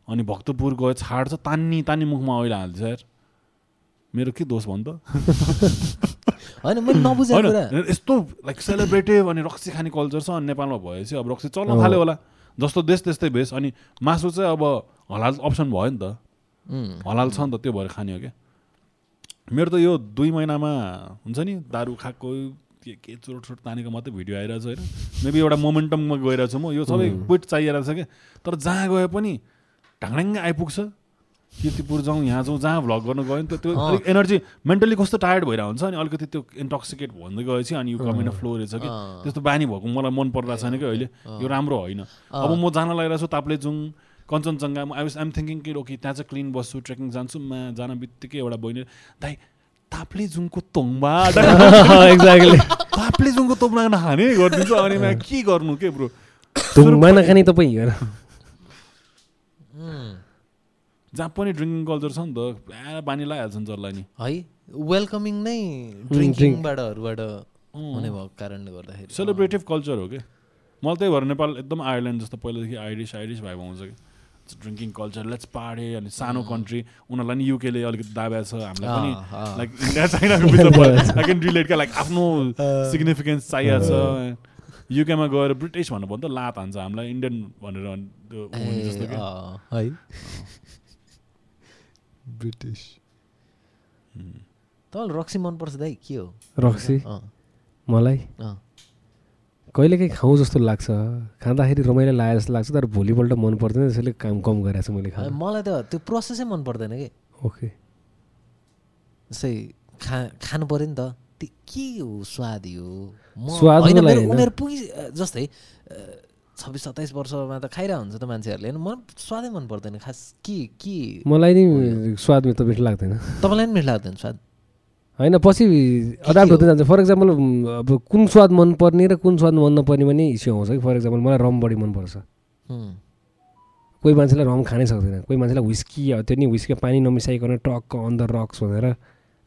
अनि भक्तपुर गयो छाड्छ तान्नी तान्नी मुखमा अहिले हाल्छ यार मेरो के दोष भन् त होइन मैले नबुझेको कुरा। यस्तो लाइक सेलिब्रेटिभ अनि रक्सी खाने कल्चर छ अनि नेपालमा भएपछि अब रक्सी चल्न। थाल्यो होला। जस्तो देश त्यस्तै भेष। अनि मासु चाहिँ अब हलाल अप्सन भयो नि त। हलाल छ नि त त्यो भएर खाने हो क्या। मेरो त यो दुई महिनामा हुन्छ नि दारु खाएको के के चोट चोट तानेको मात्रै भिडियो आइरहेको छ होइन। मेबी एउटा मोमेन्टममा गइरहेको छु म। यो सबै क्विट चाहिरहेको छ क्या। तर जहाँ गए पनि ढाङ्ड्याङ्ग आइपुग्छ। किर्तिपुर जाउँ यहाँ जाउँ जहाँ भ्लग गर्नु गयो नि त त्यो। अलिक एनर्जी मेन्टली कस्तो टायर्ड भइरहेको हुन्छ अनि अलिकति त्यो इन्टोक्सिकेट भन्दै गएपछि अनि यो कमेन्ट फ्लो रहेछ कि। त्यस्तो बानी भएको मलाई मन परिरहेको छैन कि अहिले। यो राम्रो होइन। अब म जान लागिरहेको छु Taplejung Kanchenjunga I was I'm thinking कि ओके त्यहाँ चाहिँ क्लिन बस्छु ट्रेकिङ जान्छु मा जान बित्तिकै एउटा बहिनी दाइ ताप्लेजुङको तोङबा एक्ज्याक्टली ताप्लेजुङको तोङबा नखाने गरिदिन्छ अनि म के गर्नु के ब्रो? धुम्मा नखाने तपाईँ जहाँ पनि ड्रिङ्किङ कल्चर छ नि त पुरा बानी लगाइहाल्छ नि जसलाई नि। है? वेलकमिङ नै ड्रिङ्किङबाटहरूबाट हुने भएको कारणले गर्दाखेरि। सेलिब्रेटिभ कल्चर हो कि? मलाई त्यही भएर नेपाल एकदम आयरल्यान्ड जस्तो पहिलादेखि आइरिस आइरिस भाइ आउँछ कि। ड्रिङ्किङ कल्चर लेट्स पाडे अनि सानो कन्ट्री उनीहरूलाई नि युकेले अलिकति दाबा छ हामीलाई पनि। लाइक इन्डिया चाइनाको बिचमा आई क्यान रिलेट क्या लाइक आफ्नो सिग्निफिकेन्स चाहिएको छ। युकेमा गएर ब्रिटिस भन्नु पर्दा लात हान्छ हामीलाई इन्डियन भनेर जस्तो है? ब्रिटिस तपाईँलाई रक्सी मनपर्छ दाइ के हो? रक्सी अँ, मलाई? अँ। कहिलेकाहीँ खाउँ जस्तो लाग्छ। खाँदाखेरि रमाइलो लागे जस्तो लाग्छ तर भोलिपल्ट मन पर्दैन त्यसैले काम कम गरेको छु मैले खानु। मलाई त त्यो प्रोसेसै मन पर्दैन कि? ओके। जस्तै खा खानु पऱ्यो नि त। त्यो के हो स्वाद यो? होइन। उमेर पुगि जस्तै छब्बिस सत्ताइस वर्षमा त खाइरहेको हुन्छ त मान्छेहरूले। होइन मन स्वादै मन पर्दैन। खास के के? मलाई नि स्वाद त मिठो लाग्दैन। तपाईँलाई पनि मिठो लाग्दैन स्वाद? होइन पछि अडाप्ट हो? हुँदै जान्छ। फर इक्जाम्पल अब कुन स्वाद मनपर्ने र कुन स्वाद मन नपर्ने पनि इस्यु आउँछ कि? फर इक्जाम्पल मलाई रम बढी मनपर्छ। हुँ, कोही मान्छेलाई रम खानै सक्दैन। कोही मान्छेलाई अब त्यो नि विस्की पानी नमिसाइकन टक्क अन द रक्स भनेर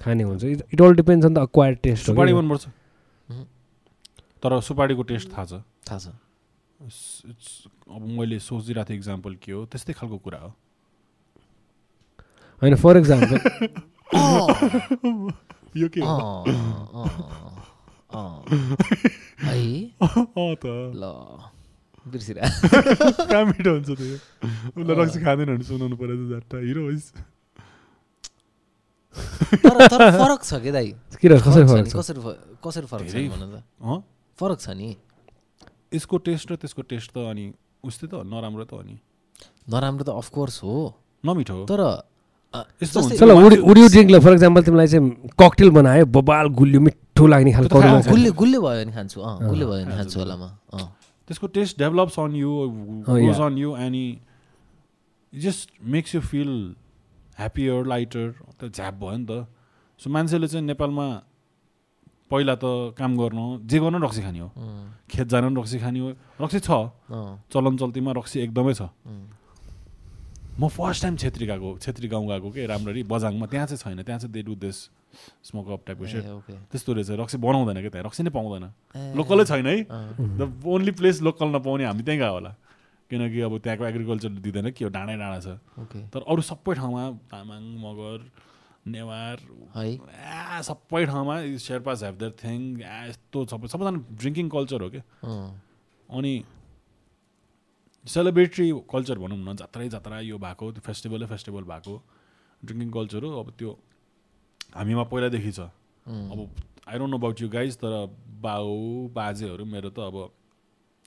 खाने हुन्छ। It all depends on the acquired taste क्या। मनपर्छ। हुँ। तर सुपारीको टेस्ट थाहा छ। थाहा छ। अब मैले सोचिरहेको थिएँ इक्जाम्पल के हो त्यस्तै खालको कुरा हो होइन फर इक्जाम्पल यो के ल बिर्सिरा कहाँ मिठो हुन्छ त्यो उसलाई रक्सी खाँदैन भने सुनाउनु पऱ्यो त झट्टा हिरो होइस् तर तर फरक छ कि दाइ कसरी फरक छ कसरी फ- कसरी फरक छ धेरै भन त अँ फरक छ नि यसको टेस्ट र त्यसको टेस्ट त अनि उस्तै त नराम्रो त हो नि। नराम्रो त अफकोर्स हो। नमिठो हो। तर अ, यस्तो जस्तै- हुन्छ। चलो मान्छे- वुड यु ड्रिङ्क ल फर इक्जाम्पल तिमीलाई चाहिँ ककटेल बनायो बबाल गुलियो मिठो लाग्ने खालको त गुल्ले गुल्ले भयो भने खान्छु अँ गुल्ले भयो भने खान्छु होला म त्यसको taste develops on you goes. On you any just makes you feel happier lighter त्यो झ्याप भयो नि त। सो मान्छेले चाहिँ नेपालमा पहिला त काम गर्नु जे गर्नु रक्सी खाने हो। खेत जानु पनि रक्सी खाने हो। रक्सी छ। चलन चल्तीमा रक्सी एकदमै छ। म फर्स्ट टाइम छेत्री गएको छेत्री गाउँ गएको के राम्ररी बजाङमा त्यहाँ चाहिँ छैन त्यहाँ चाहिँ they do this smoke up टाइपको सेट त्यस्तो रहेछ। रक्सी बनाउँदैन क्या त्यहाँ? रक्सी नै पाउँदैन। लोकलै छैन है। द ओन्ली प्लेस लोकल नपाउने हामी त्यहीँ गयो होला। किनकि अब त्यहाँको एग्रिकल्चर दिँदैन के हो डाँडै डाँडा छ। तर अरू सबै ठाउँमा तामाङ मगर नेवार। है। सबै ठाउँमा शेर्पास हेभ देयर थिङ यस्तो सबै सबैजना ड्रिङ्किङ कल्चर हो क्या अनि सेलिब्रेटरी कल्चर भनौँ न जात्रै जात्रा यो भएको त्यो फेस्टिभलै फेस्टिभल भएको ड्रिङ्किङ कल्चर हो। अब त्यो हामीमा पहिल्यैदेखि छ। अब I don't know about you guys तर बाउ बाजेहरू मेरो त अब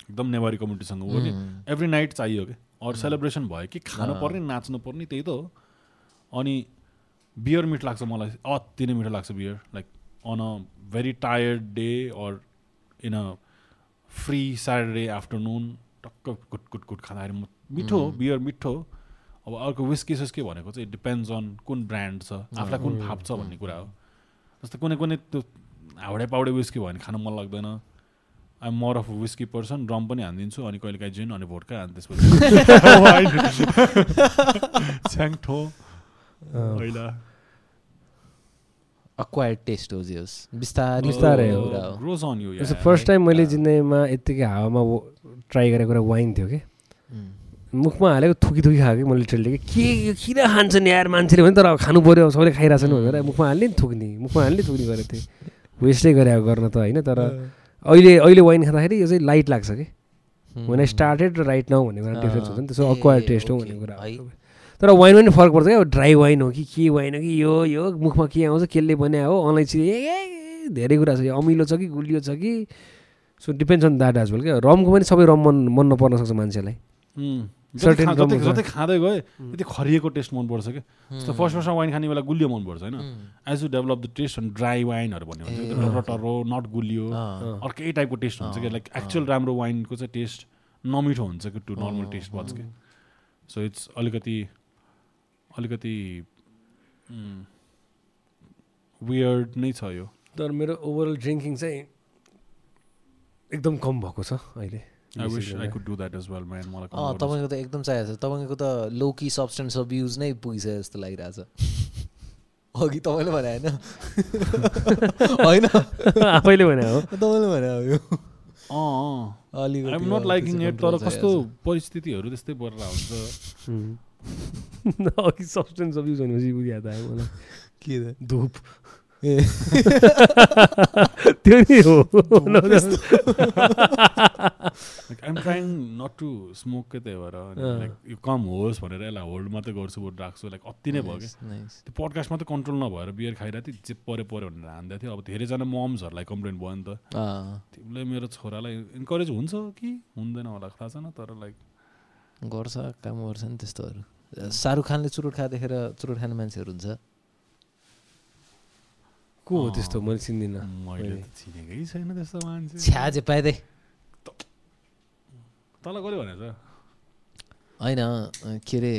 एकदम नेवारी कम्युनिटीसँग हो उम्, एभ्री नाइट चाहियो कि? अरू सेलिब्रेसन भयो कि खानु पर्ने नाच्नु पर्ने त्यही त हो। अनि बियर मिठ लाग्छ मलाई अति नै मिठो लाग्छ beer like on a very tired day or in a free Saturday afternoon टक्क कुट कुट कुट खाँदाखेरि म मिठो हो बियर मिठो। हो अब अर्को विस्की सिस्की भनेको चाहिँ डिपेन्ड्स अन कुन ब्रान्ड छ आफूलाई कुन फाप्छ भन्ने कुरा हो। जस्तै कुनै कुनै त्यो हाउडे पाउडे विस्की भयो भने खानु मन लाग्दैन। I more of whisky person drum पनि हानिदिन्छु अनि कहिले काहीँ जिन अनि भोटका अनि त्यसपछि। टेस्ट हो जे होस् बिस्तारै बिस्तारै हो। जस्तो फर्स्ट टाइम मैले जिन्दगीमा यत्तिकै हावामा ट्राई गरेको कुरा वाइन थियो कि? उम्, मुखमा हालेको थुकी थुकी खाएको कि? मैले लिटरली के किन खान्छन् यार मान्छेले भने तर अब खानु पऱ्यो सबैले खाइरहेछन् भनेर। मुखमा हाल्ने नि थुक्ने। मुखमा हाल्ने थुक्ने गरेको थिएँ। वेस्टै गरे गर्न त होइन तर अहिले अहिले वाइन खाँदाखेरि यो चाहिँ लाइट लाग्छ कि? वेन आई स्टार्टेड र राइट नाउ भन्ने कुरा डिफ्रेन्स हुन्छ नि त्यसो अक्वायर टेस्ट हो भन्ने कुरा। तर वाइनमा पनि फरक पर्छ क्या। ड्राई वाइन हो कि के वाइन हो कि यो यो मुखमा के आउँछ कसले बनायो हो अलैँची ए, ए, धेरै कुरा छ यो अमिलो छ कि गुलियो छ कि। So depends on that as well क्या। रमको पनि सबै रम मन मन नपर्न सक्छ मान्छेलाई। जति हुन्छ। खाँदै गए त्यति खरिएको टेस्ट मनपर्छ क्या। जस्तो फर्स्ट फर्स्टमा वाइन खाने बेला गुलियो मनपर्छ होइन? As you develop the taste अनि ड्राई वाइनहरू भन्यो भने चाहिँ एकदम टर्रो टर्रो नट गुलियो अर्कै टाइपको टेस्ट हुन्छ क्या। लाइक एक्चुअल राम्रो वाइनको चाहिँ टेस्ट नमिठो हुन्छ कि टु नर्मल टेस्ट बज के। सो इट्स अलिकति अलिकति वियर्ड नै छ यो। तर मेरो ओभरअल ड्रिङ्किङ चाहिँ एकदम कम भएको छ अहिले। I wish I could do that as well man मलाई तपाईँको त एकदम चाहिएको छ। तपाईँको त लोकी सब्सटेन्स अब्युज नै पुगिसक्यो जस्तो लागिरहेछ। अघि तपाईँले भने होइन। होइन। आफैले भने हो। तपाईँले भने हो यो। अँ अलिकति आइएम नट लाइकिङ इट तर कस्तो परिस्थितिहरू त्यस्तै परेर हुन्छ. अघि सब्सटेन्स अब्युज भनेपछि बुझ याद आयो मलाई। के? धुप ए त्यो नि हो like I'm trying not to smoke के त्यही भएर। लाइक यो कम होस् भनेर यसलाई होल्ड मात्रै गर्छु बरु राख्छु लाइक अति नै भयो कि Nice, nice. त्यो पडकास्ट मात्रै कन्ट्रोल नभएर बियर खाइरहेको थिएँ जे पऱ्यो पऱ्यो भनेर हान्दै थियो अब धेरैजना मम्सहरूलाई कम्प्लेन भयो नि त तिमीले मेरो छोरालाई इन्करेज हुन्छ कि हुँदैन होला थाहा छैन तर लाइक गर्छ काम गर्छ नि त्यस्तोहरू शाहरुख खानले चुरोट खा देखेर चुरोट खाने मान्छेहरू हुन्छ। को हो त्यस्तो? मैले चिन्दिनँ। मैले त चिनेकै छैन त्यस्तो मान्छे। छ्या जे पाइदे तँलाई कसले भनेको छ होइन के अरे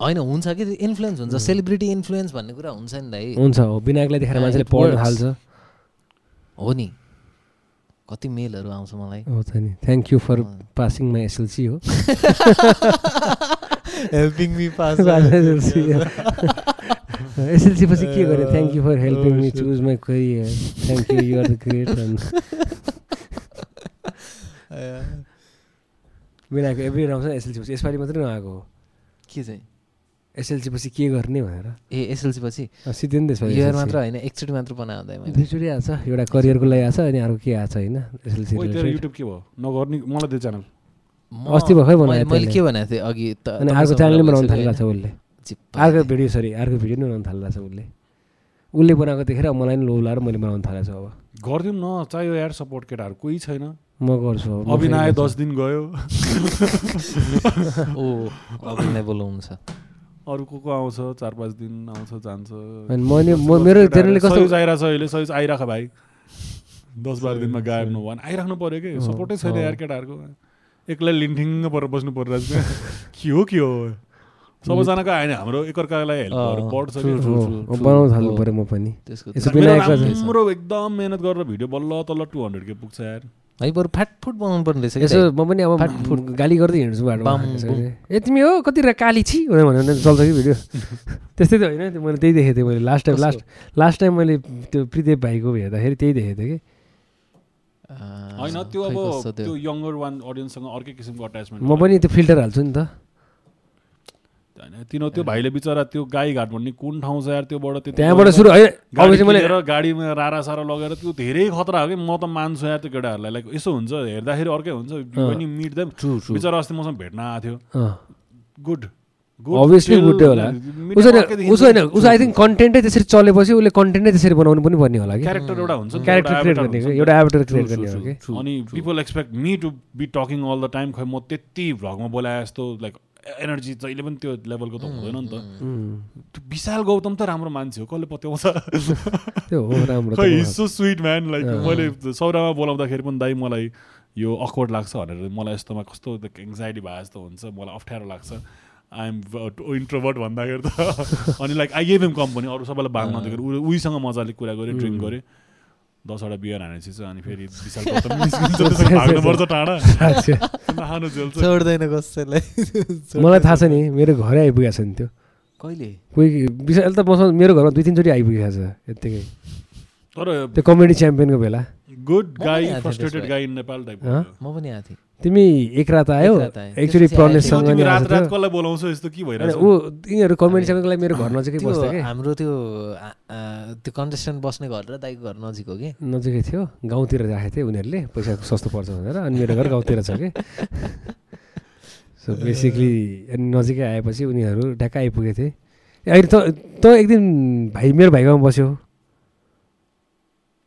होइन हुन्छ कि इन्फ्लुएन्स हुन्छ? सेलिब्रिटी इन्फ्लुएन्स भन्ने कुरा हुन्छ नि दाइ हुन्छ हो विनायकलाई Yeah, मान्छेले पढ्न. थाल्छ। हो नि। कति मेलहरू आउँछ मलाई। हो त नि। Thank you for passing my SLC हो। हेल्पिङ मी पास एसएलसी पछि के गरेँ thank you for helping me choose my career thank you you're the great Vinayak every आउँछ एसएलसी पछि यसपालि मात्रै नआएको हो के चाहिँ एसएलसी पछि के गर्ने भनेर ए एसएलसी पछि सिधै नि त्यसपछि इयर मात्र होइन एकचोटि मात्र बनायो मैले दुईचोटि आएको छ एउटा करियरको लागि आएको छ अनि अर्को के आएको छ होइन एसएलसी युट्युब के भयो नगर्ने मलाई त्यो च्यानल अस्ति भर्खरै बनायो मैले-। के भनेको थिएँ? अघि त अनि अर्को तपाईँसँग च्यानल कुरा बनाउनु थालिरहेको छ? उसले। अर्को। भिडियो सरी अर्को भिडियो नै बनाउनु थालिरहेको छ उसले। उसले बनाएको देखेर मलाई नि लोभ लाएर मैले बनाउनु थालेको छु अब। गरिदिउँ न चाहियो यार सपोर्ट केटाहरू कोही छैन। म गर्छु अभिनय दस दिन गयो। ओ अभिनय बोलाउनु छ अरू को को आउँछ चार पाँच दिन आउँछ जान्छ। मैले मेरो जेनरली कस्तो अहिले सयुज आइराख भाइ। दस बाह्र दिनमा गायब नभयो भने आइराख्नु पऱ्यो कि? सपोर्टै छैन। यार केटाहरूको। एक्लै लिन्ठिङ्ग परेर बस्नु परिरहेछ के हो के हो सबैजनाको आएन हाम्रो एकअर्कालाई हेल्प गरेर बढ्छ true, कि। true, हो, true, हो, true. बनाउनु थाल्नु हो। पऱ्यो म पनि राम्रो एकदम मेहनत गरेर भिडियो बल्ल तल्ल टु हन्ड्रेड के पुग्छ यार है बरु फ्याट फुड बनाउनु पर्ने रहेछ यसो। म पनि अब फाटफुट। गाली गर्दै हिँड्छु बाटोमा ए तिमी हो कति रा- काली छि भनेर भन्यो भने चल्छ कि भिडियो त्यस्तै त होइन त्यो मैले त्यही देखेको थिएँ मैले last time last last time मैले त्यो प्रिदेव भाइको हेर्दाखेरि त्यही देखेको थिएँ कि होइन त्यो अब त्यो? यङ्गर वान अडियन्ससँग अर्कै किसिमको अट्याचमेन्ट म पनि त्यो फिल्टर हाल्छु नि त। होइन तिनीहरू त्यो भाइले बिचरा त्यो गाईघाट भन्ने कुन ठाउँ छ यार त्योबाट त्यो त्यहाँबाट सुरु होइन किनेर गाडीमा रारा सारा लगेर त्यो धेरै खतरा हो कि म त मान्छु यार त्यो केटाहरूलाई। लाइक यसो हुन्छ हेर्दाखेरि अर्कै हुन्छ पनि मिट देम. बिचरा अस्ति मसँग भेट्न आएको थियो। गुड Obviously good day होला। उसो होइन उसो होइन उसो आई थिङ्क कन्टेन्टै त्यसरी चलेपछि उसले कन्टेन्टै त्यसरी बनाउनु पनि पर्ने होला कि। क्यारेक्टर एउटा हुन्छ क्यारेक्टर एउटा क्रिएट avatar गर्ने। एउटा एभेटर क्रिएट गर्ने हो कि. अनि people expect me to be talking all the time खै म त्यति भ्लगमा बोलाए जस्तो लाइक एनर्जी जहिले पनि त्यो लेभलको त हुँदैन नि त। त्यो विशाल गौतम त राम्रो मान्छे हो कसले पत्याउँछ? त्यो हो राम्रो खै सो स्विट म्यान लाइक। मैले सौरामा बोलाउँदाखेरि पनि दाइ मलाई यो अकवर्ड लाग्छ भनेर मलाई यस्तोमा कस्तो एङ्जाइटी भए जस्तो हुन्छ मलाई अप्ठ्यारो लाग्छ। आइएम इन्ट्रोभर्ट भन्दाखेरि त अनि like I gave him company अरू सबैलाई बाँध्न दिएको उ- उहीसँग मजाले कुरा गरेँ ड्रिङ्क गरेँ दसवटा बियर हानेपछि चाहिँ अनि फेरि विशाल भाग्नुपर्छ टाढा। छोड्दैन कसैलाई। मलाई थाहा छ नि मेरो घरै आइपुगेको छ नि त्यो। कहिले? कोही विशाल त मसँग मेरो घरमा दुई तिनचोटि आइपुगेको छ यत्तिकै। तर त्यो कमेडी च्याम्पियनको बेला। गुड गाई फ्रस्ट्रेटेड। गाई इन नेपाल टाइप? म पनि आएको थिएँ। तिमी एक रात आयो एक रात आएँ। एकचोटि प्रनेशसँग रात रात थियो। कसलाई बोलाउँछौ यस्तो के अनि भइरहेछ? ऊ यिनीहरू कमेडी च्याम्पियनको लागि मेरो घर नजिकै बस्थ्यो कि। हाम्रो त्यो त्यो कन्टेस्टेन्ट बस्ने घर र दाइको घर नजिक हो कि। नजिकै थियो। गाउँतिर राखेको थियो उनीहरूले पैसा सस्तो पर्छ भनेर। अनि मेरो घर गाउँतिर छ कि। सो बेसिकली अनि नजिकै आएपछि उनीहरू ढ्याक्क आइपुगेको थिए। अहिले त त एक दिन भाइ मेरो भाइकोमा बस्यो।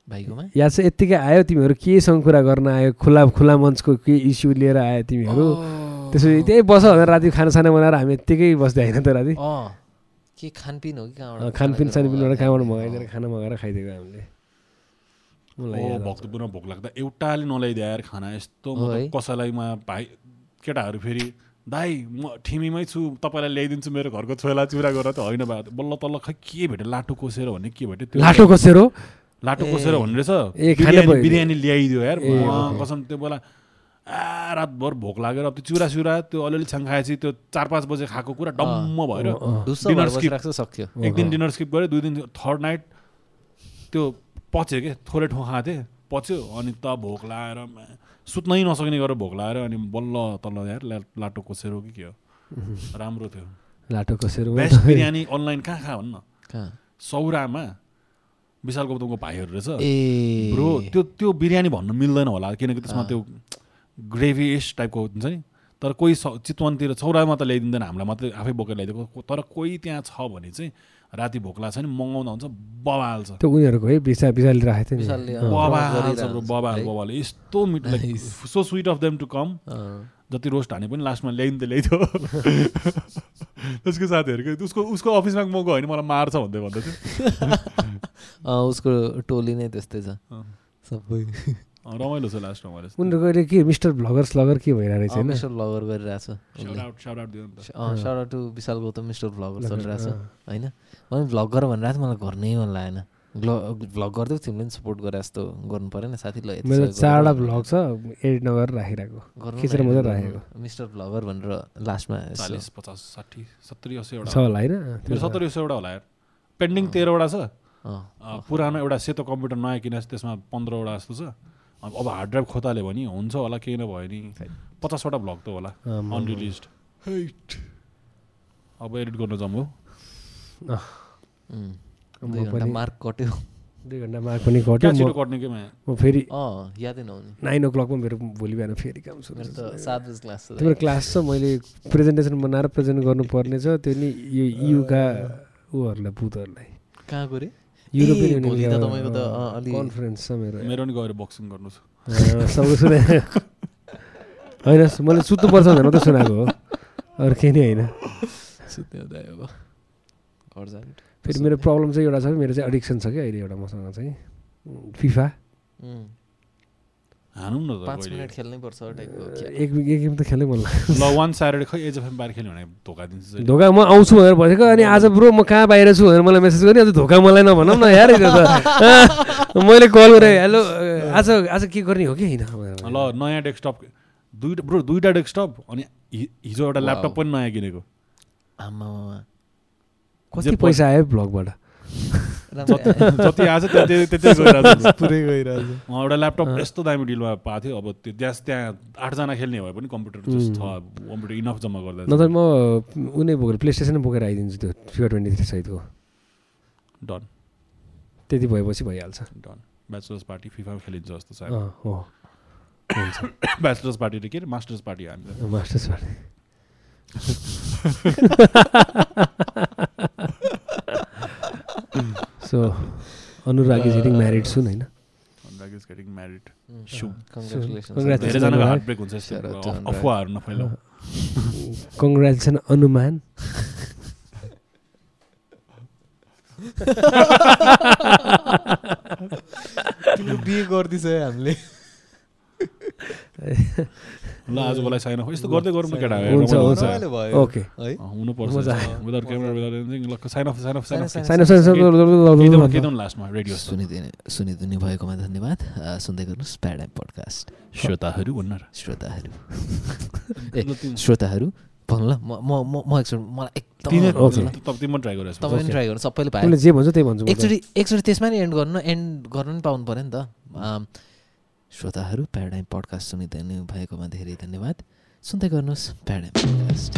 भाइकोमा? या चाहिँ यत्तिकै आयो तिमीहरू केसँग कुरा गर्न आयो खुला खुला मञ्चको के इस्यु लिएर आयो तिमीहरू? त्यसपछि त्यही बस भनेर राति खानासाना बनाएर हामी यत्तिकै बस्दै होइन त राति। अँ। के खानपिन हो कि कहाँबाट खानपिन सानपिनबाट कहाँबाट? मगाइदिएर खाना मगाएर खाइदिएको हामीले। मलाई। भक्तपुरमा भोक लाग्दा एउटाले नल्याइदिए यार खाना यस्तो म? त कसैलाईमा भाइ केटाहरू फेरि दाई म ठिमीमै छु तपाईँलाई ल्याइदिन्छु मेरो घरको छोला चुरा गरेर त होइन भए बल्ल तल्ल खै के भेट्यो लाटो कोसेर भन्ने के भेट्यो? त्यो लाटो कसेर? लाटो। कोसेर भन्ने रहेछ बिरयानी ल्याइदियो यार। कसम त्यो बेला आ रातभर भोक लागेर अब त्यो चुरा सुरा त्यो अलिअलि छाङ खाएपछि त्यो चार पाँच बजे खाएको कुरा डम्म भएर डिनर स्किप। सक्यो। एक दिन डिनर स्किप गरेँ दुई दिन थर्ड नाइट त्यो पच्यो क्या थोरै ठाउँ खाएको थिएँ पच्यो। अनि त भोक लागेर म्या, सुत्नै नसक्ने गरेर भोक लागेर अनि बल्ल तल्ल यार लाटो कोसेर कि के हो? राम्रो थियो। लाटो कसेर बेस्ट बिरयानी अनलाइन कहाँ खा भन्न? कहाँ? सौरामा विशाल गौतमको भाइहरू रहेछ ए ब्रो त्यो त्यो बिरयानी भन्नु मिल्दैन होला किनकि त्यसमा। त्यो ग्रेभिएस टाइपको हुन्छ नि तर कोही चितवनतिर चौरामा त ल्याइदिँदैन हामीलाई मात्रै आफै बोकेर ल्याइदिएको तर कोही त्यहाँ छ भने चाहिँ राति भोक लाग्छ नि मगाउँदा हुन्छ बबाल छ त्यो उनीहरूको है विशाल विशालले राखेको थियो। बबाल छ बबाल? बबाल यस्तो Nice. So sweet of them to come. जति रोस्ट हाने पनि लास्टमा ल्याइदिनु त ल्याइदियो त्यसको साथीहरूको उसको उसको अफिसमा म गयो भने मलाई मार्छ भन्दै भन्दै थियो उसको टोली नै त्यस्तै छ। सबै। रमाइलो छ लास्टमा मैले उनीहरूको अहिले के मिस्टर भ्लगर्स लगर के भइरहेको रहेछ होइन? मिस्टर भ्लगर नि त। अँ shout to Vishal Gautam mister vlogger चलिरहेछ अँ। होइन? मैले भ्लग गर भनेर थियो मलाई गर्नै मन लागेन। भ्लग गरिदिएको तिमीले पनि सपोर्ट गरे जस्तो गर्नु परेन साथी ल यति मेरो चारवटा भ्लग छ एडिट नगरेर राखिरहेको। खिचेर न, मात्रै। राखेको? मिस्टर भ्लगर भनेर लास्टमा चालिस पचास साठी सत्तरी अस्सी छ होला होइन? सत्तरी अस्सीवटा होला यार। पेन्डिङ तेह्रवटा छ। पुरानो एउटा सेतो कम्प्युटर नयाँ किने त्यसमा पन्ध्रवटा जस्तो छ। अब अब हार्ड ड्राइभ खोताले भने हुन्छ होला केही नभयो नि पचासवटा भ्लग त होला। अनरिलिज अब एडिट गर्न जाउँ हो उम्, म दुई घन्टा पनि- मार्क कट्यो। दुई घन्टा मार्क पनि कट्यो। क्या छिटो म फेरि अँ यादै नहुने। नाइन ओ क्लकमा मेरो भोलि बिहान फेरि काम छ। सात बजी क्लास छ। तिम्रो क्लास छ मैले प्रेजेन्टेसन बनाएर प्रेजेन्ट गर्नुपर्ने छ त्यो नि यो युका ऊहरूलाई बुथहरूलाई कहाँको रे युरोपियन भोलि त तपाईँको त, अँ, अलि- कन्फरेन्स छ मेरो मेरो नि गएर बक्सिङ गर्नु छ अँ, सबै सुने होइन मैले सुत्नुपर्छ भनेर मात्रै सुनाएको हो अरू केही नै होइन फेरि मेरो प्रब्लम चाहिँ एउटा छ मेरो चाहिँ एडिक्सन छ कि अहिले एउटा मसँग चाहिँ फिफा हानौँ न त पाँच। मिनट खेल्नै पर्छ टाइपको एक एक गेम त खेल्नै मन ल वान स्याटरडे खै एज एफएम बाहिर खेल्यो भने धोका दिन्छ। धोका म आउँछु भनेर भनेको अनि आज ब्रो म कहाँ बाहिर छु भनेर मलाई मेसेज गरेँ अन्त धोका मलाई नभनौँ न यार त मैले कल गरेँ हेलो आज आज के गर्ने हो कि होइन। ल नयाँ डेस्कटप दुइटा ब्रो दुइटा डेस्कटप अनि हि- हिजो एउटा. ल्यापटप पनि नयाँ किनेको आमामा कति पैसा आयो ब्लगबाट जति आएछ त्यति त्यति गइरहेको छ पुरै एउटा ल्यापटप यस्तो दामी डिलमा पाएको थियो अब त्यो त्यहाँ त्यहाँ आठजना खेल्ने भए पनि कम्प्युटर जस्ट छ कम्प्युटर इनफ जम्मा गर्दा नत्र म उनी बोकेर प्ले स्टेसनै बोकेर आइदिन्छु त्यो फिफा ट्वेन्टी थ्री सहितको डन। त्यति भएपछि भइहाल्छ। डन। ब्याचलर्स पार्टी फिफा खेलिन्छ जस्तो छ। अँ हो। हुन्छ। ब्याचलर्स पार्टी र के अरे? मास्टर्स पार्टी हामी masters party so Anurag is getting married soon होइन. कङ्ग्रेचुलेसन अनुमान बिहे गरिदिछ है हामीले ल आजकोलाई साइन अफ यस्तो गर्दै गरौँ न केटा ओके। है हुनुपर्छ। मजा without camera without sign off sign off sign off sign up sign up केदौँ लास्टमा रेडियो सुनिदिने सुनिदिने भएकोमा धन्यवाद। सुन्दै गर्नुहोस् प्याराडाइम पडकास्ट श्रोताहरू भन्न र श्रोताहरू। ए श्रोताहरू भन्नु ल। म म म- म एकचोटि मलाई एकदम तिमी Okay. तिमी ट्राई गरेर तपाईँ पनि ट्राई गर्नु सबैले पायो। जे भन्छ त्यही भन्छु। एकचोटि एकचोटि त्यसमा नि एन्ड गर्नु एन्ड गर्नु नि पाउनु पऱ्यो नि त। श्रोताहरू प्याराडाइम पडकास्ट सुनिदिनु भएकोमा धेरै धन्यवाद। सुन्दै गर्नुहोस् प्याराडाइम पडकास्ट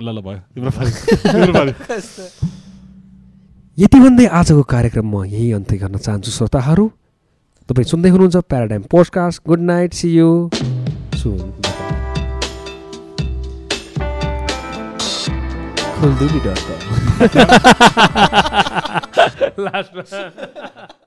ल ल भयो। यति भन्दै आजको कार्यक्रम म यही अन्त्य गर्न चाहन्छु श्रोताहरू। तपाईँ सुन्दै हुनुहुन्छ paradigm podcast good night see you soon Kholduli dot com लास्टमा